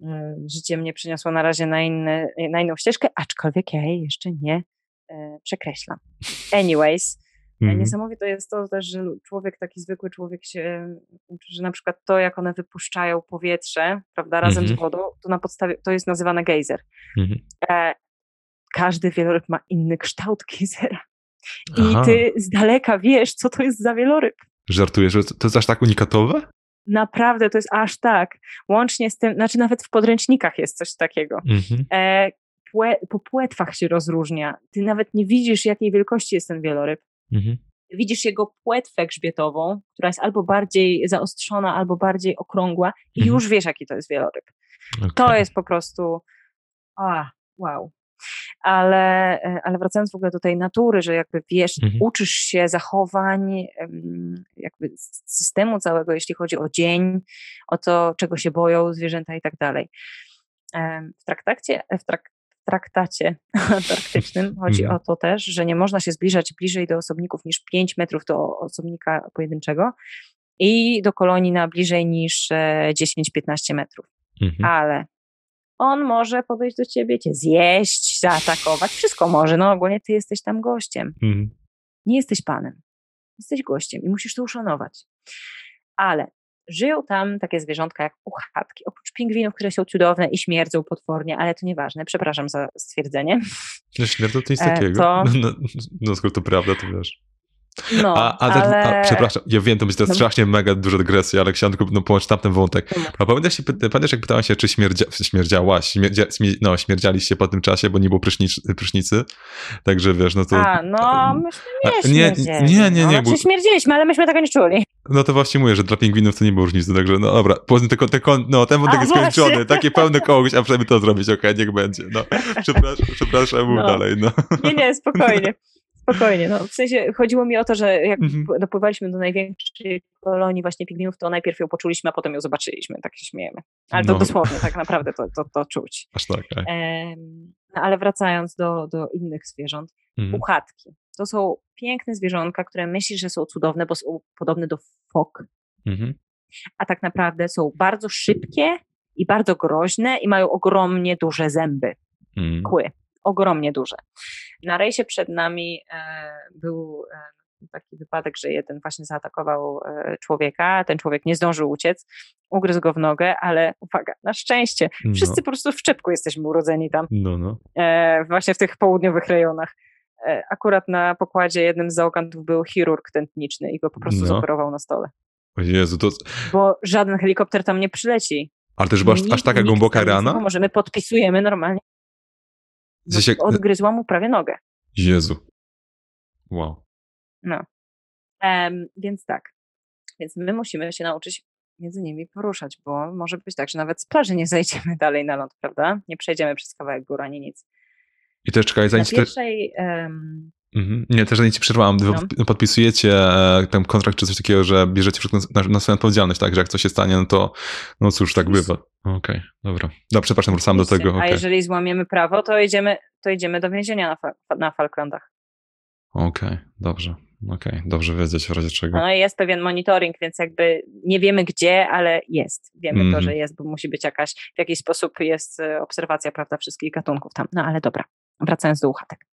e, życie mnie przyniosło na razie na, inny, na inną ścieżkę, aczkolwiek ja jej jeszcze nie e, przekreślam. Anyways, Mhm. Niesamowite jest to też, że człowiek, taki zwykły człowiek się uczy, że na przykład to, jak one wypuszczają powietrze, prawda, razem Mhm. z wodą, to na podstawie, to jest nazywane gejzer. Mhm. E, każdy wieloryb ma inny kształt gejzera. I Aha. ty z daleka wiesz, co to jest za wieloryb. Żartujesz, że to jest aż tak unikatowe? Naprawdę, to jest aż tak. Łącznie z tym, znaczy nawet w podręcznikach jest coś takiego. Mhm. E, płe, po płetwach się rozróżnia. Ty nawet nie widzisz, jakiej wielkości jest ten wieloryb. Mhm. widzisz jego płetwę grzbietową, która jest albo bardziej zaostrzona, albo bardziej okrągła i Mhm. już wiesz, jaki to jest wieloryb. To Okej. jest po prostu a, wow. Ale, e, ale wracając w ogóle do tej natury, że jakby wiesz, Mhm. uczysz się zachowań jakby systemu całego, jeśli chodzi o dzień, o to, czego się boją zwierzęta i tak dalej. W traktacie, w trak, traktacie antarktycznym chodzi mhm. o to też, że nie można się zbliżać bliżej do osobników niż 5 metrów do osobnika pojedynczego i do kolonii na bliżej niż 10-15 e, metrów. Mhm. Ale on może podejść do ciebie, cię zjeść, zaatakować, wszystko może. No ogólnie ty jesteś tam gościem. Mhm. Nie jesteś panem. Jesteś gościem i musisz to uszanować. Ale żyją tam takie zwierzątka jak puchatki. Oprócz pingwinów, które są cudowne i śmierdzą potwornie, ale to nieważne. Przepraszam za stwierdzenie. No śmierdzą to nic e, takiego. To... No, no, no skoro to prawda, to wiesz. No, a, a, ale... a, przepraszam, ja wiem, to będzie teraz no. strasznie mega duża dygresja, ale chciałem tylko no, połączyć tamten wątek. No. A pamiętasz, pamiętasz jak pytałem się, czy śmierdzia, śmierdziałaś, śmierdzia, no, śmierdzialiście po tym czasie, bo nie było prysznic, prysznicy, także wiesz, no to... A, no, myśmy nie Nie, nie, nie, nie. No, znaczy śmierdziliśmy, ale myśmy tego nie czuli. No to właśnie mówię, że dla pingwinów to nie było różnicy, także no dobra, poza tym te, no, ten wątek jest skończony, takie pełne kogoś, a przynajmniej to zrobić, okej, okay, niech będzie, no. Przepraszam, przepraszam, mów no. dalej, no. Nie, nie, spokojnie. Spokojnie, no w sensie chodziło mi o to, że jak mhm. dopływaliśmy do największej kolonii właśnie pingwinów, to najpierw ją poczuliśmy, a potem ją zobaczyliśmy, tak się śmiejemy. Ale to no. dosłownie, tak naprawdę to, to, to czuć. Aż tak, tak. no, ale wracając do, do innych zwierząt, mhm. puchatki. To są piękne zwierzątka, które myślisz, że są cudowne, bo są podobne do fok. Mhm. A tak naprawdę są bardzo szybkie i bardzo groźne i mają ogromnie duże zęby, mhm. kły ogromnie duże. Na rejsie przed nami e, był e, taki wypadek, że jeden właśnie zaatakował e, człowieka, ten człowiek nie zdążył uciec, ugryzł go w nogę, ale uwaga, na szczęście, no. wszyscy po prostu w czepku jesteśmy urodzeni tam, no, no. właśnie w tych południowych rejonach. Akurat na pokładzie jednym z załogantów był chirurg tętniczny i go po prostu no. zoperował na stole. O Jezu, to... Bo żaden helikopter tam nie przyleci. Ale też była aż, aż taka głęboka rana? Możemy podpisujemy normalnie. No, się... Odgryzła mu prawie nogę. Jezu. Wow. No. Um, więc tak. Więc my musimy się nauczyć między nimi poruszać, bo może być tak, że nawet z plaży nie zejdziemy dalej na ląd, prawda? Nie przejdziemy przez kawałek gór ani nic. I też czekaj, zanim... Na pierwszej... Um... Mhm. Nie, też zanim ci przerwałam, no. podpisujecie e, ten kontrakt czy coś takiego, że bierzecie wszystko na, na swoją odpowiedzialność, tak? Że jak coś się stanie, no to no cóż, tak bywa. Okej, okay, dobra. No, przepraszam, wracam do tego. Okay. A jeżeli złamiemy prawo, to idziemy, to idziemy do więzienia na, fa na Falklandach. Okej, okay, dobrze. Okej, okay, dobrze wiedzieć w razie czego. No i jest pewien monitoring, więc jakby nie wiemy gdzie, ale jest. Wiemy mm. to, mhm. że jest, bo musi być jakaś, w jakiś sposób jest e, obserwacja, prawda, wszystkich gatunków tam. No ale dobra, wracając do uchatek.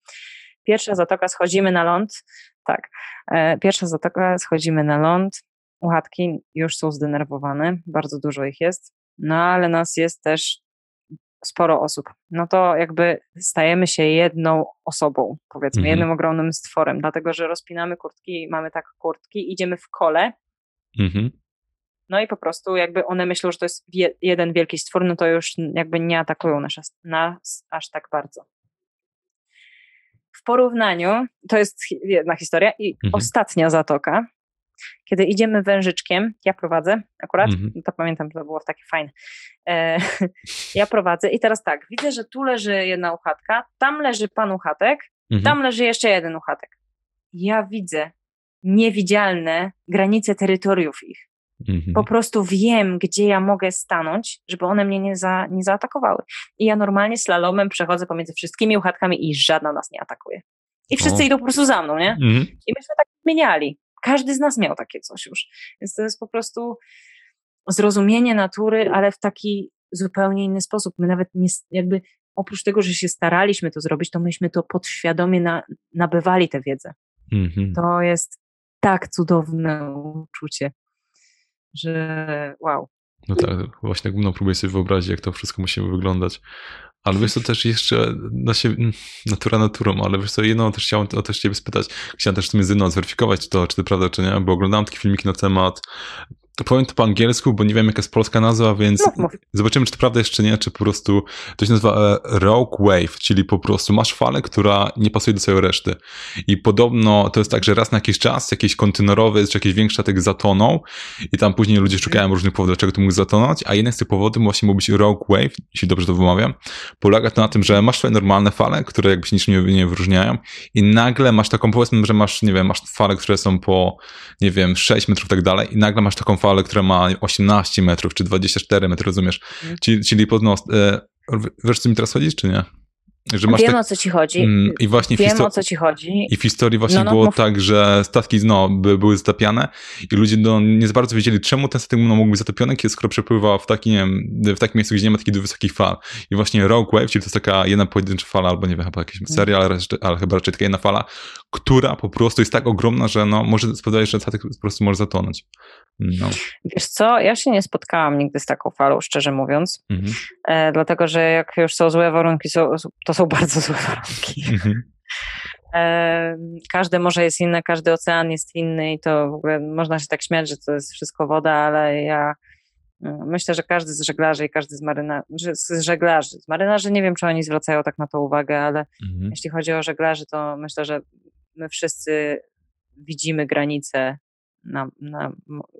Pierwsza zatoka, schodzimy na ląd. Tak, e, pierwsza zatoka, schodzimy na ląd. Uchatki już są zdenerwowane, bardzo dużo ich jest, no ale nas jest też sporo osób. No to jakby stajemy się jedną osobą, powiedzmy, mhm. jednym ogromnym stworem, dlatego że rozpinamy kurtki, mamy tak kurtki, idziemy w kole. Mhm. No i po prostu jakby one myślą, że to jest jeden wielki stwór, no to już jakby nie atakują nas, nas aż tak bardzo w porównaniu, to jest jedna historia i mhm. ostatnia zatoka, kiedy idziemy wężyczkiem, ja prowadzę akurat, mhm. to pamiętam, to było takie fajne. E, ja prowadzę i teraz tak, widzę, że tu leży jedna uchatka, tam leży pan uchatek, mhm. tam leży jeszcze jeden uchatek. Ja widzę niewidzialne granice terytoriów ich. Mhm. Po prostu wiem, gdzie ja mogę stanąć, żeby one mnie nie, za, nie zaatakowały. I ja normalnie slalomem przechodzę pomiędzy wszystkimi uchatkami i żadna nas nie atakuje. I wszyscy o. idą po prostu za mną, nie? Mhm. I myśmy tak zmieniali. Każdy z nas miał takie coś już. Więc to jest po prostu zrozumienie natury, ale w taki zupełnie inny sposób. My nawet nie, jakby oprócz tego, że się staraliśmy to zrobić, to myśmy to podświadomie na, nabywali tę wiedzę. Mhm. To jest tak cudowne uczucie że wow. No tak, właśnie no, próbuję sobie wyobrazić, jak to wszystko musi wyglądać. Ale wiesz co, też jeszcze na siebie, mm, natura naturą, ale wiesz co, jedno też chciałem o też ciebie spytać, chciałem też między mną zweryfikować to, czy to prawda, czy nie, bo oglądałem takie filmiki na temat powiem to po angielsku, bo nie wiem jaka jest polska nazwa, więc no, zobaczymy, czy to prawda jest, czy nie, czy po prostu to się nazywa e, Rogue Wave, czyli po prostu masz falę, która nie pasuje do całej reszty. I podobno to jest tak, że raz na jakiś czas jakiś kontenerowy czy jakiś większy statek zatonął i tam później ludzie szukają różnych powodów, dlaczego to mógł zatonąć, a jeden z tych powodów właśnie mógł być Rogue Wave, jeśli dobrze to wymawiam. Polega to na tym, że masz swoje normalne fale, które jakby się niczym nie, nie wyróżniają i nagle masz taką, powiedzmy, że masz, nie wiem, masz fale, które są po, nie wiem, 6 metrów i tak dalej i nagle masz taką falę, która ma 18 metrów czy 24 metry, rozumiesz? Czyli, czyli podnos, e, wiesz, co mi teraz chodzi, czy nie? Że masz Wiem tak, o co ci chodzi. Mm, I właśnie Wiem o co ci chodzi. I w historii właśnie no, no, było tak, że statki no, by, były zatapiane i ludzie no, nie za bardzo wiedzieli, czemu ten statek no, mógł być zatopiony, kiedy skoro przepływał w, taki, wiem, w takim miejscu, gdzie nie ma takich wysokich fal. I właśnie Rogue Wave, czyli to jest taka jedna pojedyncza fala, albo nie wiem, chyba jakaś mm. seria, ale, ale chyba raczej taka jedna fala, która po prostu jest tak ogromna, że no, może spowodować, że statek po prostu może zatonąć. No. Wiesz co, ja się nie spotkałam nigdy z taką falą, szczerze mówiąc, mhm. e, dlatego że jak już są złe warunki, są, to są bardzo złe warunki. Mhm. Każde morze jest inne, każdy ocean jest inny i to w ogóle można się tak śmiać, że to jest wszystko woda, ale ja mm, myślę, że każdy z żeglarzy i każdy z marynarzy, z żeglarzy, z marynarzy nie wiem, czy oni zwracają tak na to uwagę, ale mhm. jeśli chodzi o żeglarzy, to myślę, że my wszyscy widzimy granice na, na,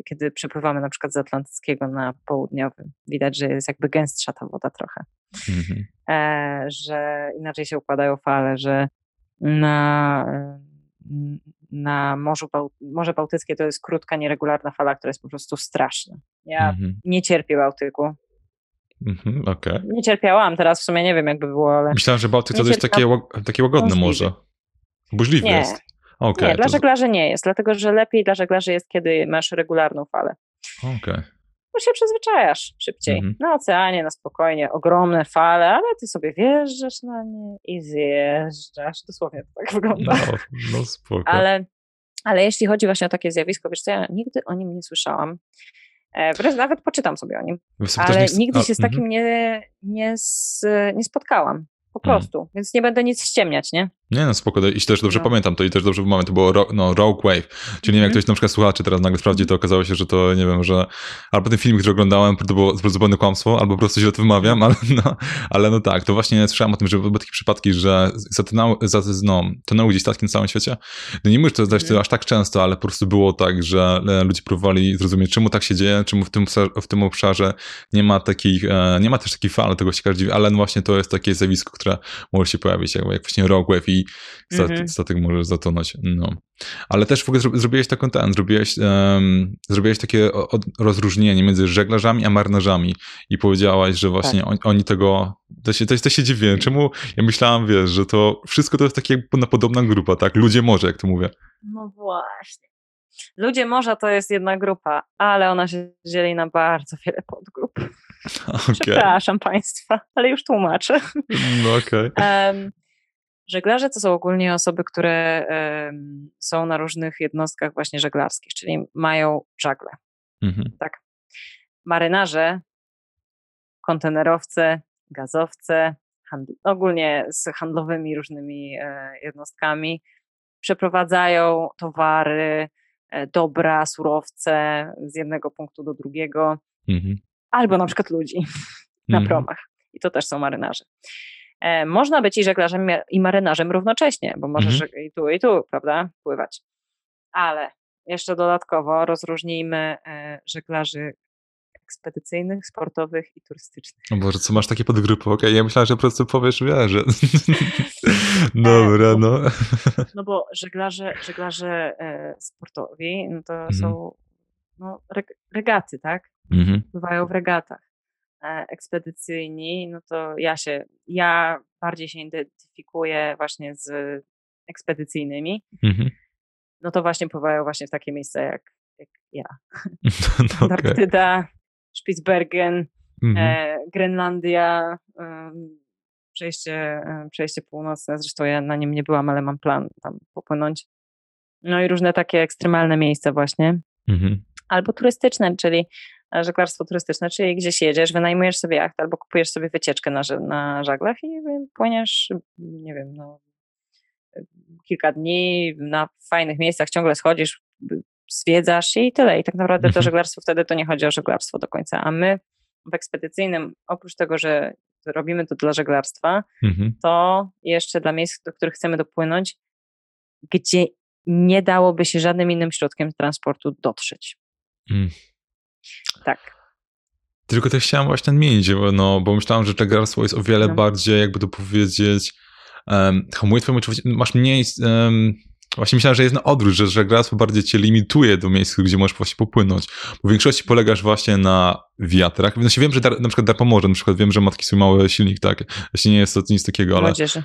kiedy przepływamy na przykład z Atlantyckiego na południowy. Widać, że jest jakby gęstsza ta woda trochę. Mhm. E, że inaczej się układają fale, że na, na Morzu Bał Morze Bałtyckie to jest krótka, nieregularna fala, która jest po prostu straszna. Ja mhm. nie cierpię Bałtyku. Mhm, okay. Nie cierpiałam, teraz w sumie nie wiem, jakby było, ale. Myślałam, że Bałtyk to jest takie, takie łagodne morze. Burzliwe jest. Okay, nie, dla to... żeglarzy nie jest, dlatego że lepiej dla żeglarzy jest, kiedy masz regularną falę. Okej. Okay. Bo się przyzwyczajasz szybciej. Mm -hmm. Na oceanie, na spokojnie, ogromne fale, ale ty sobie wjeżdżasz na nie i zjeżdżasz. Dosłownie to tak wygląda. No, no spoko. Ale, ale jeśli chodzi właśnie o takie zjawisko, wiesz co, ja nigdy o nim nie słyszałam. E, nawet poczytam sobie o nim, ale nie... nigdy się z takim -hmm. nie, nie, nie spotkałam. Po mhm. prostu, mm. więc nie będę nic ściemniać, nie? Nie no, spoko, i też dobrze no. pamiętam to i też dobrze mamy, to było ro, no, Rogue Wave, czyli nie wiem, jak mhm. ktoś na przykład słuchaczy teraz nagle sprawdzi, to okazało się, że to, nie wiem, że albo ten film, który oglądałem, to było zupełnie kłamstwo, albo po prostu źle to wymawiam, ale no, ale no tak, to właśnie słyszałem o tym, że były takie przypadki, że zatynały, no, tonęły gdzieś statki na całym świecie. No nie mówię, że to zdarzyć mm. aż tak często, ale po prostu było tak, że e, ludzie próbowali zrozumieć, czemu tak się dzieje, czemu w tym, w tym obszarze nie ma takich, e, nie ma też takich fal, tego się każdy ale no właśnie to jest takie zjawisko, które może się pojawić, jak, jak właśnie Rogue Wave i mm -hmm. statek może zatonąć. No. Ale też w ogóle zrobiłeś taką ten, zrobiłeś, um, zrobiłeś takie rozróżnienie między żeglarzami a marynarzami i powiedziałaś, że właśnie tak. on, oni tego, to się, to, to się dziwię, czemu ja myślałam, wiesz, że to wszystko to jest takie podobna grupa, tak? Ludzie morze, jak to mówię. No właśnie. Ludzie morza to jest jedna grupa, ale ona się dzieli na bardzo wiele podgrup. Okay. Przepraszam Państwa, ale już tłumaczę. No. Okay. Um, Żeglarze to są ogólnie osoby, które są na różnych jednostkach właśnie żeglarskich, czyli mają żagle. Mhm. Tak. Marynarze, kontenerowce, gazowce, handl- ogólnie z handlowymi różnymi e, jednostkami przeprowadzają towary, e, dobra, surowce z jednego punktu do drugiego, mhm. Albo na przykład ludzi na mhm. promach. I to też są marynarze. E, można być i żeglarzem, i marynarzem równocześnie, bo możesz mhm. i tu, i tu, prawda, pływać. Ale jeszcze dodatkowo rozróżnijmy e, żeglarzy ekspedycyjnych, sportowych i turystycznych. O Boże, co masz takie podgrupy? Okej, okay, ja myślałem, że po prostu powiesz że. Dobra, no. No bo żeglarze, żeglarze sportowi no to mhm. są no, regaty, tak? Mhm. Pływają w regatach. E, ekspedycyjni, no to ja się, ja bardziej się identyfikuję właśnie z ekspedycyjnymi, mhm. no to właśnie pływają właśnie w takie miejsca jak, jak ja. No, Antarktyda, okay. Spitsbergen, mhm. e, Grenlandia, e, przejście, e, przejście północne, zresztą ja na nim nie byłam, ale mam plan tam popłynąć. No i różne takie ekstremalne miejsca właśnie. Mhm. Albo turystyczne, czyli żeglarstwo turystyczne, czyli gdzieś jedziesz, wynajmujesz sobie jacht albo kupujesz sobie wycieczkę na, na żaglach i płyniesz, nie wiem, no, kilka dni na fajnych miejscach, ciągle schodzisz, zwiedzasz i tyle. I tak naprawdę to mhm. żeglarstwo wtedy to nie chodzi o żeglarstwo do końca. A my w ekspedycyjnym, oprócz tego, że robimy to dla żeglarstwa, mhm. to jeszcze dla miejsc, do których chcemy dopłynąć, gdzie nie dałoby się żadnym innym środkiem transportu dotrzeć. Mm. Tak. Tylko też chciałem właśnie nadmienić, no, bo myślałem, że czegarstwo jest o wiele no. bardziej, jakby to powiedzieć, um, hamuje twoją masz mniej um, Właśnie myślałem, że jest na odwrót, że żeglarstwo bardziej cię limituje do miejsc, gdzie możesz właśnie popłynąć. Bo w większości polegasz właśnie na wiatrach. No się wiem, że dar, na przykład dar pomoże, na przykład wiem, że matki swój mały silnik, tak. Jeśli nie jest to nic takiego, ale... Młodzieży.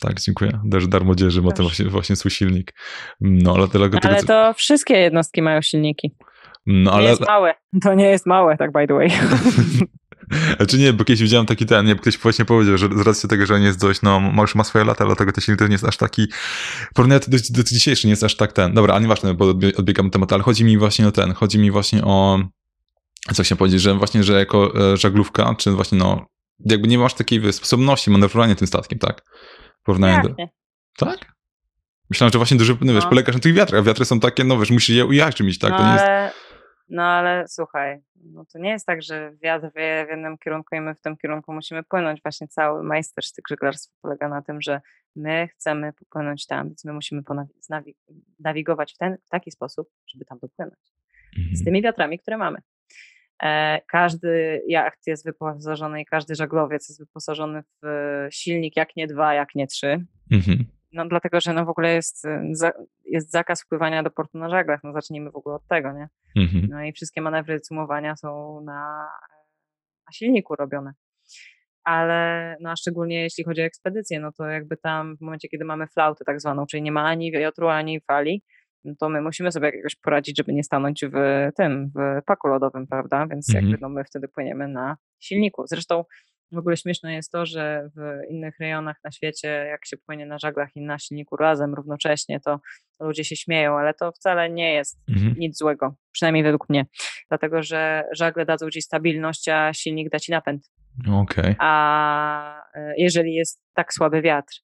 Tak, dziękuję. Też dar młodzieży ma ten właśnie, właśnie swój silnik. No, ale, dlatego, ale to wszystkie jednostki mają silniki. No, ale... Nie jest małe. To nie jest małe, tak by the way. Znaczy nie, bo kiedyś widziałem taki ten, nie, ktoś właśnie powiedział, że z racji tego, że nie jest dość, no, już ma swoje lata, dlatego to nie jest aż taki, porównanie do, do, dzisiejszy nie jest aż tak ten, dobra, a nieważne, bo odbiegam temat, ale chodzi mi właśnie o ten, chodzi mi właśnie o, co chciałem powiedzieć, że właśnie, że jako e, żaglówka, czy właśnie no, jakby nie masz takiej sposobności manewrowania tym statkiem, tak? Porównanie do... Tak? Myślałem, że właśnie dużo, no, wiesz, no. polegasz na tych wiatrach, a wiatry są takie, no wiesz, musisz je ujaźnić, tak? No, to nie jest... no ale słuchaj, no to nie jest tak, że wiatr wieje w jednym kierunku i my w tym kierunku musimy płynąć. Właśnie cały majstersztyk żeglarstwa polega na tym, że my chcemy popłynąć tam, więc my musimy nawigować w, ten, w taki sposób, żeby tam dopłynąć. Mhm. Z tymi wiatrami, które mamy. E, każdy jacht jest wyposażony i każdy żaglowiec jest wyposażony w silnik jak nie dwa, jak nie trzy. Mhm. No dlatego, że no w ogóle jest, y, jest zakaz wpływania do portu na żaglach. No zacznijmy w ogóle od tego, nie? Mhm. No i wszystkie manewry cumowania są na, na silniku robione. Ale, no a szczególnie jeśli chodzi o ekspedycję, no to jakby tam w momencie, kiedy mamy flautę tak zwaną, czyli nie ma ani wiatru, ani fali, no to my musimy sobie jakoś poradzić, żeby nie stanąć w tym, w paku lodowym, prawda? Więc mhm. jakby no my wtedy płyniemy na silniku. Zresztą w ogóle śmieszne jest to, że w innych rejonach na świecie, jak się płynie na żaglach i na silniku razem równocześnie, to ludzie się śmieją, ale to wcale nie jest mhm. nic złego, przynajmniej według mnie. Dlatego, że żagle dadzą ci stabilność, a silnik da ci napęd. Okay. A e, jeżeli jest tak słaby wiatr,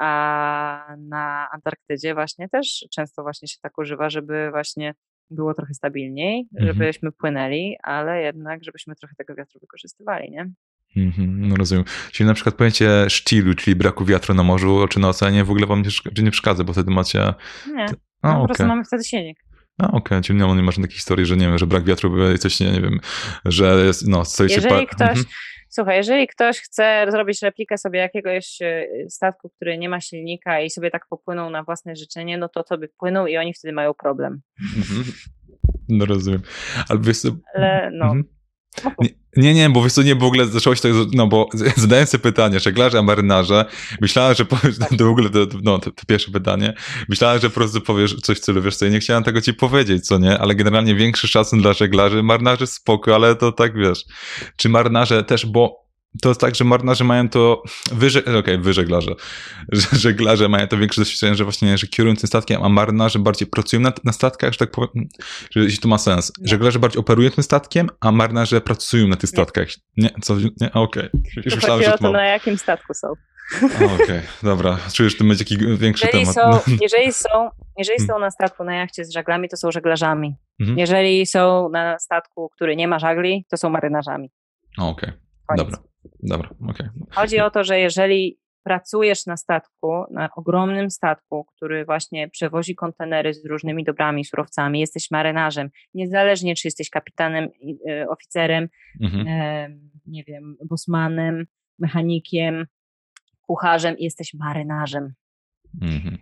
a na Antarktydzie właśnie też często właśnie się tak używa, żeby właśnie było trochę stabilniej, mhm. żebyśmy płynęli, ale jednak, żebyśmy trochę tego wiatru wykorzystywali, nie? Mhm, no rozumiem. Czyli na przykład pojęcie sztilu, czyli braku wiatru na morzu czy na oceanie w ogóle wam nie, nie przeszkadza, bo wtedy macie... Nie, A, no, po okay. prostu mamy wtedy silnik. A, okej, okay. czyli nie, nie masz takiej historii, że nie wiem, że brak wiatru, coś, nie, nie wiem, że jest, no, coś Jeżeli się... ktoś... Mhm. Słuchaj, jeżeli ktoś chce zrobić replikę sobie jakiegoś e, statku, który nie ma silnika i sobie tak popłynął na własne życzenie, no to sobie płyną i oni wtedy mają problem. Mhm. No rozumiem. Ale wiesz Ale no, mhm. Nie, nie, bo wiesz co, nie, w ogóle zaczęło się tak, no bo zadałem sobie pytanie, żeglarze, a marynarze, myślałem, że powiesz, to w ogóle, to, no, to, to, pierwsze pytanie, myślałem, że po prostu powiesz coś w stylu, wiesz co, nie chciałem tego ci powiedzieć, co nie, ale generalnie większy szacun dla żeglarzy, marynarze spoko, ale to tak, wiesz, czy marynarze też, bo to jest tak, że marynarze mają to wyżej, okej, okay, wyżeglarze, że żeglarze mają to większe doświadczenie, że właśnie, że kierują tym statkiem, a marynarze bardziej pracują na, na statkach, że tak powiem, że jeśli to ma sens. Nie. Żeglarze bardziej operują tym statkiem, a marynarze pracują na tych statkach. Nie, co, nie, okej. Okay. Myślałem, że to, to na jakim statku są. Okej, okay, dobra. Czujesz, że to będzie jakiś większy jeżeli temat. Są, jeżeli są, jeżeli są na statku na jachcie z żaglami, to są żeglarzami. Mhm. Jeżeli są na statku, który nie ma żagli, to są marynarzami. Okej, okay. dobra. Dobra, okej. Okay. Chodzi o to, że jeżeli pracujesz na statku, na ogromnym statku, który właśnie przewozi kontenery z różnymi dobrami, surowcami, jesteś marynarzem, niezależnie czy jesteś kapitanem, e, oficerem, mhm. e, nie wiem, bosmanem, mechanikiem, kucharzem, jesteś marynarzem. Mhm.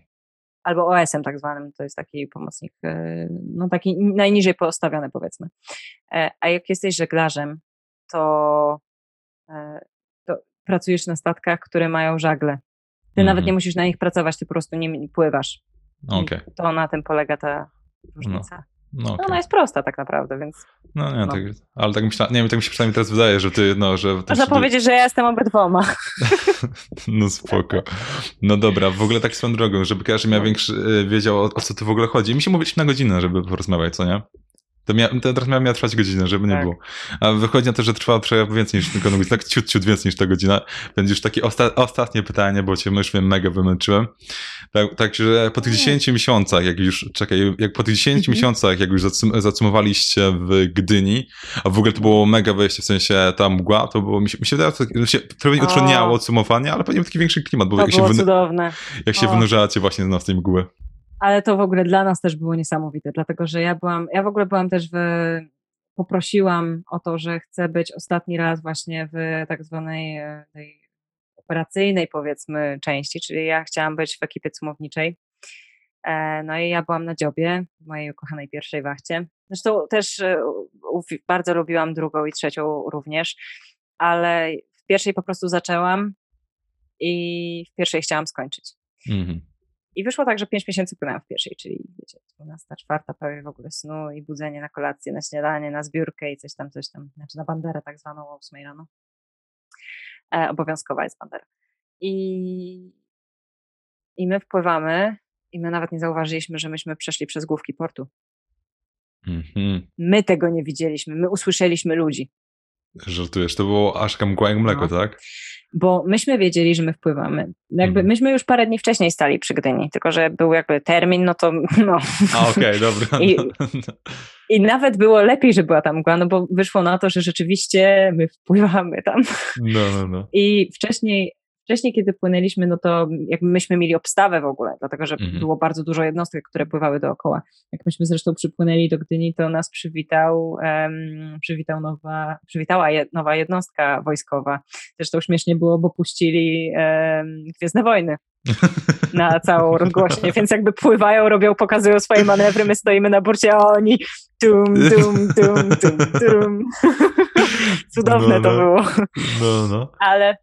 Albo OS-em tak zwanym, to jest taki pomocnik, e, no taki najniżej postawiony powiedzmy. E, a jak jesteś żeglarzem, to pracujesz na statkach, które mają żagle. Ty mm. nawet mhm. nie musisz na nich pracować, ty po prostu nimi pływasz. Okay. To na tym polega ta różnica. No. No, okay. no, ona jest prosta tak naprawdę, więc. No nie, no. Tak, ale tak myślałem, nie wiem, tak mi się przynajmniej teraz wydaje, że ty, no, że. Można powiedzieć, że ja jestem obydwoma. no spoko. No dobra, w ogóle tak swoją drogą, żeby każdy miał no. większy, e, wiedział o, o co tu w ogóle chodzi. Mi się mówić na godzinę, żeby porozmawiać, co nie? To, mia, to teraz miała, trwać godzinę, żeby nie tak. było. A wychodzi na to, że trwa trochę więcej niż tylko mówić, tak ciut, ciut więcej niż ta godzina. Będzie już takie osta ostatnie pytanie, bo cię już wiem, mega wymęczyłem. Tak, także po tych 10 miesiącach, jak już, czekaj, jak po tych 10 mhm. miesiącach, jak już zacum zacumowaliście w Gdyni, a w ogóle to było mega wejście, w sensie ta mgła, to było, mi się, mi się wydaje, że się trochę utrudniało cumowanie, ale pewnie taki większy klimat, bo to jak było się, cudowne. jak się wynurzacie właśnie na tej mgły ale to w ogóle dla nas też było niesamowite, dlatego że ja byłam, ja w ogóle byłam też w, poprosiłam o to, że chcę być ostatni raz właśnie w tak zwanej tej operacyjnej powiedzmy części, czyli ja chciałam być w ekipie cumowniczej E, no i ja byłam na dziobie w mojej ukochanej pierwszej wachcie. Zresztą też e, bardzo lubiłam drugą i trzecią również, ale w pierwszej po prostu zaczęłam i w pierwszej chciałam skończyć. Mhm. I wyszło tak, że pięć miesięcy płynęłam w pierwszej, czyli wiecie, 12, czwarta prawie w ogóle snu i budzenie na kolację, na śniadanie, na zbiórkę i coś tam, coś tam, znaczy na banderę tak zwaną o 8 rano. E, obowiązkowa jest bandera. I, I my wpływamy i my nawet nie zauważyliśmy, że myśmy przeszli przez główki portu. Mhm. My tego nie widzieliśmy, my usłyszeliśmy ludzi. Żartujesz, to było aż mgła jak mleko, no. tak? Bo myśmy wiedzieli, że my wpływamy. Jakby mhm. myśmy już parę dni wcześniej stali przy Gdyni, tylko że był jakby termin, no to no. Okej, okay, dobra. I, I nawet było lepiej, że była tam mgła, no bo wyszło na to, że rzeczywiście my wpływamy tam. No, no, no. I wcześniej Wcześniej, kiedy płynęliśmy, no to jakby myśmy mieli obstawę w ogóle, dlatego że mhm. było bardzo dużo jednostek, które pływały dookoła. Jak myśmy zresztą przypłynęli do Gdyni, to nas przywitał, um, przywitał nowa, przywitała nowa jednostka wojskowa. Zresztą śmiesznie było, bo puścili um, Gwiezdne Wojny na całą rozgłośnię, więc jakby pływają, robią, pokazują swoje manewry, my stoimy na burcie, a oni tum, tum, tum, tum, tum. Cudowne no, no. to było. No, no. Ale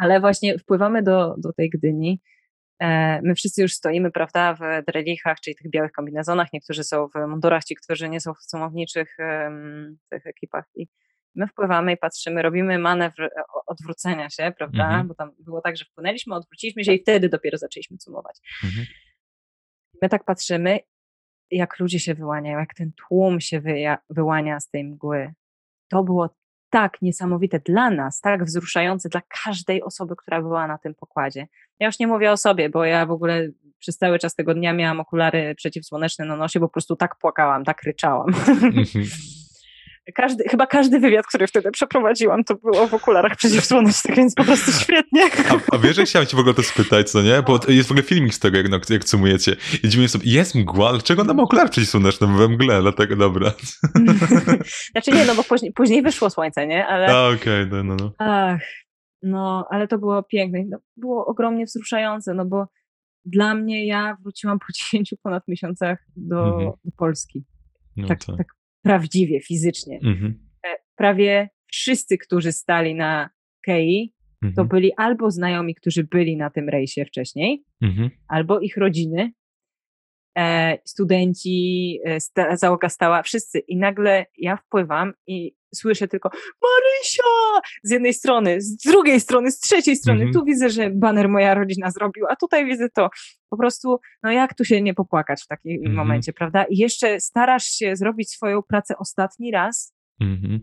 ale właśnie wpływamy do, do tej Gdyni. E, my wszyscy już stoimy, prawda, w drelichach, czyli tych białych kombinezonach. Niektórzy są w mundurach, ci, którzy nie są w sumowniczych tych ekipach. I my wpływamy i patrzymy, robimy manewr e, odwrócenia się, prawda, mhm. bo tam było tak, że wpłynęliśmy, odwróciliśmy się i wtedy dopiero zaczęliśmy sumować. Mhm. My tak patrzymy, jak ludzie się wyłaniają, jak ten tłum się wyłania z tej mgły. To było tak niesamowite dla nas, tak wzruszające dla każdej osoby, która była na tym pokładzie. Ja już nie mówię o sobie, bo ja w ogóle przez cały czas tego dnia miałam okulary przeciwsłoneczne na nosie, bo po prostu tak płakałam, tak ryczałam. Każdy, chyba każdy wywiad, który wtedy przeprowadziłam, to było w okularach przeciwsłonecznych, więc po prostu świetnie. A, a wiesz, że chciałem cię w ogóle to spytać, co nie? Bo jest w ogóle filmik z tego, jak, no, jak sumujecie. Dziwnie sobie, jest mgła, dlaczego ona ma okulary przeciwsłoneczne we mgle? Dlatego, dobra. znaczy nie, no bo później, później wyszło słońce, nie? Ale... okej, okay, no, no, no. Ach, no, ale to było piękne. No, było ogromnie wzruszające, no bo dla mnie ja wróciłam po 10 ponad miesiącach do, mhm. do Polski. No tak, tak. tak prawdziwie, fizycznie. Mhm. E, prawie wszyscy, którzy stali na Kei, mhm. to byli albo znajomi, którzy byli na tym rejsie wcześniej, mhm. albo ich rodziny, studenci, e, załoga stała, wszyscy. I nagle ja wpływam i słyszę tylko Marysia! Z jednej strony, z drugiej strony, z trzeciej strony. Mhm. Tu widzę, że baner moja rodzina zrobił, a tutaj widzę to. Po prostu, no jak tu się nie popłakać w takim mhm. momencie, prawda? I jeszcze starasz się zrobić swoją pracę ostatni raz mhm.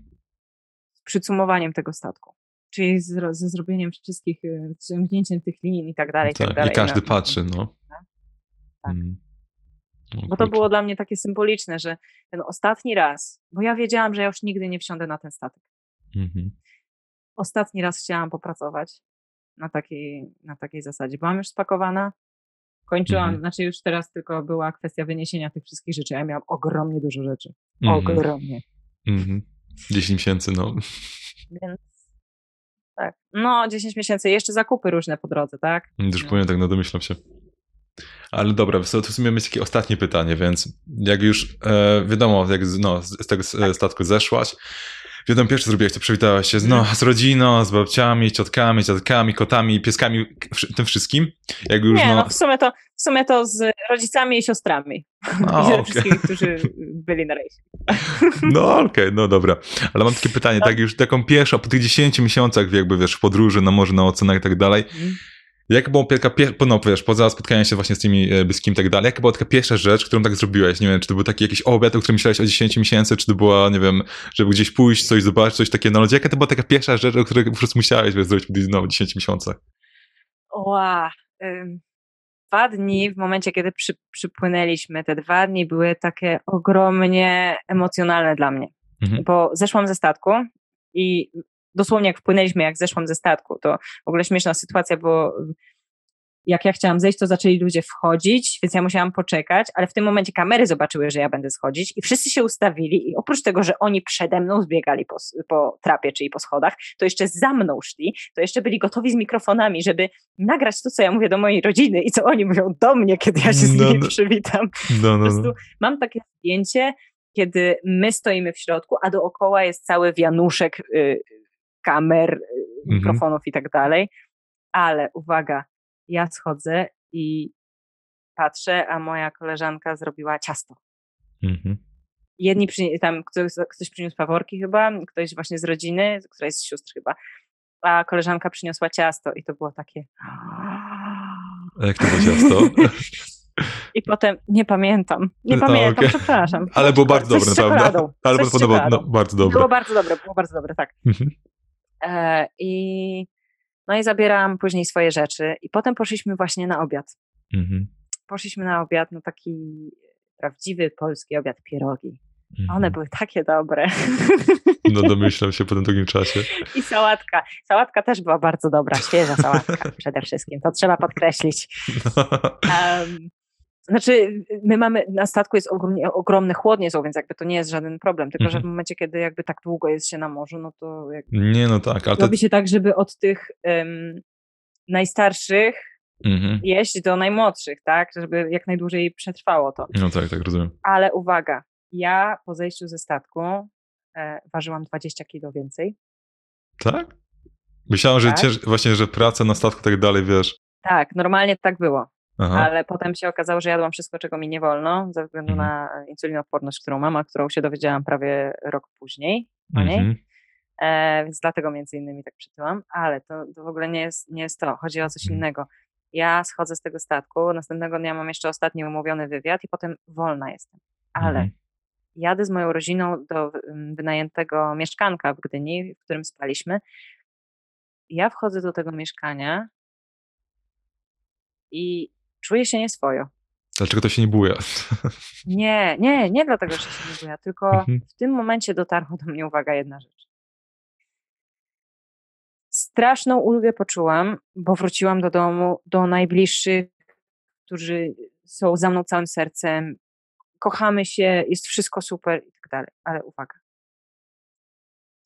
z przycumowaniem tego statku. Czyli z, ze zrobieniem wszystkich, e, ciągnięciem tych linii i tak dalej. Tak, i, tak dalej. I każdy no, patrzy, no. Tak. tak. Mhm. No, bo to było dla mnie takie symboliczne, że ten ostatni raz, bo ja wiedziałam, że ja już nigdy nie wsiądę na ten statek. Mhm. Ostatni raz chciałam popracować na takiej, na takiej zasadzie. Byłam już spakowana, kończyłam, mhm. znaczy już teraz tylko była kwestia wyniesienia tych wszystkich rzeczy. Ja miałam ogromnie dużo rzeczy. Mhm. Ogromnie. Mhm. 10 miesięcy, no. Więc tak. No, 10 miesięcy. Jeszcze zakupy różne po drodze, tak? Już no. powiem, tak, no domyślam się. Ale dobra, to w sumie jest takie ostatnie pytanie, więc jak już e, wiadomo, jak no, z tego tak. statku zeszłaś, wiadomo, pierwsze zrobiłaś, to przywitałaś się z, no, z rodziną, z babciami, ciotkami, dziadkami, kotami, pieskami, tym wszystkim. Jak już, Nie, no, no w, sumie to, w sumie to z rodzicami i siostrami. O, I okay. wszystkimi, którzy byli na rejsie. No okej, okay, no dobra. Ale mam takie pytanie, no. tak już taką pierwszą, po tych 10 miesiącach jakby wiesz, w podróży na morze, na oceanach i tak dalej, mm jak była taka, no wiesz, poza spotkaniem się właśnie z tymi e, bliskim i tak dalej, jaka była taka pierwsza rzecz, którą tak zrobiłeś? Nie wiem, czy to był taki jakiś obiad, o którym myślałeś o 10 miesięcy, czy to była, nie wiem, żeby gdzieś pójść, coś zobaczyć, coś takiego na lodzie. Jaka to była taka pierwsza rzecz, o której po prostu musiałeś wiesz, zrobić no, 10 miesiącach? Ła, dwa dni w momencie, kiedy przy, przypłynęliśmy, te dwa dni były takie ogromnie emocjonalne dla mnie. Mhm. Bo zeszłam ze statku i dosłownie jak wpłynęliśmy, jak zeszłam ze statku, to w ogóle śmieszna sytuacja, bo jak ja chciałam zejść, to zaczęli ludzie wchodzić, więc ja musiałam poczekać, ale w tym momencie kamery zobaczyły, że ja będę schodzić i wszyscy się ustawili i oprócz tego, że oni przede mną zbiegali po, po trapie, czyli po schodach, to jeszcze za mną szli, to jeszcze byli gotowi z mikrofonami, żeby nagrać to, co ja mówię do mojej rodziny i co oni mówią do mnie, kiedy ja się z nimi no, no. przywitam. No, no, po prostu mam takie zdjęcie, kiedy my stoimy w środku, a dookoła jest cały wianuszek y, kamer, y, mhm. mikrofonów i tak dalej. Ale uwaga, ja schodzę i patrzę, a moja koleżanka zrobiła ciasto. Mhm. Jedni przy, tam ktoś, ktoś przyniósł paworki chyba, ktoś właśnie z rodziny, która jest z sióstr chyba, a koleżanka przyniosła ciasto i to było takie. A jak to było ciasto? I potem nie pamiętam. Nie pamiętam, okay. przepraszam. Ale było bardzo dobre, naprawdę. Ale podoba, no, bardzo dobre. Było bardzo dobre, było bardzo dobre, tak. Mhm. E, I no i zabierałam później swoje rzeczy i potem poszliśmy właśnie na obiad. Mhm. Poszliśmy na obiad, no taki prawdziwy polski obiad, pierogi. Mhm. One były takie dobre. No domyślam się po tym długim czasie. I sałatka. Sałatka też była bardzo dobra, świeża sałatka przede wszystkim, to trzeba podkreślić. Um, Znaczy, my mamy, na statku jest ogromnie, ogromne chłodnie są, więc jakby to nie jest żaden problem, tylko że w mhm. momencie, kiedy jakby tak długo jest się na morzu, no to Nie, no tak, ale Robi się tak, żeby od tych um, najstarszych mhm. jeść do najmłodszych, tak? Żeby jak najdłużej przetrwało to. No tak, tak rozumiem. Ale uwaga, ja po zejściu ze statku e, ważyłam 20 kilo więcej. Tak? Myślałam, tak. że cięż, właśnie, że praca na statku tak dalej, wiesz. Tak, normalnie tak było. Aha. ale potem się okazało, że jadłam wszystko, czego mi nie wolno, ze względu mhm. na insulinoodporność, którą mam, a którą się dowiedziałam prawie rok później o niej. Mhm. E, więc dlatego między innymi tak przytyłam, ale to, to w ogóle nie jest, nie jest to, chodzi o coś mhm. innego. Ja schodzę z tego statku, następnego dnia mam jeszcze ostatni umówiony wywiad i potem wolna jestem. Ale mhm. jadę z moją rodziną do wynajętego mieszkanka w Gdyni, w którym spaliśmy. Ja wchodzę do tego mieszkania i czuję się nieswojo. Dlaczego to się nie buja? Nie, nie, nie dlatego, że się nie buja, tylko mhm. w tym momencie dotarła do mnie uwaga jedna rzecz. Straszną ulgę poczułam, bo wróciłam do domu, do najbliższych, którzy są za mną całym sercem, kochamy się, jest wszystko super i tak dalej. Ale uwaga.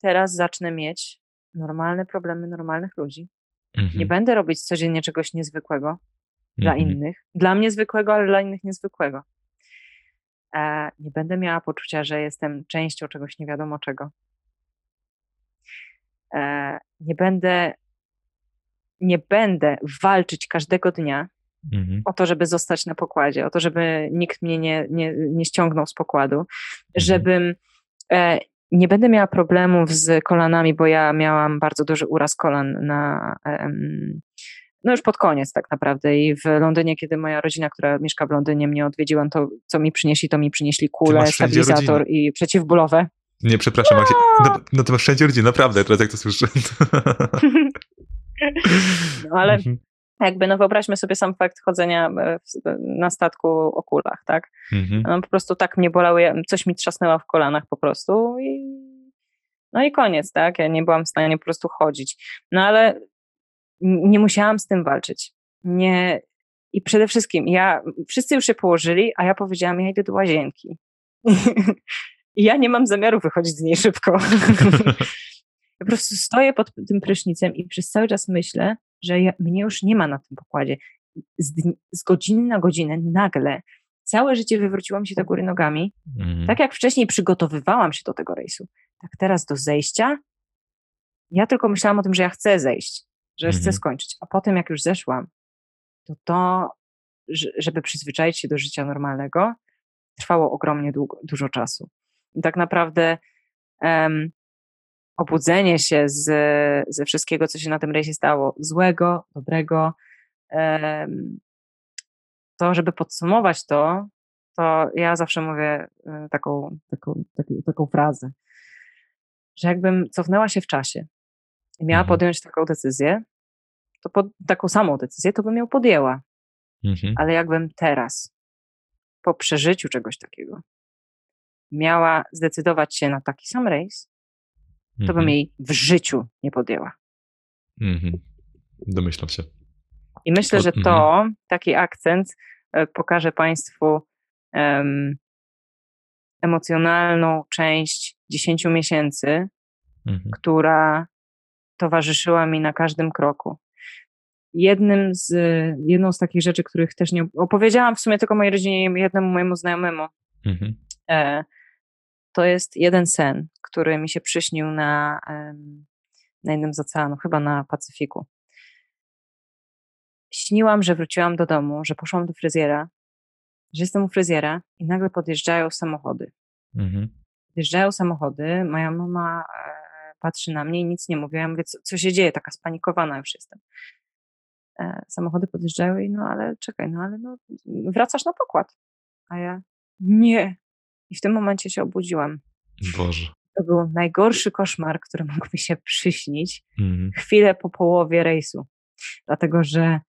Teraz zacznę mieć normalne problemy normalnych ludzi. Mhm. Nie będę robić codziennie czegoś niezwykłego, dla mhm. innych. Dla mnie zwykłego, ale dla innych niezwykłego. E, nie będę miała poczucia, że jestem częścią czegoś nie wiadomo czego. E, nie będę nie będę walczyć każdego dnia mhm. o to, żeby zostać na pokładzie, o to, żeby nikt mnie nie, nie, nie ściągnął z pokładu, mhm. żebym e, nie będę miała problemów z kolanami, bo ja miałam bardzo duży uraz kolan na, no już pod koniec tak naprawdę i w Londynie, kiedy moja rodzina, która mieszka w Londynie mnie odwiedziła, to co mi przynieśli, to mi przynieśli kulę, stabilizator i przeciwbólowe. Nie, przepraszam, no. no, no to masz wszędzie rodzinę, naprawdę, teraz jak to słyszę. no ale mhm. jakby, no wyobraźmy sobie sam fakt chodzenia e, na statku o kulach, tak? Mhm. No, po prostu tak mnie bolały, coś mi trzasnęło w kolanach po prostu i no i koniec, tak? Ja nie byłam w stanie po prostu chodzić. No ale nie musiałam z tym walczyć. Nie, i przede wszystkim, ja, wszyscy już się położyli, a ja powiedziałam, ja idę do łazienki. I ja nie mam zamiaru wychodzić z niej szybko. po prostu stoję pod tym prysznicem i przez cały czas myślę, że ja, mnie już nie ma na tym pokładzie. Z, z godziny na godzinę nagle całe życie wywróciło mi się do góry nogami. Mm. Tak jak wcześniej przygotowywałam się do tego rejsu, tak teraz do zejścia. Ja tylko myślałam o tym, że ja chcę zejść że mhm. chcę skończyć. A potem, jak już zeszłam, to to, żeby przyzwyczaić się do życia normalnego, trwało ogromnie długo, dużo czasu. I tak naprawdę um, obudzenie się z, ze wszystkiego, co się na tym rejsie stało, złego, dobrego, um, to, żeby podsumować to, to ja zawsze mówię e, taką, taką, taką, taką frazę, że jakbym cofnęła się w czasie i miała mhm. podjąć taką decyzję, to pod, taką samą decyzję to bym ją podjęła. Mhm. Ale jakbym teraz, po przeżyciu czegoś takiego, miała zdecydować się na taki sam rejs, to bym mhm. jej w życiu nie podjęła. Mhm. Domyślam się. I myślę, że to, mhm. taki akcent e, pokaże Państwu um, emocjonalną część 10 miesięcy, mhm. która towarzyszyła mi na każdym kroku. Jednym z, jedną z takich rzeczy, których też nie opowiedziałam w sumie tylko mojej rodzinie i jednemu mojemu znajomemu, mhm. e, to jest jeden sen, który mi się przyśnił na, na jednym z oceanów, chyba na Pacyfiku. Śniłam, że wróciłam do domu, że poszłam do fryzjera, że jestem u fryzjera i nagle podjeżdżają samochody. Mhm. Podjeżdżają samochody, moja mama e, patrzy na mnie i nic nie mówi. Ja mówię, co, co się dzieje? Taka spanikowana już jestem. E, samochody podjeżdżają i no ale czekaj, no ale no, wracasz na pokład. A ja nie. I w tym momencie się obudziłam. Boże. To był najgorszy koszmar, który mógł mi się przyśnić mhm. chwilę po połowie rejsu. Dlatego, że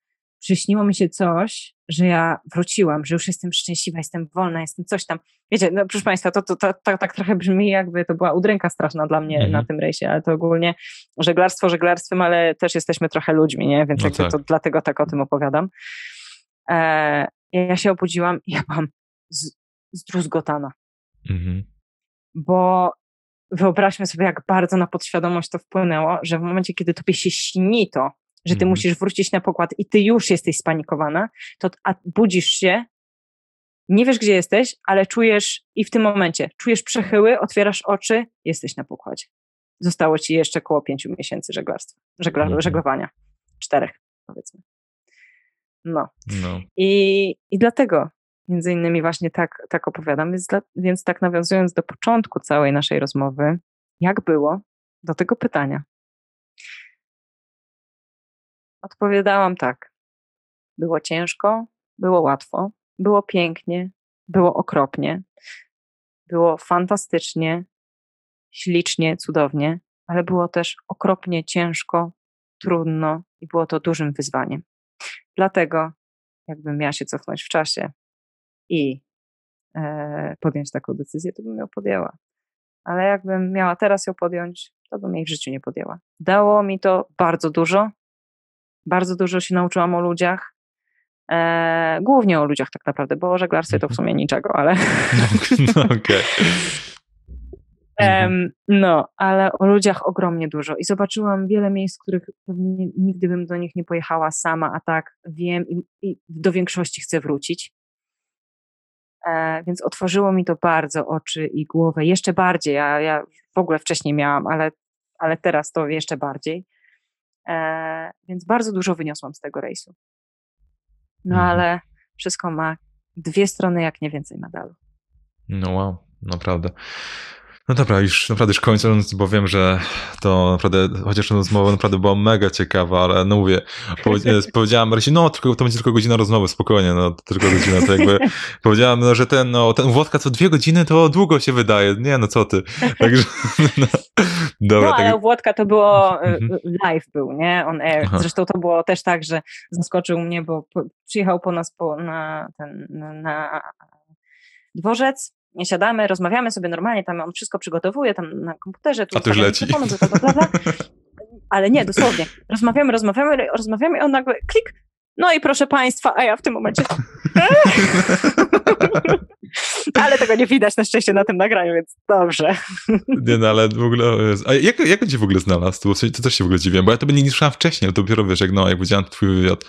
przyśniło mi się coś, że ja wróciłam, że już jestem szczęśliwa, jestem wolna, jestem coś tam. Wiecie, no proszę Państwa, to, to, to, to tak trochę brzmi, jakby to była udręka straszna dla mnie -hmm. na tym rejsie, ale to ogólnie żeglarstwo żeglarstwem, ale też jesteśmy trochę ludźmi, nie? Więc no tak. to dlatego tak o tym opowiadam. E, ja się obudziłam i ja byłam z, zdruzgotana. -hmm. Bo wyobraźmy sobie, jak bardzo na podświadomość to wpłynęło, że w momencie, kiedy tobie się śni to, że ty mhm. musisz wrócić na pokład i ty już jesteś spanikowana, to a budzisz się, nie wiesz, gdzie jesteś, ale czujesz i w tym momencie czujesz przechyły, otwierasz oczy, jesteś na pokładzie. Zostało ci jeszcze około pięciu miesięcy żeglarstwa, żegla, mhm. żeglowania. Czterech, powiedzmy. No. no. I, I dlatego między innymi właśnie tak, tak opowiadam. Więc, więc tak nawiązując do początku całej naszej rozmowy, jak było do tego pytania? Odpowiadałam tak. Było ciężko, było łatwo, było pięknie, było okropnie, było fantastycznie, ślicznie, cudownie, ale było też okropnie ciężko, trudno i było to dużym wyzwaniem. Dlatego, jakbym miała się cofnąć w czasie i e, podjąć taką decyzję, to bym ją podjęła. Ale jakbym miała teraz ją podjąć, to bym jej w życiu nie podjęła. Dało mi to bardzo dużo, bardzo dużo się nauczyłam o ludziach. E, głównie o ludziach tak naprawdę, bo o żeglarstwie to w sumie niczego, ale... No, okay. Um, no, ale o ludziach ogromnie dużo i zobaczyłam wiele miejsc, których pewnie nigdy bym do nich nie pojechała sama, a tak wiem i, i do większości chcę wrócić. E, więc otworzyło mi to bardzo oczy i głowę, jeszcze bardziej. Ja, ja w ogóle wcześniej miałam, ale, ale teraz to jeszcze bardziej. E, więc bardzo dużo wyniosłam z tego rejsu. No mhm. ale wszystko ma dwie strony, jak nie więcej medalu. No wow, naprawdę. No dobra, już naprawdę już kończąc, bo wiem, że to naprawdę, chociaż rozmowa naprawdę była mega ciekawa, ale no mówię, powiedziałam Marysi, no tylko, to będzie tylko godzina rozmowy, spokojnie, no tylko godzina, to jakby powiedziałam, no, że ten, no ten Włodka co dwie godziny to długo się wydaje, nie no co ty, także no, dobra. No ale tak... Włodka to było, e, mhm. live był, nie, on air, Aha. zresztą to było też tak, że zaskoczył mnie, bo przyjechał po nas po, na ten, na dworzec, siadamy, rozmawiamy sobie normalnie, tam on wszystko przygotowuje, tam na komputerze. Tu A to już leci. Bla, bla, bla, Ale nie, dosłownie. Rozmawiamy, rozmawiamy, rozmawiamy i on nagle klik, no i proszę Państwa, a ja w tym momencie. ale tego nie widać na szczęście na tym nagraniu, więc dobrze. nie, no ale w ogóle. A jak, jak on cię w ogóle znalazł? To, to też się w ogóle dziwię, bo ja to nie słyszałem wcześniej, to dopiero wiesz, jak, no, jak widziałem twój wywiad,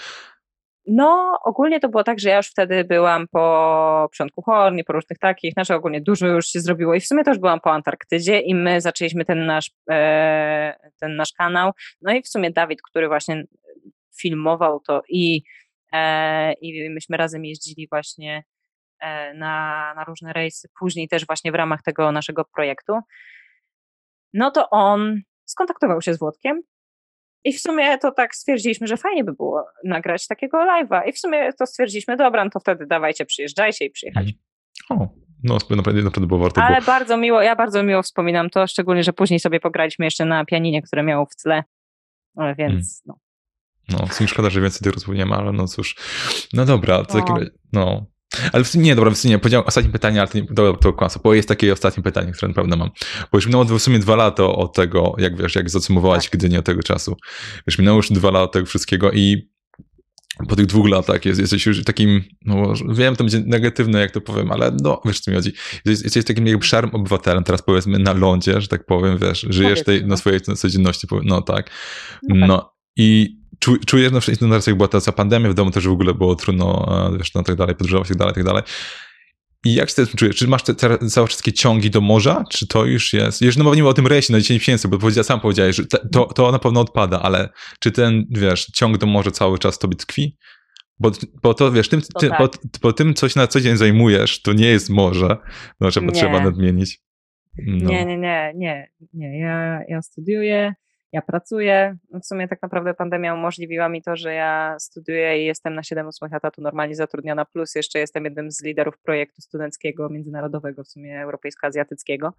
no, ogólnie to było tak, że ja już wtedy byłam po początku Hornie, po różnych takich, znaczy ogólnie dużo już się zrobiło i w sumie też byłam po Antarktydzie i my zaczęliśmy ten nasz, e, ten nasz kanał. No i w sumie Dawid, który właśnie filmował to i, e, i myśmy razem jeździli właśnie e, na, na różne rejsy, później też właśnie w ramach tego naszego projektu. No to on skontaktował się z Włodkiem i w sumie to tak stwierdziliśmy, że fajnie by było nagrać takiego live'a. I w sumie to stwierdziliśmy, dobra, no to wtedy dawajcie, przyjeżdżajcie i przyjechać. Mhm. O, no naprawdę, naprawdę było warto. Ale bardzo miło, ja bardzo miło wspominam to, szczególnie, że później sobie pograliśmy jeszcze na pianinie, które miało w tle, więc hmm. no. No, w sumie szkoda, że więcej tych rozmów nie ma, ale no cóż. No dobra, to no. Takim, no, ale w sumie nie, dobra, w sumie nie, powiedziałem ostatnie pytanie, ale to, nie, dobra, to kłamstwo, bo jest takie ostatnie pytanie, które naprawdę mam. Bo już minęło w sumie dwa lata od tego, jak wiesz, jak zacumowałaś tak. Gdynię od tego czasu. Wiesz, minęło już dwa lata tego wszystkiego i po tych dwóch latach jest, jesteś już takim, no wiem, to będzie negatywne, jak to powiem, ale no, wiesz, co mi chodzi. Jesteś, jesteś takim jakby szarym obywatelem, teraz powiedzmy na lądzie, że tak powiem, wiesz, żyjesz tej, na no. swojej codzienności, no tak. No, tak. Czujesz na przykład, teraz jak była ta pandemia, w domu też w ogóle było trudno, e, wiesz, no tak dalej, podróżować, tak dalej, tak dalej. I jak się tym czujesz? Czy masz te, te, całe wszystkie ciągi do morza? Czy to już jest? Jeszcze no mówimy o tym rejsie na 10 miesięcy, bo powiedział, sam powiedziałeś, że te, to, to na pewno odpada, ale czy ten, wiesz, ciąg do morza cały czas tobie tkwi? Bo, bo to wiesz, tym, ty, tak. po, po, tym, coś na co dzień zajmujesz, to nie jest morze. No, trzeba, trzeba nadmienić. No. Nie, nie, nie, nie, nie. Ja, ja studiuję, ja pracuję. W sumie tak naprawdę pandemia umożliwiła mi to, że ja studiuję i jestem na 7-8 etatu normalnie zatrudniona, plus jeszcze jestem jednym z liderów projektu studenckiego międzynarodowego, w sumie europejsko-azjatyckiego.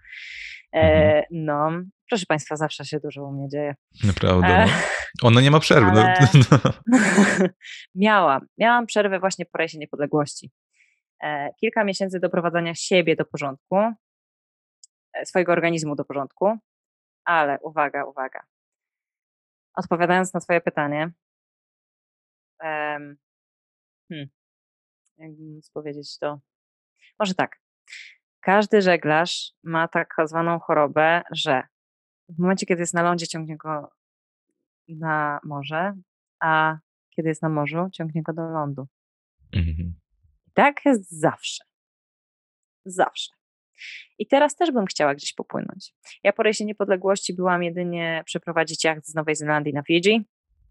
E, mhm. no, proszę Państwa, zawsze się dużo u mnie dzieje. Naprawdę. E, no. Ona nie ma przerwy. No. Ale... No. miałam. Miałam przerwę właśnie po rejsie niepodległości. E, kilka miesięcy doprowadzania siebie do porządku, e, swojego organizmu do porządku, ale uwaga, uwaga odpowiadając na Twoje pytanie, um, hmm, jakbym powiedzieć to, może tak. Każdy żeglarz ma tak zwaną chorobę, że w momencie, kiedy jest na lądzie, ciągnie go na morze, a kiedy jest na morzu, ciągnie go do lądu. Mhm. Tak jest zawsze. Zawsze. I teraz też bym chciała gdzieś popłynąć. Ja po rejsie niepodległości byłam jedynie przeprowadzić jacht z Nowej Zelandii na Fidżi.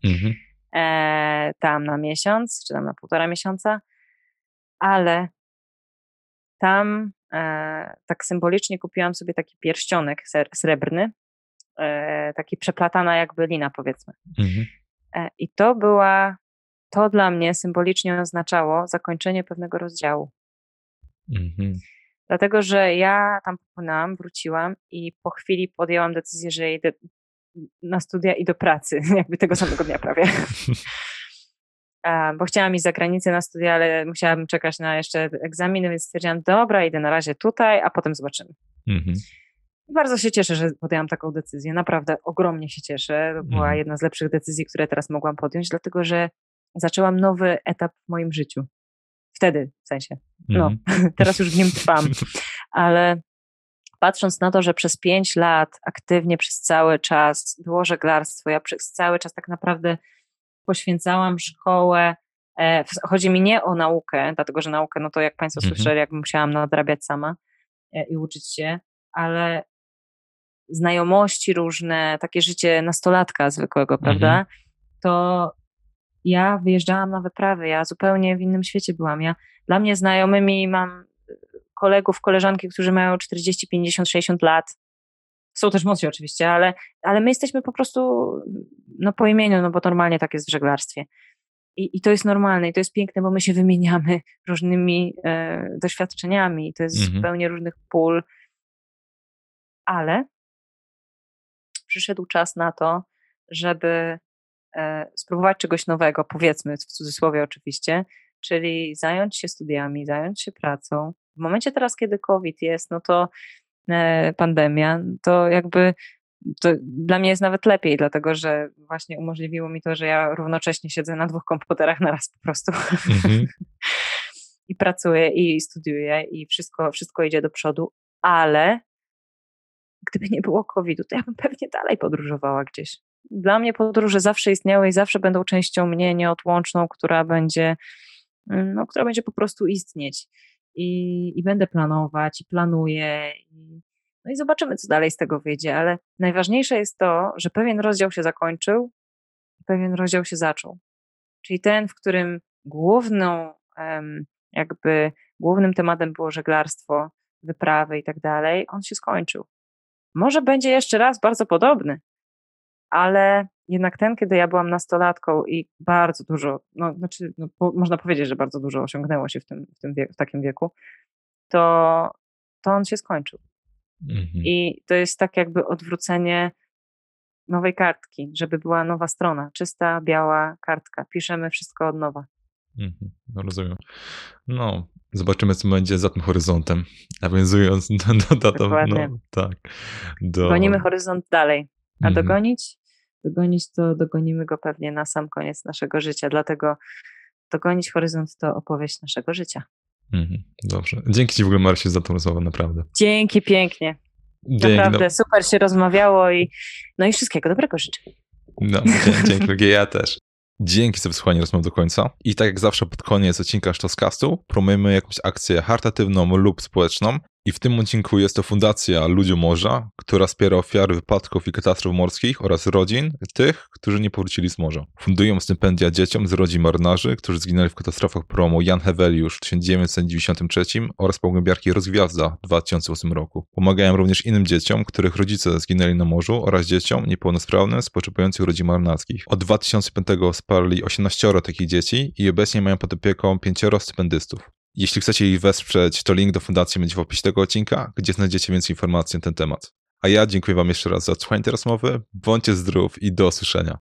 Mhm. E, tam na miesiąc, czy tam na półtora miesiąca, ale tam e, tak symbolicznie kupiłam sobie taki pierścionek srebrny, e, taki przeplatana jakby lina powiedzmy. Mhm. E, I to była, to dla mnie symbolicznie oznaczało zakończenie pewnego rozdziału. Mhm. Dlatego, że ja tam popłynęłam, wróciłam i po chwili podjęłam decyzję, że idę na studia i do pracy, jakby tego samego dnia prawie. bo chciałam iść za granicę na studia, ale musiałabym czekać na jeszcze egzaminy, więc stwierdziłam, dobra, idę na razie tutaj, a potem zobaczymy. Mhm. Bardzo się cieszę, że podjęłam taką decyzję. Naprawdę ogromnie się cieszę. To była mhm. jedna z lepszych decyzji, które teraz mogłam podjąć, dlatego że zaczęłam nowy etap w moim życiu. Wtedy, w sensie. No, mm. teraz już w nim trwam. Ale patrząc na to, że przez pięć lat aktywnie przez cały czas było żeglarstwo, ja przez cały czas tak naprawdę poświęcałam szkołę. E, chodzi mi nie o naukę, dlatego że naukę, no to jak Państwo mm -hmm. słyszeli, jak musiałam nadrabiać sama e, i uczyć się, ale znajomości różne, takie życie nastolatka zwykłego, prawda? Mm -hmm. To ja wyjeżdżałam na wyprawy, ja zupełnie w innym świecie byłam. Ja, dla mnie znajomymi mam kolegów, koleżanki, którzy mają 40, 50, 60 lat. Są też młodsi oczywiście, ale, ale my jesteśmy po prostu no, po imieniu, no bo normalnie tak jest w żeglarstwie. I, I to jest normalne i to jest piękne, bo my się wymieniamy różnymi e, doświadczeniami. To jest mhm. zupełnie różnych pól. Ale przyszedł czas na to, żeby spróbować czegoś nowego, powiedzmy, w cudzysłowie oczywiście, czyli zająć się studiami, zająć się pracą. W momencie teraz, kiedy COVID jest, no to e, pandemia, to jakby to dla mnie jest nawet lepiej, dlatego że właśnie umożliwiło mi to, że ja równocześnie siedzę na dwóch komputerach na raz po prostu. Mhm. I pracuję, i studiuję, i wszystko, wszystko idzie do przodu, ale gdyby nie było COVID-u, to ja bym pewnie dalej podróżowała gdzieś dla mnie podróże zawsze istniały i zawsze będą częścią mnie nieodłączną, która będzie, mm, no, która będzie po prostu istnieć. I, i będę planować, i planuję. I, no i zobaczymy, co dalej z tego wyjdzie, ale najważniejsze jest to, że pewien rozdział się zakończył, pewien rozdział się zaczął. Czyli ten, w którym główną, jakby głównym tematem było żeglarstwo, wyprawy i tak dalej, on się skończył. Może będzie jeszcze raz bardzo podobny, ale jednak ten, kiedy ja byłam nastolatką i bardzo dużo, no, znaczy, no, po, można powiedzieć, że bardzo dużo osiągnęło się w, tym, w, tym w takim wieku, to, to on się skończył. Mhm. I to jest tak jakby odwrócenie nowej kartki, żeby była nowa strona, czysta, biała kartka. Piszemy wszystko od nowa. Mhm, no rozumiem. No, zobaczymy, co będzie za tym horyzontem. Nawiązując do, do, do, do no, tak. Do... Gonimy horyzont dalej. A mhm. dogonić? Dogonić to dogonimy go pewnie na sam koniec naszego życia. Dlatego Dogonić Horyzont to opowieść naszego życia. Mhm, dobrze. Dzięki Ci w ogóle, Marcie, za tą rozmowę, naprawdę. Dzięki pięknie. Dzięki, naprawdę no. super się rozmawiało i no i wszystkiego dobrego życzę. No, dzięki, ja też. Dzięki za wysłuchanie rozmów do końca. I tak jak zawsze pod koniec odcinka Sztoskastu promujemy jakąś akcję charytatywną lub społeczną. I w tym odcinku jest to Fundacja Ludziom Morza, która wspiera ofiary wypadków i katastrof morskich oraz rodzin tych, którzy nie powrócili z morza. Fundują stypendia dzieciom z rodzin marynarzy, którzy zginęli w katastrofach promu Jan Heweliusz w 1993 oraz pogłębiarki Rozgwiazda w 2008 roku. Pomagają również innym dzieciom, których rodzice zginęli na morzu oraz dzieciom niepełnosprawnym spoczywających rodzin marynarskich. Od 2005 wsparli 18 takich dzieci i obecnie mają pod opieką 5 stypendystów. Jeśli chcecie ich wesprzeć, to link do fundacji będzie w opisie tego odcinka, gdzie znajdziecie więcej informacji na ten temat. A ja dziękuję Wam jeszcze raz za słuchanie tej rozmowy. Bądźcie zdrów i do usłyszenia.